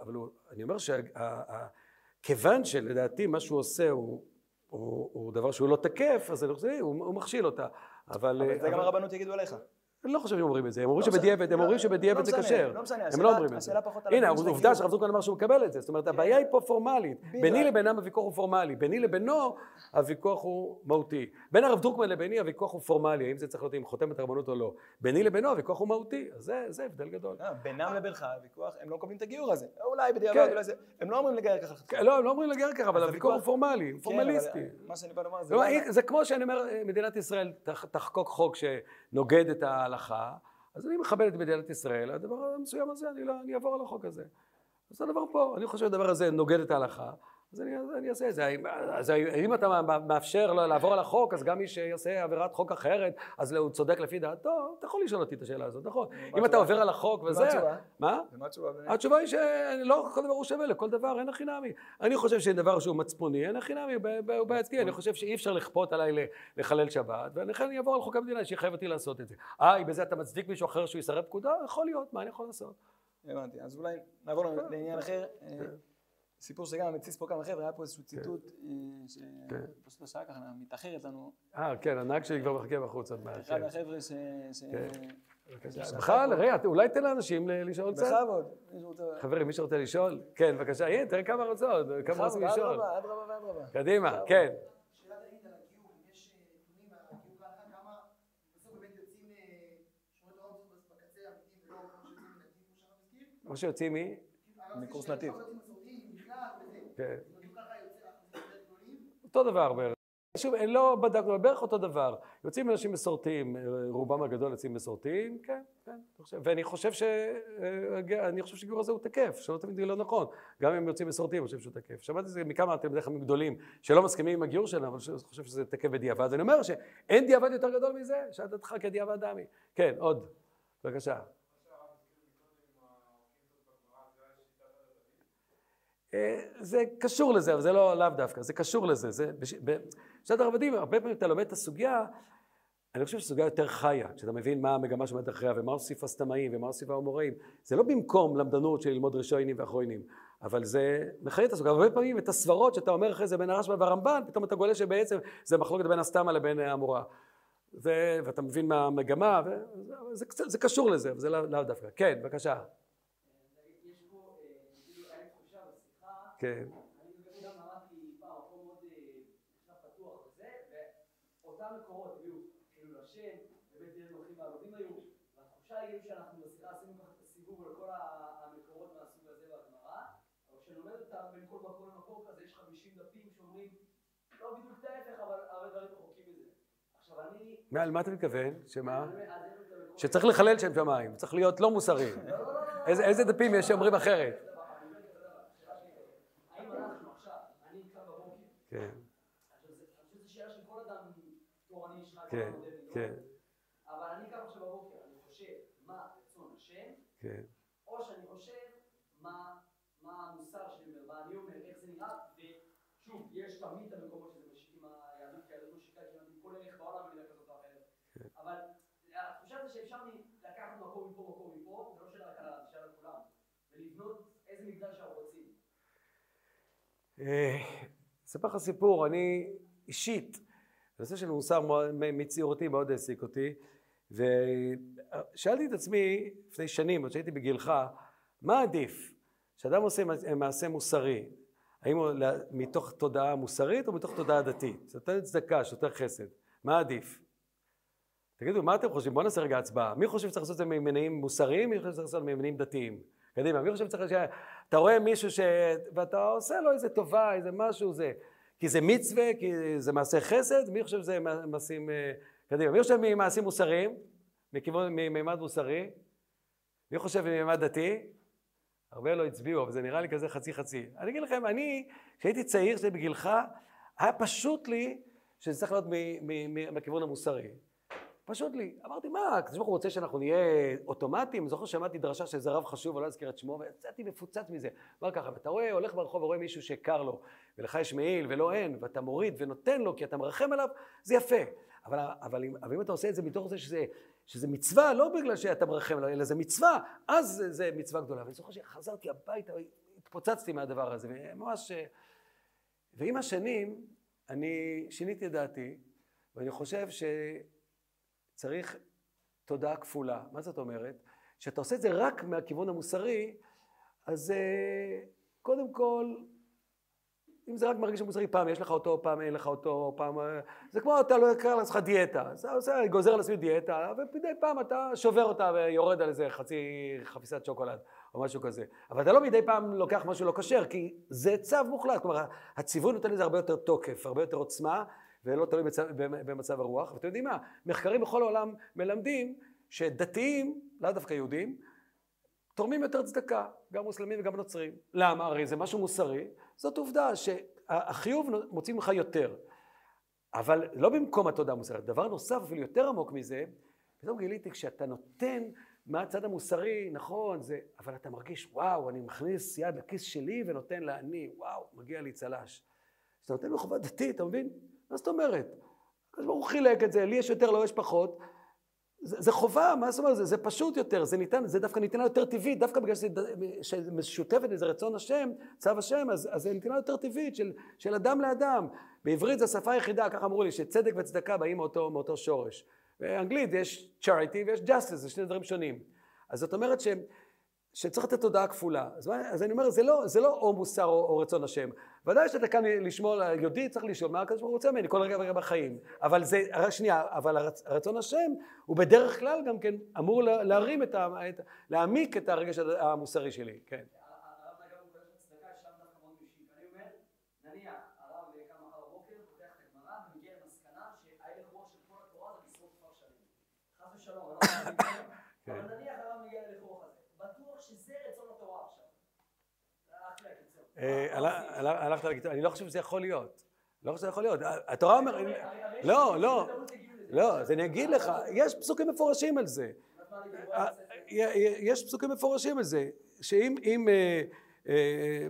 אני אומר שכיוון שלדעתי מה שהוא עושה הוא, הוא, הוא דבר שהוא לא תקף, אז אני חושב, הוא, הוא מכשיל אותה. אבל... אבל זה גם אבל- הרבנות יגידו עליך. אני לא חושב שהם אומרים את זה, הם אומרים לא משנה. שבדיעבד, הם לא, אומרים שבדיעבד לא זה כשר. לא הם לא אומרים את זה. השאלה פחות על הנה, עובדה. שהרב דרוקמן אמר שהוא מקבל את זה. זאת אומרת, הבעיה היא פה פורמלית. ביני לבינם הוויכוח הוא פורמלי, ביני לבינו הוויכוח הוא מהותי. בין הרב דרוקמן לביני הוויכוח הוא פורמלי, האם זה צריך להיות עם חותמת הרבנות או לא. ביני לבינו הוויכוח הוא מהותי, אז זה זה הבדל גדול. אה, בינם לבינך הוויכוח, הם לא מקבלים את הגיור הזה. אולי בדיעבד, כן. אולי זה, הם לא אומרים לגייר ככה. כן, לא, הם לא אומרים לגייר ככה, אבל הוויכוח הוא פורמלי, כן, פורמליסטי. מה שאני בא לומר זה לא, לא... זה כמו שאני אומר, מדינת ישראל תח- תחקוק חוק שנוגד את ההלכה, אז אני מכבד את מדינת ישראל, הדבר המסוים הזה, אני, לא, אני אעבור על החוק הזה. אז הדבר פה, אני חושב שהדבר הזה נוגד את ההלכה, אז אני, אני אעשה את זה. אז אם אתה מאפשר לעבור על החוק, אז גם מי שיעשה עבירת חוק אחרת, אז הוא צודק לפי דעתו, אתה יכול לשאול אותי את השאלה הזאת, נכון. אם אתה? עובר על החוק וזה... התשובה? מה? ומה התשובה? התשובה היא שלא כל דבר הוא שווה, לכל דבר אין הכי נמי. אני חושב שדבר שהוא מצפוני, אין הכי נמי, הוא בעייתי. אני חושב שאי אפשר לכפות עליי לחלל שבת, ולכן אני אעבור על חוק המדינה שיחייב אותי לעשות את זה. אה, בזה אתה מצדיק מישהו אחר שהוא יסרב פקודה? יכול להיות, מה אני יכול לעשות? הבנתי, אז אולי נעבור לעניין אחר. סיפור שגם מתסיס פה כמה חבר'ה, היה פה איזשהו ציטוט אה, כן. שפשוט השעה ככה מתאחרת לנו. אה, כן, הנהג שלי כבר מחכה בחוץ עוד מעט. אחד כן. מהחבר'ה ש... כן. בכלל, רגע, אולי תן לאנשים לשאול קצת. בכבוד. חברים, מי שרוצה לשאול? כן, בבקשה. הנה, תראה כמה רוצות, כמה רוצים לשאול. אדרבה, אדרבה ואדרבה. קדימה, כן. יש אה, אה, שיוצאים שיוצאים מי? הרב מקורס נתיב. אותו דבר בערך. שוב, לא בדקנו, בערך אותו דבר. יוצאים אנשים מסורתיים, רובם הגדול יוצאים מסורתיים, כן, כן. אני ואני חושב ש... אה, אני חושב שהגיור הזה הוא תקף, שלא תמיד לא נכון. גם אם יוצאים מסורתיים, אני חושב שהוא תקף. שמעתי את זה מכמה תלמידי חכמים גדולים שלא מסכימים עם הגיור שלנו, אבל אני חושב שזה תקף בדיעבד. ואני אומר שאין דיעבד יותר גדול מזה, שעדתך כדיעבד דמי. כן, עוד. בבקשה. זה קשור לזה, אבל זה לא לאו דווקא, זה קשור לזה. זה, בש- ב- בשיטת הרבדים, הרבה פעמים אתה לומד את הסוגיה, אני חושב שסוגיה יותר חיה, כשאתה מבין מה המגמה שעומדת אחריה, ומה הוסיף הסתמאים, ומה הוסיף האמוראים. זה לא במקום למדנות של ללמוד ראשונים ואחרונים, אבל זה מחיה את הסוגיה. הרבה פעמים את הסברות שאתה אומר אחרי זה בין הרשב"א והרמב"ן, פתאום אתה גולה שבעצם זה מחלוקת בין הסתמה לבין האמורה. זה, ואתה מבין מה המגמה, וזה, זה, קצת- זה קשור לזה, אבל זה לאו לאו דווקא. כן, בבקשה. יש פה, אה, כאילו, היה לי תחושה בשיחה, כן. אני גם גם למדתי פעם מקום מאוד אה, נחשב פתוח וזה, ואותם מקורות הביאו כאילו לשם, באמת תראה הולכים והלווים היו, והתחושה היא שאנחנו בשיחה עשינו ככה את הסיבוב על כל ה- המקורות מהסוג הזה והגמרא, אבל כשאני לומד אותם בין כל מקום למקום כזה, יש 50 דפים שאומרים, לא בדיוק את ההפך, אבל הרבה דברים רחוקים מזה. עכשיו אני... מה, על מה אתה מתכוון? שמה? שצריך לחלל שם שמיים, צריך להיות לא מוסרי. איזה דפים יש שאומרים אחרת? האם אנחנו עכשיו, אני קם בבוקר, כן, עכשיו, זה- אני חושב שזו שאלה של כל אדם תורני יש לך את כן? כן, אבל אני קם עכשיו בבוקר, אני חושב מה רצון השם, כן. או שאני חושב מה מה המוסר שלי אומר, מה אני אומר, איך זה נראה, ושוב, יש תמיד את המקומות שזה משיקים היהדות כיהדות משיקה כמעט עם כל ערך בעולם במידה כזאת או אחרת. אבל התחושה זה שאפשר לקחת מקום מפה, מקום מפה, זה לא שאלה רק על זה שאלה על כולם, ולבנות איזה מקדש שאנחנו רוצים. אה, אספר לך סיפור, אני אישית, הנושא של מוסר מאוד- מ- מצעירותי מאוד העסיק אותי, ושאלתי את עצמי לפני שנים, עוד שהייתי בגילך, מה עדיף? שאדם עושה מע- מעשה מוסרי, האם הוא מתוך תודעה מוסרית או מתוך תודעה דתית? שנותן צדקה, שנותן חסד, מה עדיף? תגידו, מה אתם חושבים? בואו נעשה רגע הצבעה. מי חושב שצריך לעשות את זה ממניעים מוסריים? מי חושב שצריך לעשות את זה ממניעים דתיים? קדימה, מי חושב שצריך... ש... אתה רואה מישהו ש... ואתה עושה לו איזה טובה, איזה משהו, זה... כי זה מצווה, כי זה מעשה חסד, מי חושב שזה מע- מעשים... אה, קדימה, מי חושב ממעשים מוסריים? מכיוון, ממימד מוסרי? מי חושב מממד דתי? הרבה לא הצביעו, אבל זה נראה לי כזה חצי חצי. אני אגיד לכם, אני, כשהייתי צעיר, כשהייתי בגילך, היה פשוט לי שזה צריך להיות מהכיוון המוסרי. פשוט לי. אמרתי, מה, הקדוש ברוך הוא רוצה שאנחנו נהיה אוטומטים? זוכר שמעתי דרשה של איזה רב חשוב, אני לא אזכיר את שמו, ויצאתי מפוצץ מזה. אמר ככה, ואתה רואה, הולך ברחוב ורואה מישהו שקר לו, ולך יש מעיל ולא אין, ואתה מוריד ונותן לו כי אתה מרחם עליו, זה יפה. אבל, אבל, אם, אבל אם אתה עושה את זה מתוך זה שזה, שזה מצווה, לא בגלל שאתה מרחם עליו, אלא זה מצווה, אז זה, זה מצווה גדולה. ואני זוכר שחזרתי הביתה, התפוצצתי מהדבר הזה, וממש... ועם השנים, אני שיניתי את דעתי, ואני חושב שצריך תודעה כפולה. מה זאת אומרת? כשאתה עושה את זה רק מהכיוון המוסרי, אז אה, קודם כל, אם זה רק מרגיש מוסרי, פעם יש לך אותו, פעם אין לך אותו, פעם... אה, זה כמו אתה לא יקר לעצמך דיאטה. אתה עושה, גוזר לעצמי דיאטה, ומדי פעם אתה שובר אותה ויורד על איזה חצי חפיסת שוקולד, או משהו כזה. אבל אתה לא מדי פעם לוקח משהו לא כשר, כי זה צו מוחלט. כלומר, הציווי נותן לזה הרבה יותר תוקף, הרבה יותר עוצמה, ולא תלוי במצב, במצב הרוח. ואתם יודעים מה? מחקרים בכל העולם מלמדים שדתיים, לאו דווקא יהודים, תורמים יותר צדקה, גם מוסלמים וגם נוצרים. למה? הרי זה משהו מוסרי, זאת עובדה שהחיוב מוציא ממך יותר. אבל לא במקום התודעה המוסרית. דבר נוסף, אפילו יותר עמוק מזה, פתאום גיליתי, כשאתה נותן מהצד המוסרי, נכון, זה, אבל אתה מרגיש, וואו, אני מכניס יד לכיס שלי ונותן לעני, וואו, מגיע לי צל"ש. כשאתה נותן בחובה דתית, אתה מבין? מה זאת אומרת? הקדוש ברוך הוא חילק את זה, לי יש יותר, לו יש פחות. זה, זה חובה, מה זאת אומרת? זה, זה פשוט יותר, זה ניתן, זה דווקא ניתנה יותר טבעית, דווקא בגלל שזה משותפת לזה רצון השם, צו השם, אז, אז זה ניתנה יותר טבעית של, של אדם לאדם. בעברית זו השפה היחידה, ככה אמרו לי, שצדק וצדקה באים מאותו, מאותו שורש. באנגלית יש charity ויש justice, זה שני דברים שונים. אז זאת אומרת ש... שצריך לתת תודעה כפולה. אז, אז אני אומר, זה לא, זה לא או מוסר או, או רצון השם. ודאי שאתה כאן לשמור, יהודי צריך לשאול מה הקדוש ברוך הוא רוצה ממני כל רגע ורגע בחיים. אבל זה, שנייה, אבל רצון השם הוא בדרך כלל גם כן אמור להרים את ה... להעמיק את הרגש המוסרי שלי, כן. הלכת לקיצור, אני לא חושב שזה יכול להיות. לא חושב שזה יכול להיות. התורה אומרת, לא, לא, לא, אז אני אגיד לך, יש פסוקים מפורשים על זה. יש פסוקים מפורשים על זה, שאם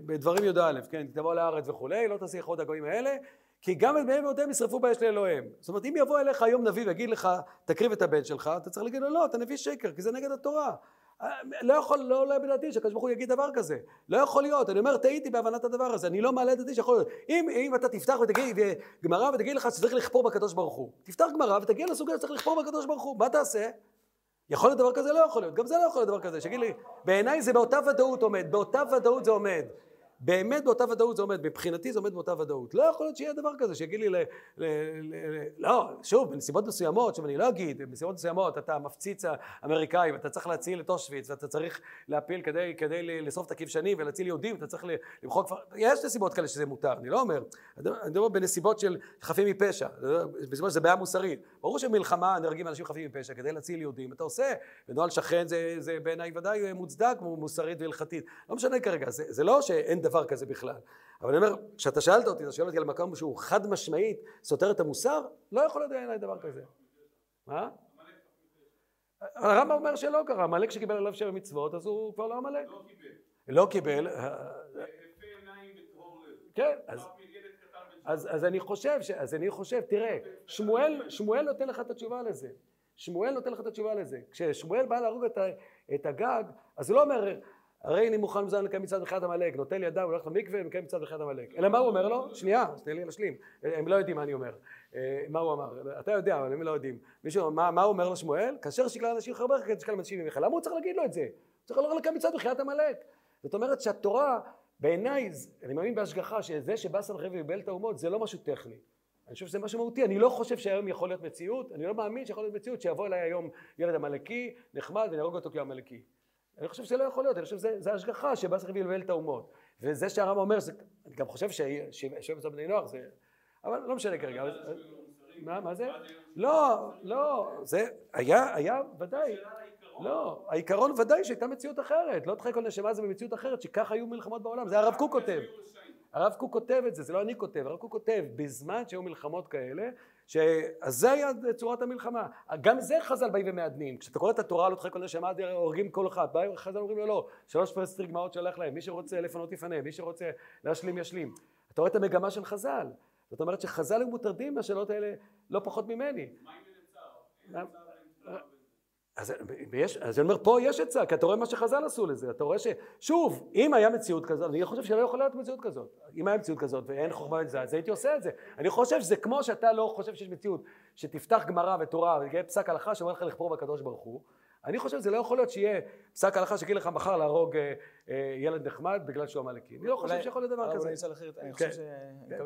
בדברים י"א, כן, תבוא לארץ וכולי, לא תעשי לכבוד הגויים האלה, כי גם את בניהם ואותיהם ישרפו באש לאלוהיהם. זאת אומרת, אם יבוא אליך היום נביא ויגיד לך, תקריב את הבן שלך, אתה צריך להגיד לו, לא, אתה נביא שקר, כי זה נגד התורה. לא יכול, לא עולה בדעתי שהקדוש ברוך הוא יגיד דבר כזה. לא יכול להיות. אני אומר, טעיתי בהבנת הדבר הזה. אני לא מעלה את דעתי שיכול להיות. אם, אם אתה תפתח ותגיד, גמרא ותגיד לך שצריך לכפור בקדוש ברוך הוא. תפתח גמרא ותגיע לסוגיה שצריך לכפור בקדוש ברוך הוא. מה תעשה? יכול להיות דבר כזה? לא יכול להיות. גם זה לא יכול להיות דבר כזה. שיגיד לי, בעיניי זה באותה ודאות עומד. באותה ודאות זה עומד. באמת באותה ודאות זה עומד, מבחינתי זה עומד באותה ודאות. לא יכול להיות שיהיה דבר כזה, שיגיד לי, ל, ל, ל, ל, לא, שוב, בנסיבות מסוימות, שוב, אני לא אגיד, בנסיבות מסוימות אתה מפציץ אמריקאי ואתה צריך להציל את אושוויץ ואתה צריך להפיל כדי, כדי לשרוף את הכבשנים ולהציל יהודים, אתה צריך למחוק, יש נסיבות כאלה שזה מותר, אני לא אומר, אני מדבר בנסיבות של חפים מפשע, בנסיבות שזה בעיה מוסרית. ברור שמלחמה נהרגים אנשים חפים מפשע כדי להציל יהודים, אתה עושה, ונוהל שכן זה, זה בעיניי ודאי מוצדק, מוסרית והלכתית, לא משנה כרגע, זה, זה לא שאין דבר כזה בכלל. אבל אני אומר, כשאתה שאלת אותי, אתה שואל אותי על מקום שהוא חד משמעית סותר את המוסר, לא יכול להיות בעיניי דבר כזה. מה? הרמב"ם אומר שלא קרה, עמלק שקיבל עליו שבע מצוות, אז הוא כבר לא עמלק. לא קיבל. לא קיבל. לב. כן, אז... אז, אז אני חושב, ש, אז אני חושב, תראה, שמואל, שמואל נותן לך את התשובה לזה. שמואל נותן לך את התשובה לזה. כששמואל בא להרוג את, את הגג, אז הוא לא אומר, הרי אני מוכן מזמן לקיים מצוות מחיית עמלק, נוטל ידם, הולך למקווה ומקיים מצוות מחיית עמלק. אלא מה הוא אומר לו? שנייה, תן לי להשלים. הם לא יודעים מה אני אומר. אה, מה הוא אמר? אתה יודע, אבל הם לא יודעים. מישהו, מה, מה הוא אומר לשמואל? כאשר שקלה אנשים חרבך, כן תשקל אנשים ממך. למה הוא צריך להגיד לו את זה? הוא צריך ללכת לקיים מצוות מחיית עמלק. זאת אומרת שהתורה, בעיניי, אני מאמין בהשגחה, שזה שבא סנחריב וביבל את האומות, זה לא משהו טכני. אני חושב שזה משהו מהותי, אני לא חושב שהיום יכול להיות מציאות, אני לא מאמין שיכול להיות מציאות שיבוא אליי היום ילד עמלקי, נחמד, ונהרוג אותו כעמלקי. אני חושב שזה לא יכול להיות, אני חושב שזה השגחה שבא צריך לבלבל את האומות. וזה שהרמב"ם אומר, זה, אני גם חושב ששבט בני נוח זה... אבל לא משנה כרגע. מה, מה זה? לא, לא, זה היה, היה ודאי. לא, העיקרון ודאי שהייתה מציאות אחרת. לא תחק כל נשמה זה במציאות אחרת, שככה היו מלחמות בעולם. זה הרב קוק כותב. הרב קוק כותב את זה, זה לא אני כותב, הרב קוק כותב, בזמן שהיו מלחמות כאלה, אז זה היה צורת המלחמה. גם זה חז"ל באים ומעדנים. כשאתה קורא את התורה לא תחק כל נשמה, הורגים כל אחד. חז"ל אומרים לו לא, שלוש פרסטרי גמרות שהלך להם, מי שרוצה לפנות יפנה, מי שרוצה להשלים ישלים. אתה רואה את המגמה של חז"ל. זאת אומרת שחז"ל היו מוטרדים מהשאלות האלה לא פחות ממני. מה עם מלצר? אז, ויש, אז אני אומר, פה יש עצה, כי אתה רואה מה שחז"ל עשו לזה, אתה רואה ש... שוב, אם היה מציאות כזאת, אני חושב שלא יכולה להיות מציאות כזאת. אם היה מציאות כזאת ואין חוכמה בזה, אז הייתי עושה את זה. אני חושב שזה כמו שאתה לא חושב שיש מציאות, שתפתח גמרא ותורה ויהיה פסק הלכה שאומר לך לכפור בקדוש ברוך הוא. אני חושב שזה לא יכול להיות שיהיה פסק הלכה שיגיד לך מחר להרוג אה, אה, ילד נחמד בגלל שהוא עמלקי. אני לא חושב שיכול להיות דבר הרב, כזה. אולי אני כן. חושב ש...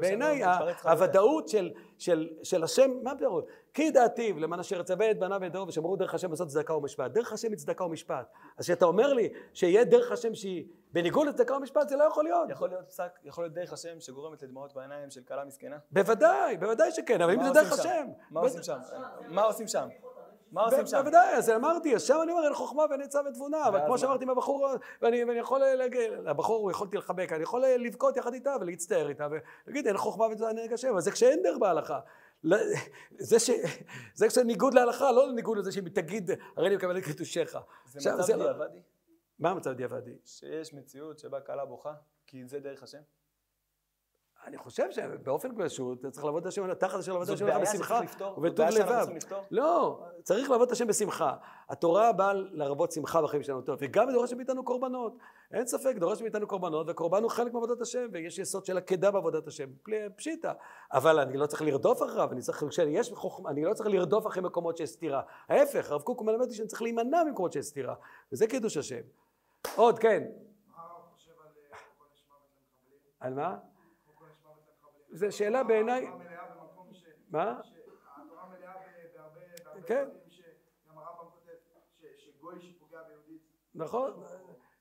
בעיניי לא. הוודאות של, של, של השם, מה פירוש? כי דעתיו למען אשר יצווה את בניו ואת דרו ושמרו דרך השם לעשות צדקה ומשפט. דרך השם היא צדקה ומשפט. אז כשאתה אומר לי שיהיה דרך השם שהיא בניגוד לצדקה ומשפט, זה לא יכול להיות. יכול להיות פסק, יכול להיות דרך השם שגורמת לדמעות בעיניים של כלה מסכנה? בוודאי, בוודאי שכן, אבל אם זה דרך? השם. מה עושים שם? מה עושים שם? מה עושים שם? בוודאי, אז אמרתי, אז שם אני אומר, אין חוכמה ואין עצה ותבונה, אבל כמו? שאמרתי עם הבחור, ואני ואני יכול להגיד, לבחור יכולתי לחבק, אני יכול לבכות יחד איתה ולהצטער איתה, ולהגיד, אין חוכמה ותבונה נגד השם, אבל זה כשאין דרך בהלכה. לא- זה ש- זה כשניגוד להלכה, לא לניגוד לזה שהיא תגיד, הרי אני מקבל את קדושך. זה מצב זה- דיעבדי? מה המצב דיעבדי? שיש מציאות שבה כלה בוכה? כי זה דרך השם? אני חושב שבאופן פשוט אתה צריך לעבוד את השם, תחת אשר לעבוד את השם בשמחה ובטוב בעיה שאנחנו לבב. צריכים לפתור? לא, צריך לעבוד את השם בשמחה. התורה באה להרבות שמחה בחיים שלנו טוב, וגם דורשת מאיתנו קורבנות. אין ספק, דורשת מאיתנו קורבנות, וקורבן הוא חלק מעבודת השם, ויש יסוד של עקדה בעבודת השם, פשיטא. אבל אני לא צריך לרדוף אחריו, אני צריך, כשיש חוכמה, אני לא צריך לרדוף אחרי מקומות שיש סתירה. ההפך, הרב קוק מלמד אותי שאני צריך להימנע ממקומות שיש סתירה, וזה קידוש השם. עוד, כן. מה הרב חושב על אה? על מה? חוק עונש מוות למחבלים. זו שאלה בעיניי... מה? שהתורה מלאה בהרבה כן. דברים שגם הרמב"ם כותב ש- שגוי שפוגע ביהודית. נכון.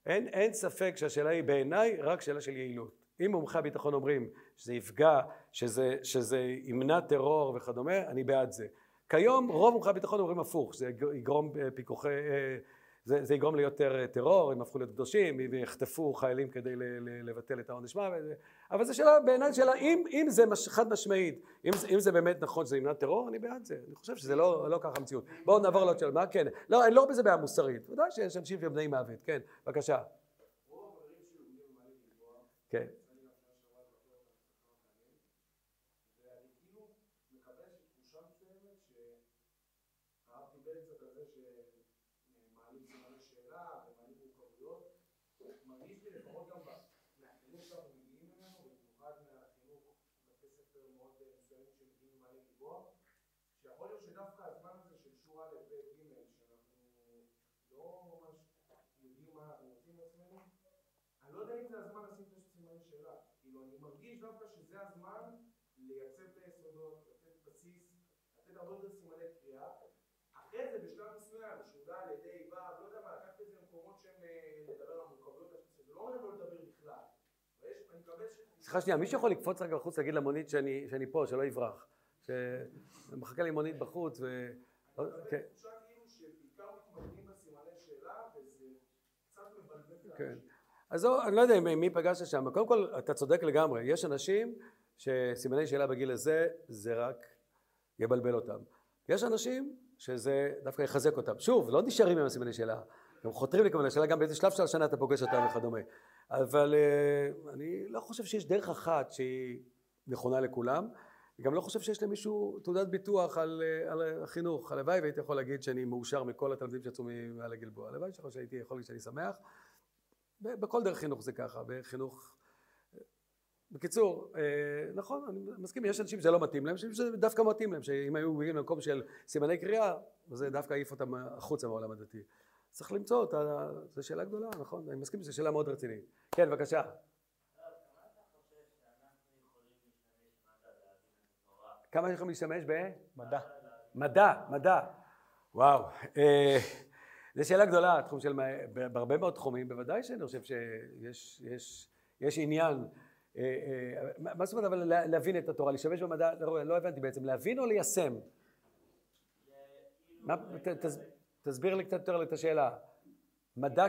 אין, אין ספק שהשאלה היא בעיניי רק שאלה של יעילות. אם מומחי הביטחון אומרים שזה יפגע, שזה, שזה ימנע טרור וכדומה, אני בעד זה. כיום רוב מומחי הביטחון אומרים הפוך, שזה יג- יגרום אה, פיקוחי, אה, זה, זה יגרום ליותר אה, טרור, הם הפכו להיות קדושים, ויחטפו חיילים כדי ל, ל, לבטל את העונש מוות, אבל זו שאלה, בעיניי שאלה, אם, אם זה מש, חד משמעית, אם, אם זה באמת נכון שזה ימנע טרור, אני בעד זה. אני חושב שזה לא, לא ככה המציאות. בואו נעבור לעוד שאלה, מה כן? לא, אני לא בזה בעיה מוסרית. ודאי שיש אנשים שהם בני מוות, כן, בבקשה. כן. הרב דיבר קצת על זה שמעלים סימני שאלה ומעלים מורכבויות. מרגיש לי לפחות גם מהחינוך שאנחנו מגיעים ממנו, ובמיוחד מהחינוך בתי ספר מאוד מסוימים שמגיעים ממעלה גלבוע, שיכול להיות שדווקא הזמן הזה של שורה א', ב', ג', שאנחנו לא ממש יודעים מה אנחנו רוצים מעצמנו, אני לא יודע אם זה הזמן לשים את סימני שאלה. כאילו, אני מרגיש דווקא שזה הזמן לייצב את היסודות, לתת בסיס, לתת הרבה יותר סימני קריאה. אחרי זה, בשלב מסוים, שהוא ד', ה', ו', לא יודע מה, לקחת את זה למקומות שהם אה, לדבר על מורכבויות, זה לא אומר לא לדבר בכלל. סליחה שנייה, מישהו יכול לקפוץ רגע בחוץ להגיד למונית שאני, שאני פה, שלא יברח. שמחכה לי מונית בחוץ ו... כן, תחושה כאילו שבעיקר מתמקדים בסימני שאלה, וזה קצת מבלבל את כן. אז זו, אני לא יודע מי פגשת שם. קודם כל, אתה צודק לגמרי. יש אנשים שסימני שאלה בגיל הזה, זה רק יבלבל אותם. יש אנשים שזה דווקא יחזק אותם. שוב, לא נשארים עם הסימני שאלה. הם חותרים לכיוון השאלה, גם באיזה שלב של השנה אתה פוגש אותם וכדומה. אבל אה, אני לא חושב שיש דרך אחת שהיא נכונה לכולם. גם לא חושב שיש למישהו תעודת ביטוח על, אה, על החינוך. הלוואי והייתי יכול להגיד שאני מאושר מכל התלמידים שיצאו מעל הגלבוע. הלוואי שהייתי יכול להגיד שאני שמח. בכל דרך חינוך זה ככה, בחינוך... בקיצור, אה, נכון, אני מסכים, יש אנשים שזה לא מתאים להם, שזה דווקא מתאים להם, שאם היו מגיעים למקום של סימני קריאה, זה דווקא העיף אותם החוצה מהעולם הדתי. צריך למצוא אותה, זו שאלה גדולה, נכון? אני מסכים שזו שאלה מאוד רצינית. כן, בבקשה. כמה יכולים להשתמש ב... מדע. מדע, מדע. וואו. אה, זו שאלה גדולה, התחום של... בהרבה מאוד תחומים, בוודאי שאני חושב שיש יש, יש עניין. אה, אה, מה זאת אומרת, אבל לה- להבין את התורה, להשתמש במדע, לא, לא הבנתי בעצם, להבין או ליישם? תס, תסביר לי קצת יותר את השאלה. מדע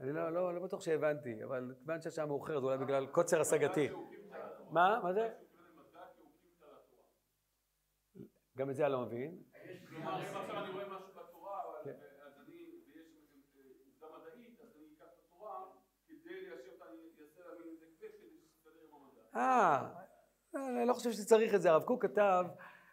אני לא, לא, לא בטוח שהבנתי, אבל כיוון שהשעה מאוחרת, אולי בגלל קוצר השגתי. מה? מה זה? גם את זה אני לא מבין. כלומר, אם עכשיו אני רואה משהו בתורה. אז אני, ויש עובדה מדעית, אז אני אקח את התורה כדי ליישב אותה, אני אעשה לה מין איזה כביש כדי שתסתדר עם המדע. אה, אני לא חושב שצריך את זה. הרב קוק כתב,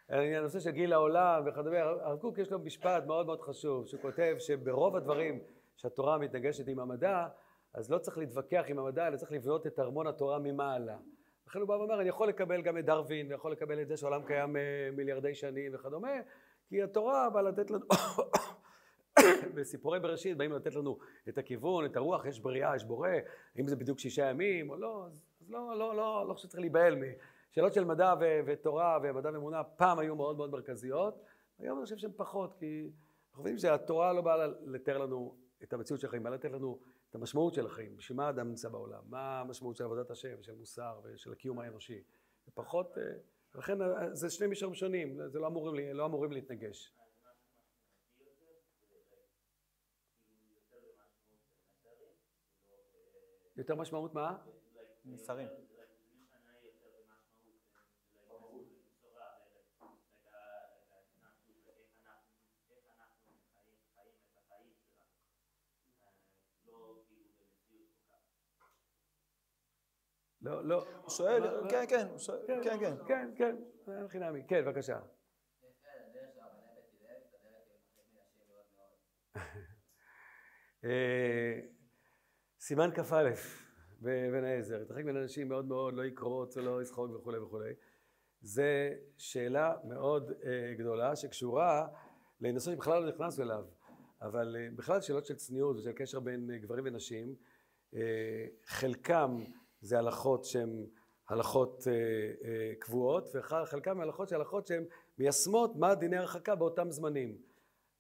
על הנושא של גיל העולם וכדומה, הרב קוק יש לו משפט מאוד מאוד חשוב, שהוא כותב שברוב הדברים שהתורה מתנגשת עם המדע, אז לא צריך להתווכח עם המדע, אלא צריך לבנות את ארמון התורה ממעלה. לכן הוא בא ואומר, אני יכול לקבל גם את דרווין, ויכול לקבל את זה שהעולם קיים אה, מיליארדי שנים וכדומה, כי התורה באה לתת לנו, בסיפורי בראשית באים לתת לנו את הכיוון, את הרוח, יש בריאה, יש בורא, האם זה בדיוק שישה ימים או לא, אז לא, לא, לא, לא חושב שצריך להיבהל משאלות של מדע ו- ותורה ומדע ואמונה, פעם היו מאוד מאוד מרכזיות, היום אני חושב שהן פחות, כי אנחנו מבינים שהתורה לא באה לתאר לנו את המציאות של החיים, באה לתת לנו את המשמעות של החיים, בשביל מה האדם נמצא בעולם, מה המשמעות של עבודת השם, של מוסר ושל הקיום האנושי. זה פחות, אה, לכן אה, זה שני מישורים שונים, זה לא אמורים, לא אמורים להתנגש. יותר משמעות מה? מסרים. לא, לא. הוא שואל. כן, כן, הוא שואל, כן, כן. כן, כן, אין חינמי. כן, בבקשה. אה, סימן כ"א באבן העזר, התרחק בין אנשים מאוד מאוד, לא יקרוץ ולא ישחוק וכולי וכולי. זה שאלה מאוד אה, גדולה שקשורה לנושא שבכלל לא נכנסנו אליו, אבל אה, בכלל שאלות של צניעות ושל קשר בין גברים ונשים, חלקם זה הלכות שהן הלכות אה, אה, קבועות, וחלקם הלכות שהן הלכות שהן מיישמות מה דיני הרחקה באותם זמנים.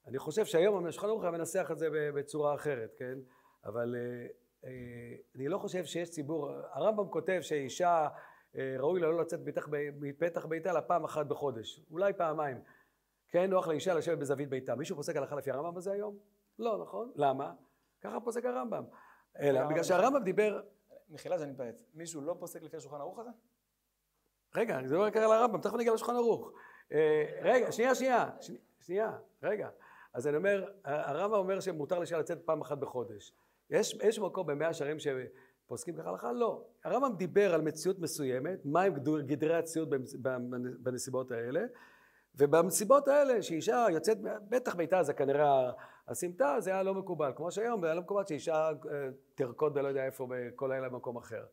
אני חושב שהיום השולחן ערוך מנסח את זה בצורה אחרת, כן? אבל אה, אה, אני לא חושב שיש ציבור, הרמב"ם כותב שאישה אה, ראוי לה לא לצאת מפתח, מפתח ביתה אלא פעם אחת בחודש, אולי פעמיים. כן, נוח לאישה לשבת בזווית ביתה. מישהו פוסק הלכה לפי הרמב"ם הזה היום? לא, נכון? למה? ככה פוסק הרמב"ם. אלא בגלל שהרמב"ם דיבר, מחילה שאני מתפרץ. מישהו לא פוסק לפי השולחן ערוך הזה? רגע, אני מדבר רק על הרמב"ם, תכף נגיע לשולחן ערוך. אה, רגע, שנייה, שנייה, שני- שנייה, רגע. אז אני אומר, הרמב"ם אומר שמותר לאישה לצאת פעם אחת בחודש. יש, יש מקום במאה שערים שפוסקים ככה הלכה? לא. הרמב"ם דיבר על מציאות מסוימת, מהם גדרי הציות בנסיבות האלה, ובנסיבות האלה שאישה יוצאת, בטח ביתה זה כנראה הסמטה, זה היה לא מקובל. כמו שהיום, היה לא מקובל שאישה אה, תרקוד בלא יודע איפה, כל לילה במקום אחר.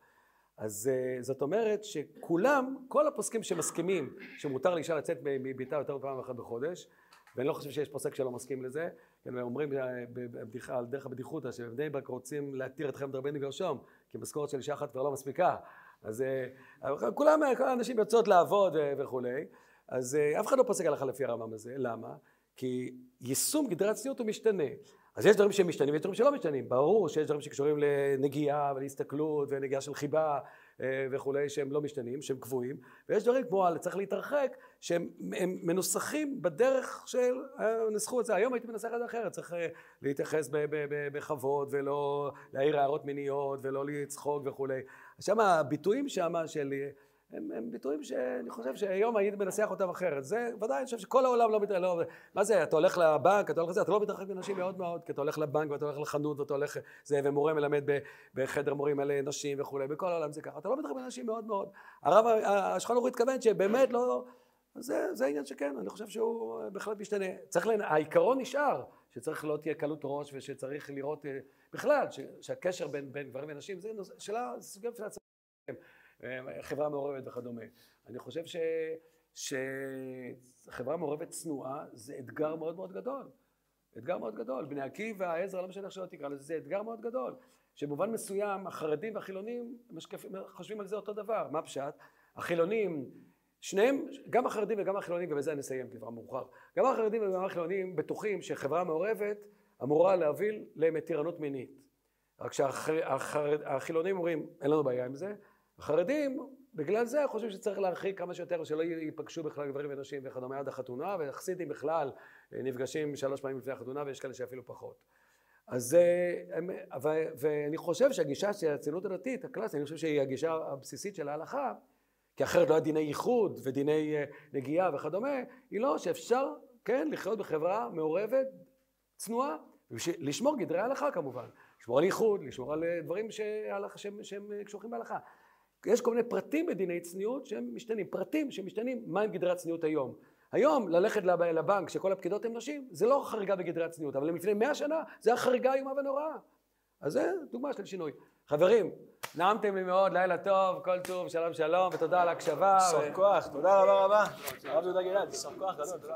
אז אה, זאת אומרת שכולם, כל הפוסקים שמסכימים שמותר לאישה לצאת מביתה יותר מפעם אחת בחודש, ואני לא חושב שיש פוסק שלא מסכים לזה, כן, אומרים אה, בבדיחה, על דרך הבדיחותא, שבבני ברק רוצים להתיר את חמד רבנו גרשום, כי משכורת של אישה אחת כבר לא מספיקה. אז כולם, כל האנשים יוצאות לעבוד וכולי, אז אף אחד לא פוסק הלכה לפי הרמב"ם הזה, למה? כי יישום גדרי הצניעות הוא משתנה. אז יש דברים שמשתנים ויש דברים שלא משתנים. ברור שיש דברים שקשורים לנגיעה ולהסתכלות ונגיעה של חיבה אה, וכולי שהם לא משתנים, שהם קבועים, ויש דברים כמו על צריך להתרחק שהם הם מנוסחים בדרך של אה, נסחו את זה. היום הייתי מנסח את זה אחרת, צריך אה, להתייחס בכבוד ולא להעיר הערות מיניות ולא לצחוק וכולי. שם הביטויים שם של... הם, הם ביטויים שאני חושב שהיום הייתי מנסח אותם אחרת. זה ודאי, אני חושב שכל העולם לא מתרחק, לא, מה זה, אתה הולך לבנק, אתה הולך לזה, אתה לא מתרחק מנשים מאוד מאוד, כי אתה הולך לבנק ואתה הולך לחנות ואתה הולך, זה, ומורה מלמד בחדר מורים על נשים וכולי, בכל העולם זה ככה, אתה לא מתרחק מנשים מאוד מאוד. הרב, השולחן ערוך התכוון שבאמת לא, זה, זה עניין שכן, אני חושב שהוא בהחלט משתנה. צריך, לה, העיקרון נשאר, שצריך לא תהיה קלות ראש ושצריך לראות, אה, בכלל, ש, שהקשר בין, בין גברים ונשים, זה שאלה, סוגיה בפני עצמה. חברה מעורבת וכדומה. אני חושב ש... שחברה מעורבת צנועה זה אתגר מאוד מאוד גדול. אתגר מאוד גדול. בני עקיבא, עזרא, לא משנה איך שלא תקרא לזה, זה אתגר מאוד גדול. שבמובן מסוים החרדים והחילונים משקפים, חושבים על זה אותו דבר. מה פשט? החילונים, שניהם, גם החרדים וגם החילונים, ובזה אני אסיים כבר מאוחר, גם החרדים וגם החילונים בטוחים שחברה מעורבת אמורה להוביל למתירנות מינית. רק שהחילונים אומרים, אין לנו בעיה עם זה, החרדים, בגלל זה חושבים שצריך להרחיק כמה שיותר, שלא ייפגשו בכלל גברים ונשים וכדומה עד החתונה, והחסידים בכלל נפגשים שלוש פעמים לפני החתונה, ויש כאלה שאפילו פחות. אז אה, ואני חושב שהגישה של הציונות הדתית, הקלאסית, אני חושב שהיא הגישה הבסיסית של ההלכה, כי אחרת לא היה דיני ייחוד ודיני אה, נגיעה וכדומה, היא לא שאפשר, כן, לחיות בחברה מעורבת, צנועה, לשמור גדרי ההלכה כמובן, לשמור על ייחוד, לשמור על אה, דברים שהם, אה, קשוחים בהלכה. יש כל מיני פרטים בדיני צניעות שהם משתנים, פרטים שמשתנים, מהם גדרי הצניעות היום. היום ללכת לב- לבנק שכל הפקידות הן נשים, זה לא חריגה בגדרי הצניעות, אבל לפני מאה שנה זה היה חריגה איומה ונוראה. אז זה דוגמה של שינוי. חברים, נעמתם לי מאוד, לילה טוב, כל טוב, שלום שלום, ותודה על ההקשבה. יישר כוח, תודה רבה רבה. הרב יהודה גלעד, יישר כוח גדול.